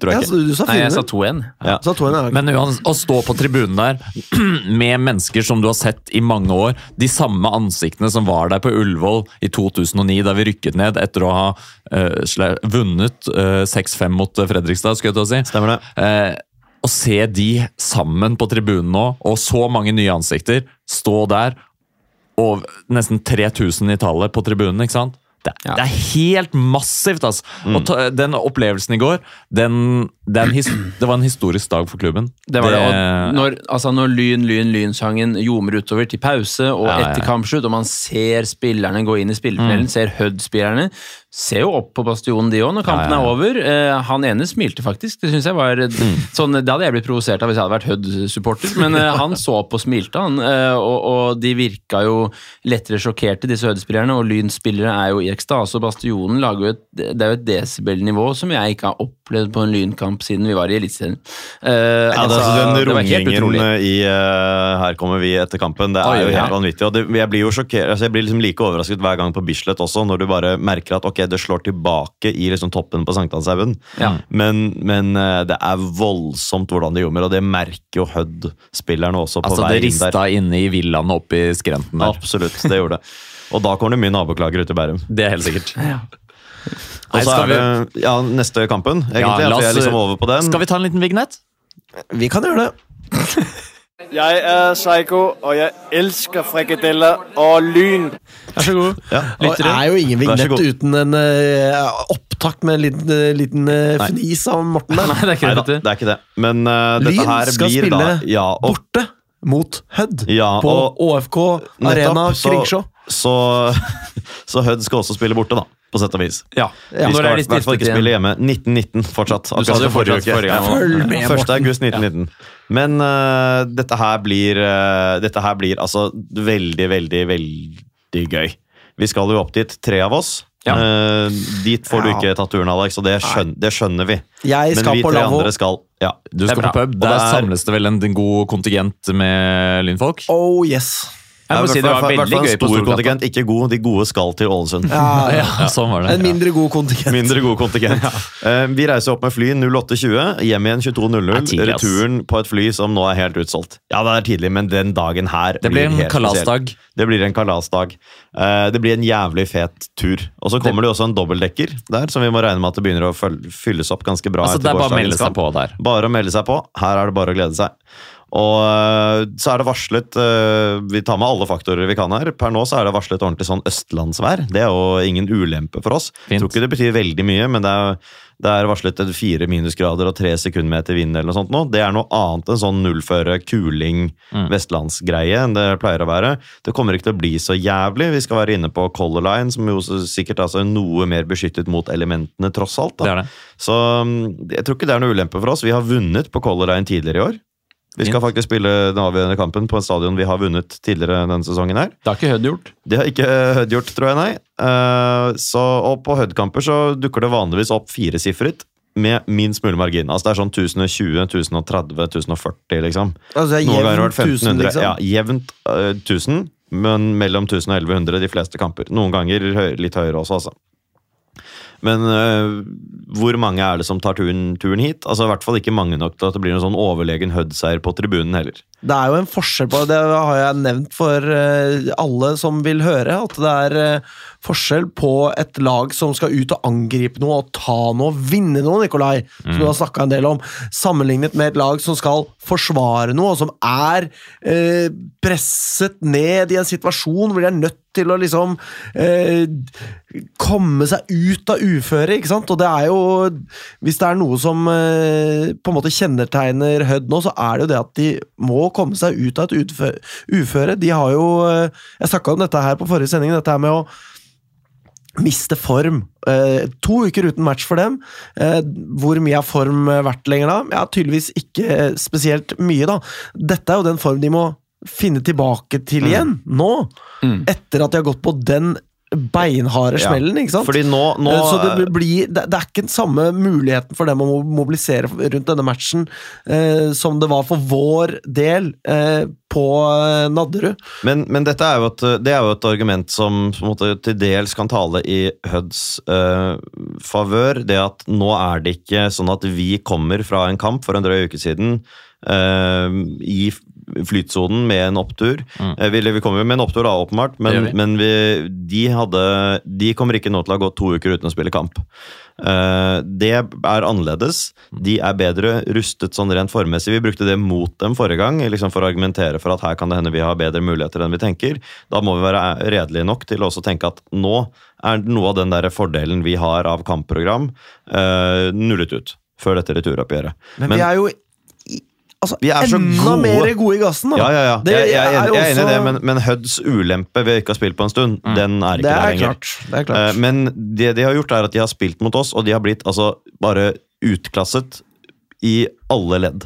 Speaker 3: Tror jeg
Speaker 2: ja,
Speaker 3: ikke.
Speaker 2: du sa
Speaker 4: Nei, jeg sa
Speaker 2: 400.
Speaker 4: 2-1.
Speaker 3: Ja.
Speaker 2: Så 200, ja.
Speaker 5: Men å stå på tribunen der med mennesker som du har sett i mange år, de samme ansiktene som var der på Ullevål i 2009, da vi rykket ned etter å ha uh, sle- vunnet uh, 6-5 mot eh, Fredrikstad, skulle jeg til å si.
Speaker 3: Stemmer det.
Speaker 5: Uh, å se de sammen på tribunen nå, og så mange nye ansikter, stå der, og nesten 3000 i tallet på tribunen, ikke sant? Det,
Speaker 4: Ja.
Speaker 5: det er helt massivt, altså.
Speaker 3: Mm.
Speaker 5: Og den opplevelsen i går, den, den det var en historisk dag for klubben.
Speaker 4: Det var det, og når, altså når Lyn, Lyn, Lyn-sangen ljomer utover til pause og
Speaker 5: Ja, etter ja.
Speaker 4: kampslutt, og man ser spillerne gå inn i spilletunnelen, ser Hødd-spillerne Ser jo opp på bastionen, de òg, når kampen
Speaker 5: Ja, ja,
Speaker 4: er over. Eh, han ene smilte faktisk. Det synes jeg var sånn, Det hadde jeg blitt provosert av hvis jeg hadde vært Hødd-supporter, men eh, han så opp og smilte, han. eh, og, og de virka jo lettere sjokkerte, disse Hødd-spillerne, og Lyn-spillere er jo i ekstase. og Bastionen lager jo et, det er jo et desibelnivå som jeg ikke har opplevd på en Lynkamp siden vi var i Eliteserien. Eh,
Speaker 3: Ja,
Speaker 4: altså,
Speaker 3: altså, den rungingen i uh, 'Her kommer vi' etter kampen, det er
Speaker 5: Oi,
Speaker 3: jo helt vanvittig. og det, Jeg blir jo sjokkert, altså jeg blir liksom like overrasket hver gang på Bislett også, når du bare merker at ok, det slår tilbake i liksom toppen på Sankthanshaugen.
Speaker 4: Ja.
Speaker 3: Men, men eh, det er voldsomt hvordan det gjorde, og det merker jo Hødd-spillerne også på
Speaker 5: Altså,
Speaker 3: vei
Speaker 5: det
Speaker 3: inn der.
Speaker 5: rista inne i villaene oppe i skrenten der.
Speaker 3: Absolutt, det gjorde det. Og da kommer det mye naboklager ut i Bærum.
Speaker 5: Det er helt sikkert.
Speaker 3: Og så er det ja, neste kampen, egentlig. Ja, er
Speaker 5: oss-
Speaker 3: liksom over på den.
Speaker 5: Skal vi ta en liten vignett?
Speaker 2: Vi kan gjøre det.
Speaker 8: Jeg er Psycho, og jeg elsker frikadeller og lyn.
Speaker 4: Vær så god.
Speaker 3: Ja.
Speaker 2: Og det er jo ingen vignett uten en uh, opptak med en liten, uh, liten
Speaker 3: uh,
Speaker 2: fnis av Morten der.
Speaker 4: Nei, det er ikke det. Nei,
Speaker 3: det er ikke det. Men dette
Speaker 2: Lyn skal
Speaker 3: blir
Speaker 2: spille
Speaker 3: da ja, og
Speaker 2: borte mot Hødd
Speaker 3: Ja,
Speaker 2: på ÅFK Arena
Speaker 3: Kringsjå. så- Så, så Hødd skal også spille borte, da. På sett og vis.
Speaker 4: Ja.
Speaker 2: Ja,
Speaker 3: Vi skal i hvert fall ikke spille hjemme. 1919 fortsatt.
Speaker 4: Du sa
Speaker 3: akkurat
Speaker 4: det
Speaker 3: som forrige
Speaker 4: fortsatt
Speaker 3: uke.
Speaker 4: forrige gang.
Speaker 3: Ja.
Speaker 2: Følg med,
Speaker 3: 1.
Speaker 2: Morten.
Speaker 3: august 1919. Men uh, dette her blir uh, Dette her blir altså veldig, veldig, veldig gøy. Vi skal jo opp dit, tre av oss.
Speaker 4: Ja.
Speaker 3: Uh, dit får du ikke tatt turen, Alex, og det, skjøn, det skjønner vi.
Speaker 2: Jeg
Speaker 3: Men vi
Speaker 2: på
Speaker 3: tre andre skal Ja.
Speaker 5: Du skal på pub.
Speaker 3: Og
Speaker 5: Der
Speaker 3: er-
Speaker 5: samles det vel en, en god kontingent med lynfolk?
Speaker 2: Oh yes.
Speaker 4: Jeg må
Speaker 3: Ja,
Speaker 4: si det var veldig gøy på
Speaker 3: stor kontingent, ikke god. De gode skal til Ålesund.
Speaker 2: Ja,
Speaker 5: Ja, sånn var det.
Speaker 2: En mindre god kontingent.
Speaker 3: Mindre god kontingent. uh, vi reiser opp med fly 08.20, hjem igjen 22.00.
Speaker 5: Det er tidlig, ass.
Speaker 3: Returen på et fly som nå er helt utsolgt. Ja, det er tidlig, men den dagen her
Speaker 5: Det blir en
Speaker 3: helt spesiell.
Speaker 5: kalasdag.
Speaker 3: Det blir en kalasdag. Uh, det blir en jævlig fet tur. Og så kommer det jo også en dobbeltdekker der, som vi må regne med at det begynner å fylles opp ganske bra.
Speaker 5: Altså,
Speaker 3: etter
Speaker 5: det er bare å melde seg på der.
Speaker 3: Bare å melde seg på. Her er det bare å glede seg. Og øh, så er det varslet øh, Vi tar med alle faktorer vi kan her. Per nå så er det varslet ordentlig sånn østlandsvær. Det er jo ingen ulempe for oss.
Speaker 5: Fint.
Speaker 3: Tror ikke det betyr veldig mye, men det er, det er varslet et fire minusgrader og tre sekundmeter vind eller noe sånt nå. Det er noe annet enn sånn nullføre, kuling,
Speaker 5: Mm.
Speaker 3: vestlandsgreie enn det pleier å være. Det kommer ikke til å bli så jævlig. Vi skal være inne på Color Line, som jo sikkert altså er noe mer beskyttet mot elementene, tross alt.
Speaker 5: Det er det.
Speaker 3: Så mm, jeg tror ikke det er noe ulempe for oss. Vi har vunnet på Color Line tidligere i år. Vi skal faktisk spille den avgjørende kampen på en stadion vi har vunnet tidligere denne sesongen. her.
Speaker 4: Det har ikke Hødd gjort.
Speaker 3: Det har ikke Hødd gjort, tror jeg, nei. Eh, så, og på Hødd-kamper så dukker det vanligvis opp firesifret med minst mulig margin. Altså Det er sånn 1020, 1030, 1040, liksom.
Speaker 2: Altså, det er jevnt 1000,
Speaker 3: 1500.
Speaker 2: liksom.
Speaker 3: Ja, jevnt eh, 1000, men mellom 1000 og 1100 de fleste kamper. Noen ganger litt høyere også, altså. Men uh, hvor mange er det som tar turen, turen hit? Altså I hvert fall ikke mange nok til at det blir noen sånn overlegen Hud-seier på tribunen heller.
Speaker 2: Det er jo en forskjell på det, har jeg nevnt for uh, alle som vil høre, at det er eh, forskjell på et lag som skal ut og angripe noe og ta noe, vinne noe, Nikolai, som du har snakka en del om, sammenlignet med et lag som skal forsvare noe, og som er eh, presset ned i en situasjon hvor de er nødt til å liksom eh, komme seg ut av uføret, ikke sant? Og det er jo Hvis det er noe som eh, på en måte kjennetegner Hødd nå, så er det jo det at de må komme seg ut av et uføre. De har jo eh, Jeg snakka om dette her på forrige sending, dette her med å miste form. Eh, to uker uten match for dem. Eh, hvor mye har form vært lenger da? Ja, Tydeligvis ikke spesielt mye, da. Dette er jo den form de må finne tilbake til igjen, nå. Etter at de har gått på den beinharde
Speaker 3: Ja.
Speaker 2: smellen, ikke sant?
Speaker 3: Fordi nå, nå
Speaker 2: Eh, Så det, blir, det, det er ikke den samme muligheten for dem å mobilisere rundt denne matchen eh, som det var for vår del eh, på eh, Nadderud.
Speaker 3: Men, men dette er jo et, det er jo et argument som på en måte, til dels kan tale i Høds eh, favør. Det at nå er det ikke sånn at vi kommer fra en kamp for en drøy uke siden eh, i flytsonen med en opptur. Mm. vi, vi kommer jo med en opptur, da, åpenbart, men,
Speaker 5: vi.
Speaker 3: men vi, de, hadde, de kommer ikke nå til å ha gått to uker uten å spille kamp. Uh, det er annerledes. De er bedre rustet sånn rent formmessig. Vi brukte det mot dem forrige gang, liksom for å argumentere for at her kan det hende vi har bedre muligheter enn vi tenker. Da må vi være redelige nok til å også tenke at nå er noe av den der fordelen vi har av kampprogram, uh, nullet ut før dette returoppgjøret.
Speaker 2: Men, vi er jo altså,
Speaker 3: Vi er så
Speaker 2: enda
Speaker 3: gode.
Speaker 2: mer gode i gassen, da.
Speaker 3: ja, ja, ja.
Speaker 2: Det
Speaker 3: jeg, jeg, enig- jeg er enig i det, men, men Huds ulempe ved ikke å ha spilt på en stund, den er ikke
Speaker 2: Det
Speaker 3: der
Speaker 2: er
Speaker 3: lenger.
Speaker 2: klart. Det er klart.
Speaker 3: Eh, Men det de har gjort, er at de har spilt mot oss, og de har blitt altså bare utklasset i alle ledd.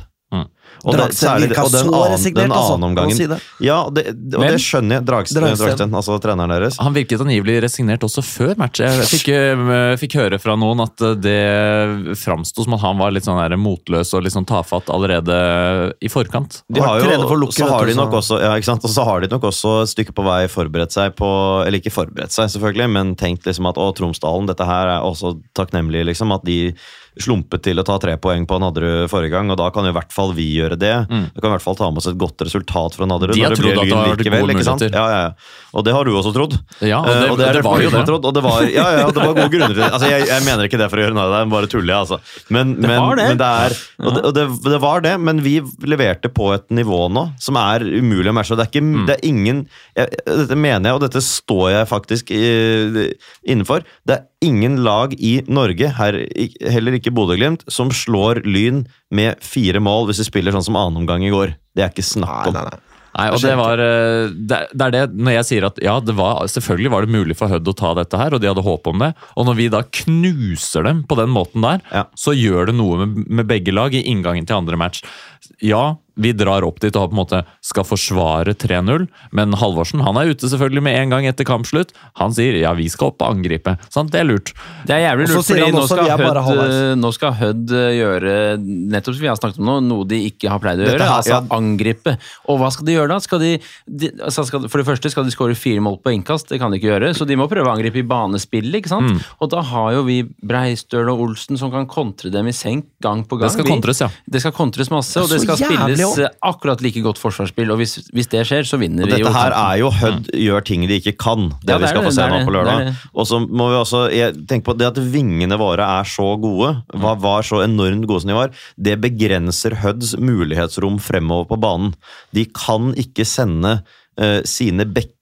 Speaker 3: Og, det,
Speaker 2: Dragsten
Speaker 3: særlig,
Speaker 2: virka
Speaker 3: og den
Speaker 2: så
Speaker 3: annen,
Speaker 2: resignert,
Speaker 3: den
Speaker 2: altså,
Speaker 3: annen omgangen
Speaker 2: si det.
Speaker 3: Ja, det, og
Speaker 5: Men-
Speaker 3: det skjønner jeg. Dragsten,
Speaker 2: Dragsten.
Speaker 3: Dragsten, altså treneren deres.
Speaker 5: Han virket angivelig resignert også før match. Jeg fikk, eh, fikk høre fra noen at eh, det framsto som at han var litt sånn der motløs og litt sånn tafatt allerede i forkant.
Speaker 3: De har jo,
Speaker 2: for Lukke,
Speaker 3: så har de nok også, ja, ikke sant? Og så har de nok også et stykke på vei forberedt seg på Eller ikke forberedt seg, selvfølgelig, men tenkt liksom at å, Tromsdalen, dette her er også takknemlig, liksom. At de slumpet til å ta tre poeng på Nadderud forrige gang, og da kan jo i hvert fall vi gjøre det. Da kan i hvert fall ta med oss et godt resultat fra Nadderud.
Speaker 5: Mm. De har
Speaker 3: det
Speaker 5: trodd at det har vært
Speaker 3: likevel,
Speaker 5: gode muligheter.
Speaker 3: Ja, ja, ja. Og det har du også trodd.
Speaker 5: Ja, og
Speaker 3: Eh,
Speaker 5: det-
Speaker 3: det,
Speaker 5: det var jo det.
Speaker 3: Trodd, og det var, ja, ja, det var gode grunner til det. Altså, jeg, jeg mener ikke det for å gjøre narr av deg, bare tuller jeg, altså. Men, men,
Speaker 4: var det.
Speaker 3: men det er og, det, og det, det var det, men vi leverte på et nivå nå som er umulig å matche. Det er, ikke,
Speaker 5: Mm.
Speaker 3: det er ingen jeg, Dette mener jeg, og dette står jeg faktisk i, innenfor. Det er ingen lag i Norge, her, heller ikke Bodø-Glimt, som slår Lyn med fire mål hvis de spiller sånn som annen omgang i går. Det er ikke snakk om.
Speaker 2: Nei, nei, nei.
Speaker 5: Nei, og det var eh, det, det er det når jeg sier at ja, det var, selvfølgelig var det mulig for Hødd å ta dette her, og de hadde håp om det. Og når vi da knuser dem på den måten der,
Speaker 3: Ja.
Speaker 5: så gjør det noe med, med begge lag i inngangen til andre match. Ja, vi drar opp dit og på en måte skal forsvare 3-0. Men Halvorsen han er ute selvfølgelig med en gang etter kampslutt. Han sier ja, vi skal opp og angripe. Sant? Det er lurt.
Speaker 4: Det er jævlig lurt, fordi nå skal,
Speaker 2: vi
Speaker 4: Hødd, eh, nå skal Hødd eh, gjøre nettopp som vi har snakket om nå, noe de ikke har pleid å gjøre.
Speaker 2: her-
Speaker 4: altså
Speaker 2: ja.
Speaker 4: angripe. Og hva skal de gjøre da? Skal de, de, altså skal, for det første skal de skåre fire mål på innkast, det kan de ikke gjøre. Så de må prøve å angripe i banespillet, ikke sant?
Speaker 5: Mm.
Speaker 4: Og da har jo vi Breistøl og Olsen som kan kontre dem i senk gang på gang.
Speaker 5: Det skal
Speaker 4: Vi-
Speaker 5: kontres, ja.
Speaker 4: Det skal kontres masse, og det skal spilles eh, akkurat like godt forsvarsspill. Og hvis, hvis det skjer, så vinner
Speaker 3: Og
Speaker 4: vi jo.
Speaker 3: dette her er jo Hødd gjør ting de ikke kan, det,
Speaker 4: Ja, det
Speaker 3: vi skal
Speaker 4: det,
Speaker 3: få se nå på lørdag. Og så må vi også tenke på det at vingene våre er så gode, var, var så enormt gode som de var, det begrenser Hødds mulighetsrom fremover på banen. De kan ikke sende uh, sine bekker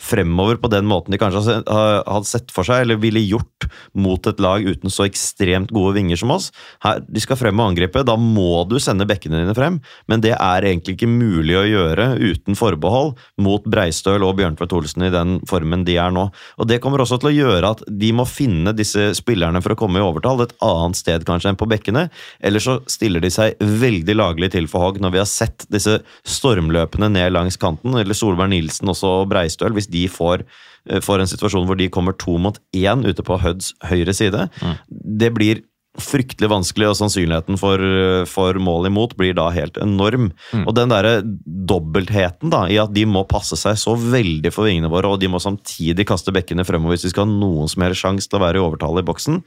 Speaker 3: fremover på den måten de kanskje hadde sett for seg, eller ville gjort mot et lag uten så ekstremt gode vinger som oss. Her, de skal frem og angripe, da må du sende bekkene dine frem, men det er egentlig ikke mulig å gjøre uten forbehold mot Breistøl og Bjørntvedt Olsen i den formen de er nå. Og Det kommer også til å gjøre at de må finne disse spillerne for å komme i overtall et annet sted kanskje enn på bekkene, eller så stiller de seg veldig laglig til for hogg når vi har sett disse stormløpene ned langs kanten, eller Solberg Nilsen også og Breistøl, hvis de får, eh, får en situasjon hvor de kommer to mot én ute på Huds høyre side. Det blir fryktelig vanskelig, og sannsynligheten for, for mål imot blir da helt enorm. Og den derre dobbeltheten da, i at de må passe seg så veldig for vingene våre, og de må samtidig kaste bekkene fremover hvis de skal ha noen som helst sjanse til å være i overtale i boksen,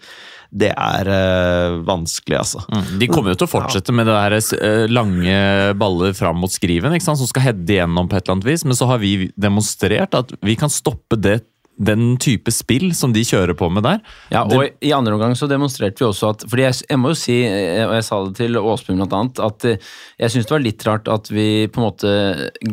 Speaker 3: det er uh, vanskelig, altså.
Speaker 5: De kommer jo til å fortsette med det der eh, lange baller fram mot skriven, ikke sant? som skal heade igjennom på et eller annet vis. Men så har vi demonstrert at vi kan stoppe det, den type spill som de kjører på med der.
Speaker 4: Ja, og i andre omgang så demonstrerte vi også at fordi jeg, jeg må jo si, eh, og jeg sa det til blant annet, at eh, jeg syns det var litt rart at vi på en måte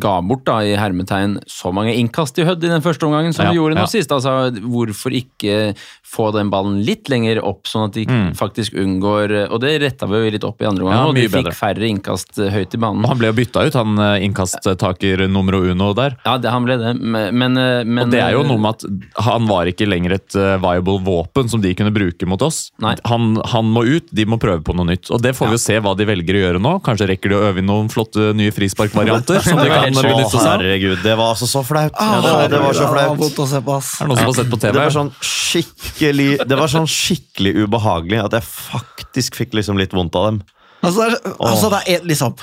Speaker 4: ga bort da i hermetegn så mange innkast i Hødd i den første omgangen som
Speaker 5: Ja,
Speaker 4: vi gjorde nå
Speaker 5: ja.
Speaker 4: sist. Altså, hvorfor ikke få den ballen litt lenger opp, sånn at de faktisk unngår Og det retta vi jo litt opp i andre omgang,
Speaker 5: Mm. Ja,
Speaker 4: og de fikk
Speaker 5: bedre.
Speaker 4: færre innkast eh, høyt i banen.
Speaker 5: Og han ble jo bytta ut, han innkasttaker numero uno der.
Speaker 4: Ja, det, han ble det, men, men,
Speaker 5: Og det er jo noe med at han var ikke lenger et eh, viable våpen som de kunne bruke mot oss. Han, han må ut, de må prøve på noe nytt. Og det får vi jo se hva de velger å gjøre nå. Kanskje rekker de å øve inn noen flotte nye frisparkvarianter som de kan benytte seg av.
Speaker 3: herregud, det var altså så flaut! Ja, det, var, det var så
Speaker 2: Ah,
Speaker 3: flaut.
Speaker 2: Det.
Speaker 5: Er det noen som har sett på
Speaker 3: Det var sånn skikkelig Det var sånn skikkelig ubehagelig at jeg faktisk fikk liksom litt vondt av dem.
Speaker 2: Altså, det er, altså, det er liksom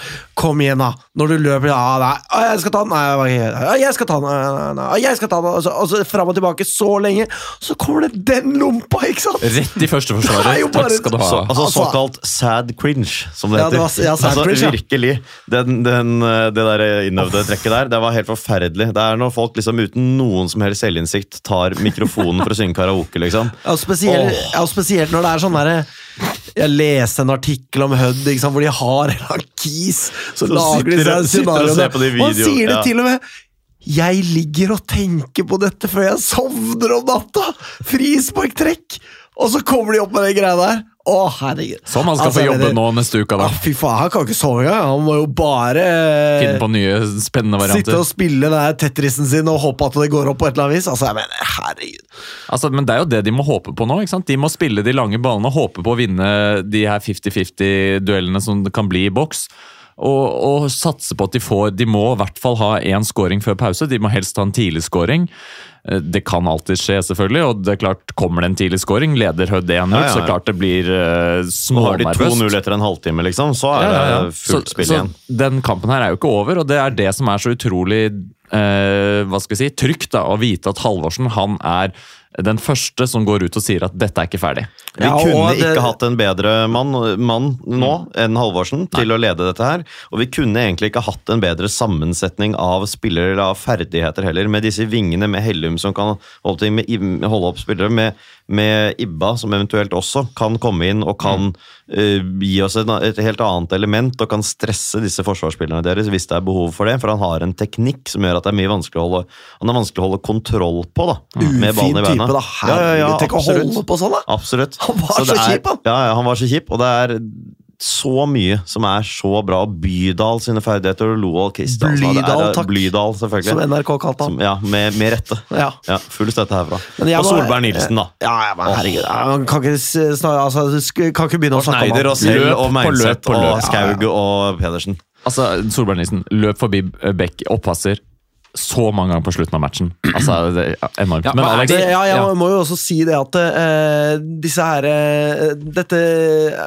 Speaker 2: Kom igjen, da. Når du løper ja, nei, å, jeg skal ta den, nei, jeg skal ta den, nei, nei, nei, jeg skal ta den, og så, altså, så fram og tilbake så lenge, så kommer det den lompa, ikke sant?
Speaker 5: Rett i
Speaker 2: første
Speaker 5: førsteforsvaret. Takk skal du ha.
Speaker 3: Så, altså,
Speaker 2: Altså-
Speaker 3: såkalt sad cringe, som det
Speaker 2: Ja, det var- ja, sad
Speaker 3: altså,
Speaker 2: cringe, ja.
Speaker 3: Virkelig. Den, den, eh, det der innøvde trekket der, det var helt forferdelig. Det er når folk liksom uten noen som helst selvinnsikt tar mikrofonen for å synge karaoke, liksom.
Speaker 2: Ja, spesielt, spesielt, ja, spesielt når det er sånn derre Jeg leste en artikkel om sant, hvor de har en akis kis. Så,
Speaker 3: Så
Speaker 2: lager de seg
Speaker 3: og
Speaker 2: scenarioene.
Speaker 3: på de
Speaker 2: Og sier det
Speaker 3: ja.
Speaker 2: til og med Jeg ligger og tenker på dette før jeg sovner om natta! Frisparktrekk! Og så kommer de opp med den greia der. Å, herregud.
Speaker 5: Som han skal
Speaker 2: Altså,
Speaker 5: få jobbe
Speaker 2: det,
Speaker 5: nå neste uke, da.
Speaker 2: Ja, fy faen, han kan ikke sove engang. Han må jo bare
Speaker 5: Finne på nye spennende
Speaker 2: sitte og spille den der Tetrisen sin og håpe at det går opp på et eller annet vis. Altså, jeg mener, herregud.
Speaker 5: Altså, men det er jo det de må håpe på nå. ikke sant? De må spille de lange ballene og håpe på å vinne de her 50-50-duellene som det kan bli i boks. Og, og satse på at de får De må i hvert fall ha én scoring før pause. De må helst ha en tidlig scoring. Eh, Det kan alltid skje, selvfølgelig. og det er klart Kommer det en tidlig scoring, leder Hødd 1-0,
Speaker 3: Ja, ja, ja.
Speaker 5: så klart det blir uh,
Speaker 3: smånervøst. har de
Speaker 5: smånervøst.
Speaker 3: 2-0 etter en halvtime, liksom. Så er det fullt
Speaker 5: Så-
Speaker 3: spill
Speaker 5: så
Speaker 3: igjen.
Speaker 5: Den kampen her er jo ikke over, og det er det som er så utrolig uh, hva skal vi si, trygt da, å vite at Halvorsen han er den første som går ut og sier at dette er ikke ferdig.
Speaker 3: Vi
Speaker 2: Ja,
Speaker 3: kunne
Speaker 2: det-
Speaker 3: ikke hatt en bedre mann, mann nå enn Halvorsen til å lede dette her. Og vi kunne egentlig ikke hatt en bedre sammensetning av spillere eller av ferdigheter heller. Med disse vingene, med Hellum som kan holde, til, med, holde opp spillere, med, med Ibba som eventuelt også kan komme inn og kan uh, gi oss et, et helt annet element og kan stresse disse forsvarsspillerne deres hvis det er behov for det. For han har en teknikk som gjør at det er mye vanskelig å holde, han er vanskelig å holde kontroll på. da, med ballen i beina.
Speaker 2: type, da. Herregud, tenk å holde på sånn, da!
Speaker 3: Absolutt.
Speaker 2: Han var
Speaker 3: så,
Speaker 2: så
Speaker 3: er-
Speaker 2: kjip, han.
Speaker 3: Ja, ja, han var så kjip, og det er så mye som er så bra. Bydal sine ferdigheter og Loal Kristian. er-
Speaker 2: Blydal, takk.
Speaker 3: Blydal, selvfølgelig.
Speaker 2: Som NRK kalte han.
Speaker 3: Som- ja, med, med rette.
Speaker 2: Ja.
Speaker 3: Ja, Full støtte herfra. Og Solberg Nilsen, da.
Speaker 2: Ja, ja, men herregud. Ja, Man kan ikke, s- snar, altså, kan ikke begynne å snakke om
Speaker 3: Schneider
Speaker 2: han.
Speaker 3: og
Speaker 5: Løp
Speaker 3: og
Speaker 5: på løp
Speaker 3: Meinseth
Speaker 5: på løp.
Speaker 3: og Skaug og Pedersen.
Speaker 5: Altså, Solberg Nilsen løp forbi eh, Beck, oppasser, så mange ganger på slutten av matchen. Altså, det er enormt.
Speaker 4: Ja,
Speaker 5: Men Alex,
Speaker 2: Det, ja, jeg
Speaker 5: ja.
Speaker 2: må jo også si det at uh, disse her uh, Dette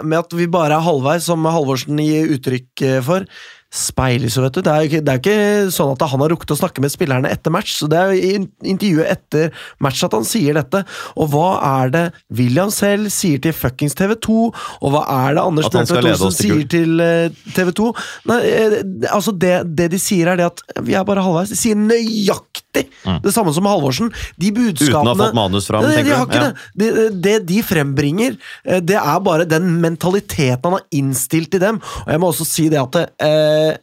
Speaker 2: med at vi bare er halvveis, som Halvorsen gir uttrykk eh, for, speiles jo, vet du. Det er jo ikke, det er jo ikke sånn at han har rukket å snakke med spillerne etter match, så det er jo i intervjuet etter match at han sier dette. Og hva er det William selv sier til fuckings TV2, og hva er det Anders
Speaker 3: skal
Speaker 2: Olsen sier til eh, TV2? Nei, eh, altså det, det de sier, er det at vi er bare halvveis. De sier nøyaktig det samme som Halvorsen. De budskapene
Speaker 3: Uten å ha fått manus fram,
Speaker 2: Nei, de
Speaker 3: tenker
Speaker 2: har ikke
Speaker 3: Ja.
Speaker 2: det. Det, det de frembringer, eh, det er bare den mentaliteten han har innstilt i dem. Og jeg må også si det at det, eh,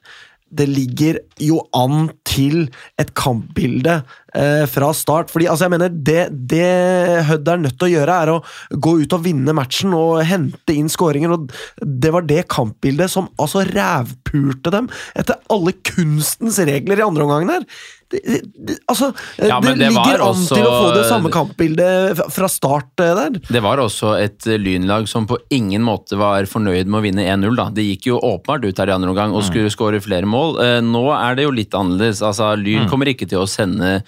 Speaker 2: det ligger jo an til et kampbilde eh, fra start. Fordi altså jeg mener, det, det Hødd er nødt til å gjøre, er å gå ut og vinne matchen og hente inn skåringer. og Det var det kampbildet som altså rævpulte dem etter alle kunstens regler i andre omgang her. Det, det, det, altså,
Speaker 4: Ja,
Speaker 2: det,
Speaker 4: det
Speaker 2: ligger an
Speaker 4: også-
Speaker 2: til å få det samme kampbildet fra- start eh, der.
Speaker 4: Det var også et eh, lynlag som på ingen måte var fornøyd med å vinne 1-0. da. Det gikk jo åpenbart ut her i andre omgang og skulle skåre flere mål. Eh, Nå er det jo litt annerledes. Altså, Lyn kommer ikke til å sende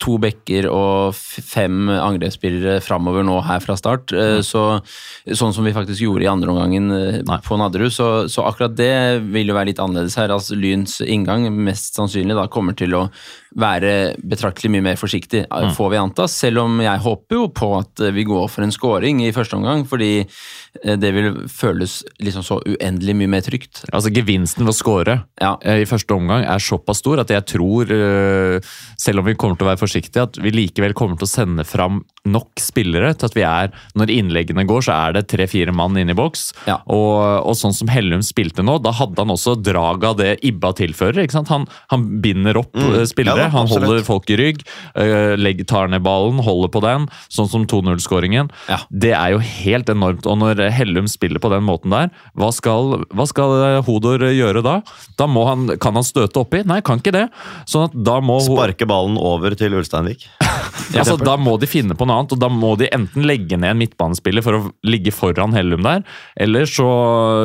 Speaker 4: to bekker og fem angrepsspillere framover nå her fra start. Eh, Så, sånn som vi faktisk gjorde i andre omgangen eh, på Nadderud. Så, så akkurat det vil jo være litt annerledes her. Altså, Lyns inngang mest sannsynlig da kommer til å være betraktelig mye mer forsiktig, eh, får vi anta. Selv om jeg håper jo på at eh, vi går for en scoring i første omgang, fordi eh, det vil føles liksom så uendelig mye mer trygt.
Speaker 5: Altså Gevinsten ved å score
Speaker 4: Ja.
Speaker 5: eh, i første omgang er såpass stor at jeg tror, eh, selv om vi kommer til å være forsiktige, at vi likevel kommer til å sende fram nok spillere til at vi er Når innleggene går, så er det tre-fire mann inne i boks.
Speaker 4: Ja.
Speaker 5: Og, og sånn som Hellum spilte nå, da hadde han også draget av det Ibba tilfører. ikke sant? Han, han binder opp mm. spillere,
Speaker 3: Ja da,
Speaker 5: han
Speaker 3: absolutt.
Speaker 5: holder folk i rygg, eh, legger, tar ned ballen, holder på den. Sånn som 2-0-skåringen.
Speaker 4: Ja.
Speaker 5: Det er jo helt enormt. Og når Hellum spiller på den måten der, hva skal, hva skal eh, Hodor gjøre da? Da må han, Kan han støte oppi? Nei, kan ikke det. Sånn må
Speaker 3: Sparke ballen over til Ulsteinvik.
Speaker 5: altså, Da må de finne på noe annet, og da må de enten legge ned en midtbanespiller for å ligge foran Hellum der, eller så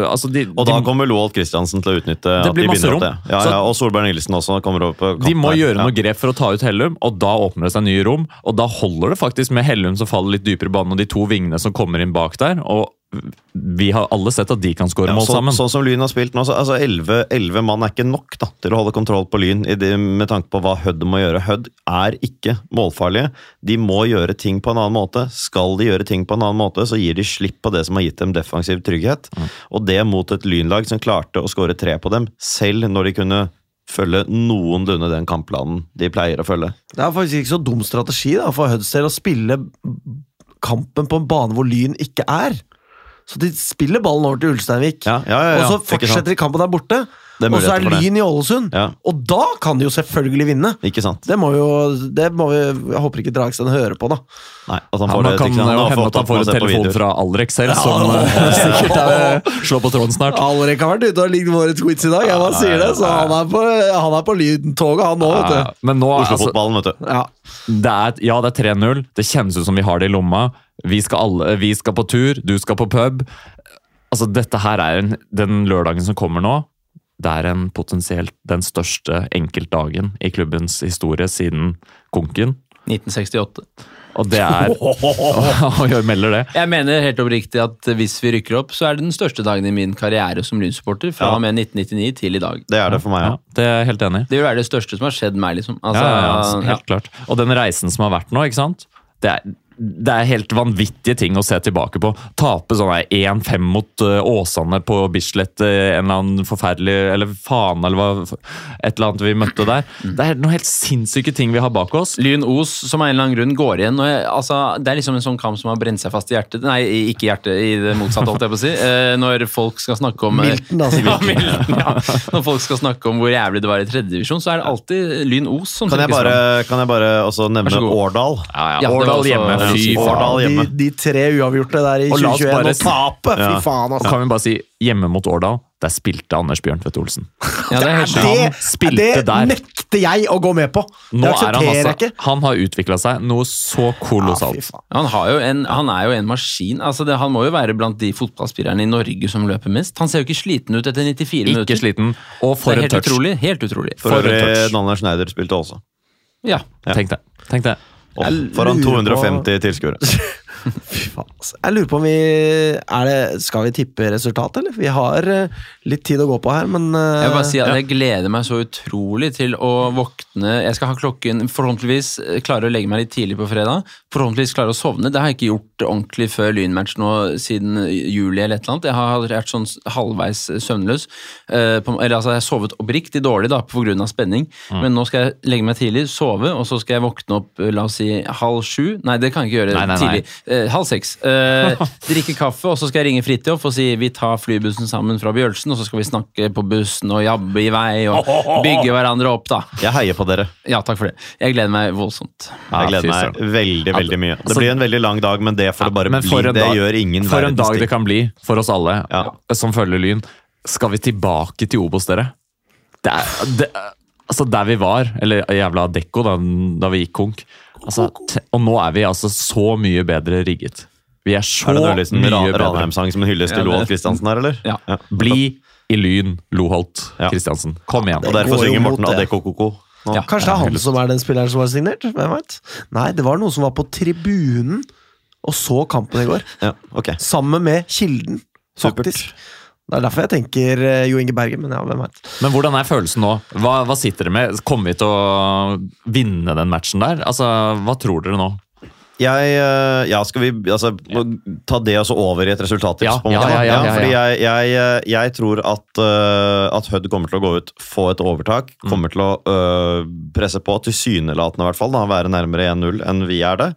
Speaker 5: altså de,
Speaker 3: Og da
Speaker 5: de,
Speaker 3: kommer Loholt Christiansen til å utnytte
Speaker 5: Det
Speaker 3: at
Speaker 5: blir
Speaker 3: de
Speaker 5: masse
Speaker 3: opp det. Ja, ja, og Solberg Nilsen også kommer over på
Speaker 5: de må gjøre
Speaker 3: Ja.
Speaker 5: noe grep for å ta ut Hellum, og da åpner det seg nye rom. Og da holder det faktisk med Hellum som faller litt dypere i banen, og de to vingene som kommer inn bak der. og vi har alle sett at de kan skåre
Speaker 3: Ja,
Speaker 5: mål
Speaker 3: så,
Speaker 5: sammen.
Speaker 3: sånn som Lyn har spilt nå, så altså 11, 11 mann er ikke nok da, til å holde kontroll på Lyn i det, med tanke på hva Hødd må gjøre. Hødd er ikke målfarlige. De må gjøre ting på en annen måte. Skal de gjøre ting på en annen måte, så gir de slipp på det som har gitt dem defensiv trygghet. Og det mot et Lynlag som klarte å skåre tre på dem, selv når de kunne følge noenlunde den kampplanen de pleier å følge.
Speaker 2: Det er faktisk ikke så dum strategi da, for Hudsdale å spille kampen på en bane hvor Lyn ikke er. Så de spiller ballen over til Ulsteinvik,
Speaker 3: Ja, ja, ja,
Speaker 2: og så fortsetter de kampen der borte.
Speaker 3: Det er
Speaker 2: Og så er. Lyn i Ålesund,
Speaker 3: Ja.
Speaker 2: og da kan de jo selvfølgelig vinne.
Speaker 3: Ikke sant?
Speaker 2: Det må jo det må vi, Jeg håper ikke Dragsten hører på, da.
Speaker 3: Nei, at han får
Speaker 5: man
Speaker 3: det,
Speaker 5: kan
Speaker 3: det
Speaker 5: hende at han får en telefon fra Alrek selv, som ja, sikkert er, slår på tråden snart.
Speaker 2: Alrek har vært ute og ligget våre tweets i dag, jeg bare sier det. Så han er på, han er på lyntoget, han nå, vet du.
Speaker 5: Men nå, altså,
Speaker 3: Oslo-fotballen, vet du.
Speaker 2: Ja.
Speaker 5: det er, ja, det er 3-0. Det kjennes ut som vi har det i lomma. Vi skal, alle, vi skal på tur, du skal på pub. Altså, dette her er en, Den lørdagen som kommer nå, det er en potensielt den største enkeltdagen i klubbens historie siden konken.
Speaker 4: 1968.
Speaker 5: Og det er Og jeg melder det.
Speaker 4: Jeg mener helt oppriktig at hvis vi rykker opp, så er det den største dagen i min karriere som Lyn-supporter. Fra
Speaker 3: Ja.
Speaker 4: og med 1999 til i dag.
Speaker 3: Det er det for meg,
Speaker 5: Ja,
Speaker 3: ja.
Speaker 5: det er jeg helt enig i.
Speaker 4: Det vil være det største som har skjedd meg, liksom. Altså,
Speaker 5: ja, ja, ja,
Speaker 4: ja.
Speaker 5: helt klart. Og den reisen som har vært nå, ikke sant? Det er, det er helt vanvittige ting å se tilbake på. Tape sånn 1-5 mot uh, Åsane på Bislett, uh, en eller annen forferdelig Eller faen, eller hva Et eller annet vi møtte der. Det er noen helt sinnssyke ting vi har bak oss.
Speaker 4: Lyn Os som av en eller annen grunn går igjen. Og jeg, altså, det er liksom en sånn kamp som har brent seg fast i hjertet. Nei, ikke i hjertet, i det motsatte, holdt jeg på å si. Uh, når folk skal snakke om
Speaker 2: Milton, altså.
Speaker 4: Ja, Milton, ja. Når folk skal snakke om hvor jævlig det var i tredjedivisjon, så er det alltid Lyn Os som
Speaker 3: Kan jeg
Speaker 4: trekkes
Speaker 3: bare,
Speaker 4: fram.
Speaker 3: kan jeg bare også nevne. Årdal?
Speaker 5: Ja, ja. Årdal hjemme,
Speaker 4: det
Speaker 5: Fy
Speaker 3: Årdal
Speaker 2: de,
Speaker 3: hjemme.
Speaker 2: de tre uavgjorte der i
Speaker 5: Og la oss
Speaker 2: 2021
Speaker 5: og,
Speaker 2: og tape!
Speaker 3: Ja.
Speaker 2: Fy faen, altså.
Speaker 5: kan vi bare si, hjemme mot Årdal, der spilte Anders Bjørntvedt Olsen.
Speaker 4: Ja, det er
Speaker 2: Det,
Speaker 4: sant.
Speaker 2: det nekter jeg å gå med på!
Speaker 5: Nå
Speaker 2: Det
Speaker 5: er han,
Speaker 2: aksepterer jeg
Speaker 5: altså,
Speaker 2: ikke.
Speaker 5: han har utvikla seg noe så kolossalt.
Speaker 2: Ja,
Speaker 4: Han, har jo en, han er jo en maskin. Altså det, han må jo være blant de fotballspillerne i Norge som løper mest. Han ser jo ikke sliten ut etter 94
Speaker 5: Ikke
Speaker 4: minutter.
Speaker 5: sliten. Og for en
Speaker 4: helt
Speaker 5: touch.
Speaker 4: utrolig. Helt utrolig.
Speaker 3: For
Speaker 5: For en touch.
Speaker 3: Nanna Schneider spilte også.
Speaker 4: Ja.
Speaker 5: Tenk det. Tenk det.
Speaker 2: Jeg
Speaker 3: foran
Speaker 2: lurer på-
Speaker 3: 250 tilskuere.
Speaker 2: Fy faen, altså. Jeg lurer på om vi er det, Skal vi tippe resultatet, eller? Vi har eh, litt tid å gå på her, men eh,
Speaker 4: Jeg vil bare si at jeg gleder meg så utrolig til å våkne Jeg skal ha klokken Forhåpentligvis eh, klare å legge meg litt tidlig på fredag. Forhåpentligvis klare å sovne. Det har jeg ikke gjort ordentlig før Lynmatch nå siden juli eller et eller annet. Jeg har vært sånn halvveis søvnløs. Eller altså, jeg har sovet oppriktig dårlig da, av spenning. Men nå skal jeg legge meg tidlig, sove, og så skal jeg våkne opp la oss si halv sju. Nei, det kan jeg ikke gjøre
Speaker 5: Nei, nei, nei.
Speaker 4: tidlig. Eh, halv seks. Eh, drikke kaffe, og så skal jeg ringe Fridtjof og si vi tar flybussen sammen fra Bjølsen, og så skal vi snakke på bussen og jabbe i vei og bygge hverandre opp, da.
Speaker 3: Jeg heier på dere.
Speaker 4: Ja, takk for det. Jeg gleder meg voldsomt.
Speaker 3: Jeg gleder meg veldig veldig mye. Det
Speaker 5: Altså-
Speaker 3: blir en veldig lang dag, men det får det bare bli.
Speaker 5: Dag,
Speaker 3: Det gjør ingen
Speaker 5: For en dag det kan bli for oss alle
Speaker 3: Ja.
Speaker 5: som følger Lyn. Skal vi tilbake til Obos, dere? Det er, det, altså Der vi var, eller jævla Dekko, da, da vi gikk konk. Altså, og nå er vi altså så mye bedre rigget. Vi er så
Speaker 3: Er det en
Speaker 5: mye bedre.
Speaker 3: Ranheim-sang som en hyllest til
Speaker 4: Ja,
Speaker 3: Loholt Christiansen her, eller?
Speaker 4: Ja.
Speaker 5: Bli i Lyn, Loholt
Speaker 3: Ja.
Speaker 5: Kom igjen.
Speaker 3: Og derfor synger Morten. Adecco Koko.
Speaker 4: Ja.
Speaker 2: Kanskje det er han som er den spilleren som har signert? Hvem vet? Nei, det var noen som var på tribunen og så kampen i går.
Speaker 3: Ja, okay.
Speaker 2: Sammen med Kilden,
Speaker 3: Supert.
Speaker 2: Det er derfor jeg tenker eh, Jo Inge Bergen, men ja, hvem vet.
Speaker 5: Men hvordan er følelsen nå? Hva, hva sitter dere med? Kommer vi til å vinne den matchen der? Altså, Hva tror dere nå?
Speaker 3: Jeg, eh, ja, skal vi altså, ta det også over i et resultattips?
Speaker 5: Ja,
Speaker 3: på en
Speaker 5: ja,
Speaker 3: måte?
Speaker 5: ja, ja, ja,
Speaker 3: fordi jeg, jeg, eh, jeg tror at, uh, at Hødd kommer til å gå ut, få et overtak.
Speaker 5: Mm.
Speaker 3: Kommer til å øh, presse på, tilsynelatende i hvert fall, da, være nærmere 1-0 enn vi er det.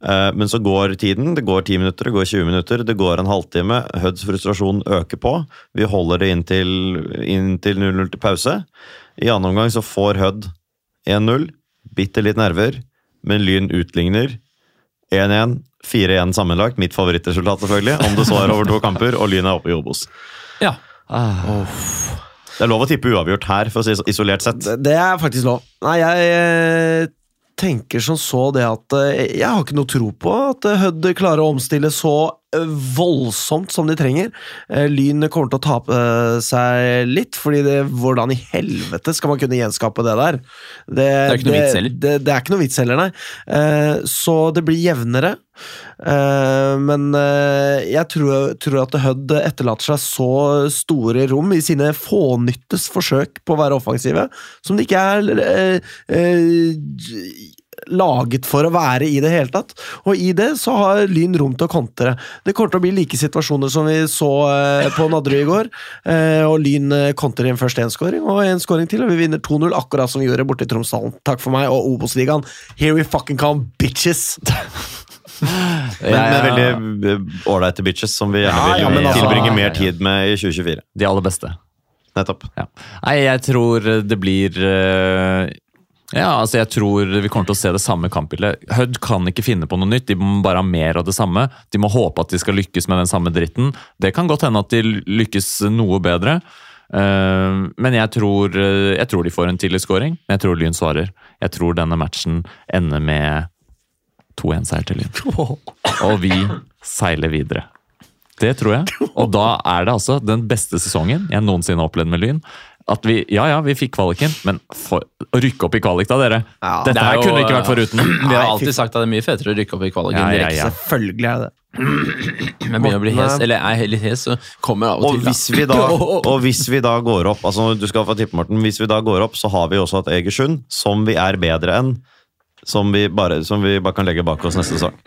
Speaker 3: Eh, men så går tiden. Det går 10 minutter, det går 20 minutter, det går en halvtime. Hødds frustrasjon øker på. Vi holder det inntil, inntil 0-0 til pause. I annen omgang så får Hud 1-0. Bitte litt nerver, men Lyn utligner. 1-1, 4-1 sammenlagt. Mitt favorittresultat, selvfølgelig. Om det så er over to kamper, og Lyn er oppe i Obos.
Speaker 4: Ja.
Speaker 3: Det er lov å tippe uavgjort her, for å si isolert sett.
Speaker 2: Det, det er faktisk lov. Nei, jeg eh, tenker som så det at eh, Jeg har ikke noe tro på at eh, Hødd klarer å omstille så voldsomt som de trenger. Eh, Lyn kommer til å tape eh, seg litt, fordi det, hvordan i helvete skal man kunne gjenskape det der? Det,
Speaker 4: er ikke noe vits heller.
Speaker 2: Det, det er ikke noe vits heller, nei. Eh, Så det blir jevnere. Eh, Men eh, jeg tror, tror at Hødd etterlater seg så store rom i sine fånyttes forsøk på å være offensive, som det ikke er eh, eh, laget for å være i det hele tatt. Og i det så har Lyn rom til å kontre. Det kommer til å bli like situasjoner som vi så eh, på Nadderud i går. Eh, og Lyn eh, kontrer inn først én scoring og en scoring til, og vi vinner 2-0, akkurat som vi gjorde borte i Tromsdalen. Takk for meg og Obos-ligaen. Here we fucking come, bitches!
Speaker 3: Men, men veldig eh, ålreite bitches, som vi gjerne vil
Speaker 2: ja, ja, altså-
Speaker 3: tilbringe
Speaker 5: Ja, ja,
Speaker 3: mer tid med i 2024.
Speaker 5: De aller beste.
Speaker 3: Nettopp.
Speaker 5: Ja. Nei, jeg tror det blir eh, Ja, altså jeg tror vi kommer til å se det samme kampbildet. Hødd kan ikke finne på noe nytt, de må bare ha mer av det samme. De må håpe at de skal lykkes med den samme dritten. Det kan godt hende at de lykkes noe bedre. Eh, men jeg tror, eh, jeg tror de får en tidlig scoring, men jeg tror Lyn svarer. Jeg tror denne matchen ender med 2-1-seier til Lyn. Og vi seiler videre. Det tror jeg. Og da er det altså den beste sesongen jeg noensinne har opplevd med Lyn. At vi, ja ja, vi fikk kvaliken, men for, å rykke opp i kvalik da, dere
Speaker 2: Ja,
Speaker 5: Dette
Speaker 4: det er
Speaker 5: her
Speaker 4: jo-
Speaker 5: kunne ikke vært foruten.
Speaker 4: Vi har alltid sagt at det er mye fetere å rykke opp i kvaliken
Speaker 5: Ja, ja,
Speaker 4: direkte.
Speaker 5: ja.
Speaker 2: Selvfølgelig er det Men
Speaker 4: Jeg begynner å bli hes,
Speaker 2: Morten,
Speaker 4: eller er litt hes, så kommer jeg av og
Speaker 3: Og
Speaker 4: til.
Speaker 3: hvis, vi da, og hvis vi da går opp altså Du skal få tippe, Morten. Hvis vi da går opp, så har vi også hatt Egersund, som vi er bedre enn. Som vi bare, som vi bare kan legge bak oss neste sesong.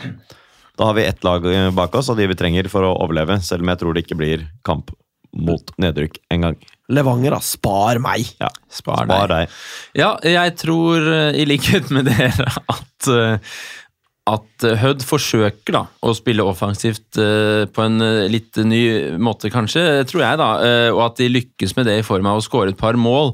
Speaker 3: Da har vi ett lag eh, bak oss, og de vi trenger for å overleve. Selv om jeg tror det ikke blir kamp mot nedrykk engang.
Speaker 2: Levanger, da. Spar meg!
Speaker 3: Ja.
Speaker 4: Spar
Speaker 3: Spar
Speaker 4: deg.
Speaker 3: deg.
Speaker 4: Ja, jeg tror, eh, i likhet med dere, at, eh, at eh, Hødd forsøker da, å spille offensivt eh, på en eh, litt ny måte, kanskje, tror jeg, da. og at de lykkes med det i form av å skåre et par mål.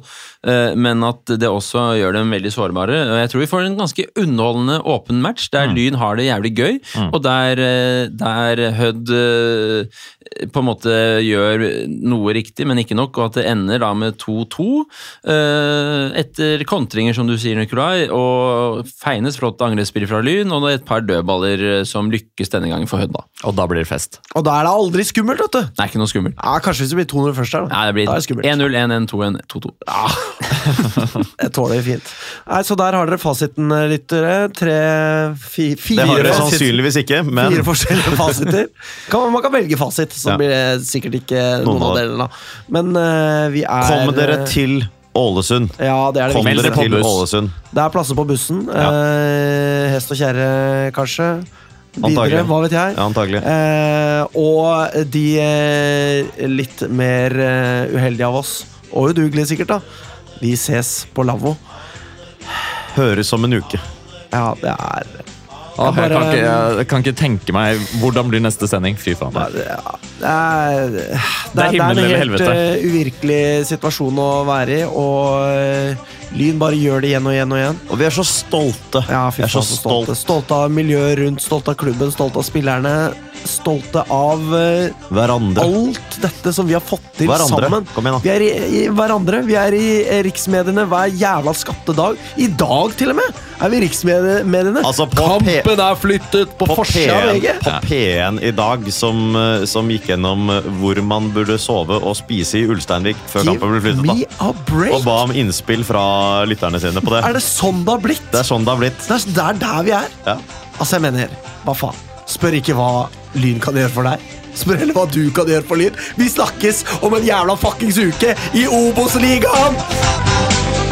Speaker 4: men at det også gjør dem veldig sårbare. Og jeg tror vi får en ganske underholdende åpen match, der Lyn har det jævlig gøy, og der, der Hødd på en måte gjør noe riktig, men ikke nok, og at det ender da med 2-2 eh, etter kontringer, som du sier, Nikolai, og Feines flott angrepsspill fra Lyn, og et par dødballer eh, som lykkes denne gangen for Hødd.
Speaker 5: Og da blir det fest.
Speaker 2: Og da er det aldri skummelt, vet du.
Speaker 4: Det er ikke noe skummelt.
Speaker 2: Ja, Kanskje hvis det blir 200 først her, da.
Speaker 4: Nei, det blir
Speaker 2: er det skummelt.
Speaker 4: 1-0, 1-1, 2-1, 2-2.
Speaker 2: Jeg tåler det fint. Nei, Så der har dere fasiten, lyttere. Tre, fi, fire
Speaker 3: Det har dere sannsynligvis ikke, men
Speaker 2: Fire forskjellige fasiter. Kan, man kan velge fasit, så
Speaker 3: Ja.
Speaker 2: blir det sikkert ikke noen,
Speaker 3: Noen
Speaker 2: av delene. Men uh, vi er
Speaker 3: kom dere
Speaker 2: eh,
Speaker 3: til Ålesund.
Speaker 2: Ja, det er det
Speaker 3: Kom dere til. Ålesund.
Speaker 2: Det er plasser på bussen.
Speaker 3: Ja.
Speaker 2: Eh, hest og kjerre, kanskje. Videre, hva vet jeg.
Speaker 3: Ja, antagelig.
Speaker 2: Eh, og de eh, litt mer eh, uheldige av oss, og udugelige sikkert, da. Vi ses på lavvo.
Speaker 3: Høres om en uke.
Speaker 2: Ja, det er
Speaker 5: Åh, jeg,
Speaker 2: bare-
Speaker 5: kan ikke, jeg kan ikke tenke meg Hvordan blir neste sending? Fy faen.
Speaker 2: Det er, det er, det
Speaker 5: Det er
Speaker 2: en helt eh, uvirkelig situasjon å være i, og uh, Lyn bare gjør det igjen og igjen og igjen.
Speaker 3: Og vi er så stolte.
Speaker 2: Ja, fy
Speaker 3: jeg er så
Speaker 2: stolte. Stolte av miljøet rundt, stolte av klubben, stolte av spillerne. Stolte av eh,
Speaker 3: Hverandre.
Speaker 2: alt dette som vi har fått til
Speaker 3: Hverandre.
Speaker 2: sammen. Vi er i, i hverandre. Vi er i eh, riksmediene hver jævla skattedag. I dag, til og med, er vi i riksmediene.
Speaker 3: Altså,
Speaker 2: Kampen er flyttet på,
Speaker 3: på
Speaker 2: forsida av VG.
Speaker 3: på P1 i dag, som, eh, som gikk gjennom hvor man burde sove og spise i Ulsteinvik før kampen ble flyttet. da. Og ba om innspill fra lytterne sine på det.
Speaker 2: Er det sånn det har blitt?
Speaker 3: Det er sånn det har blitt.
Speaker 2: Det er, det er der vi er.
Speaker 3: Ja.
Speaker 2: Altså, jeg mener, hva faen? Spør ikke hva Lyn kan gjøre for deg. Spør heller hva du kan gjøre for Lyn. Vi snakkes om en jævla fuckings uke i Obos-ligaen!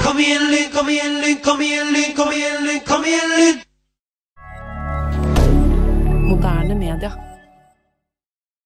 Speaker 9: Kom igjen, Lyn, kom igjen, Lyn, kom igjen, Lyn, kom igjen, Lyn, kom igjen, Lyn!
Speaker 10: Moderne media.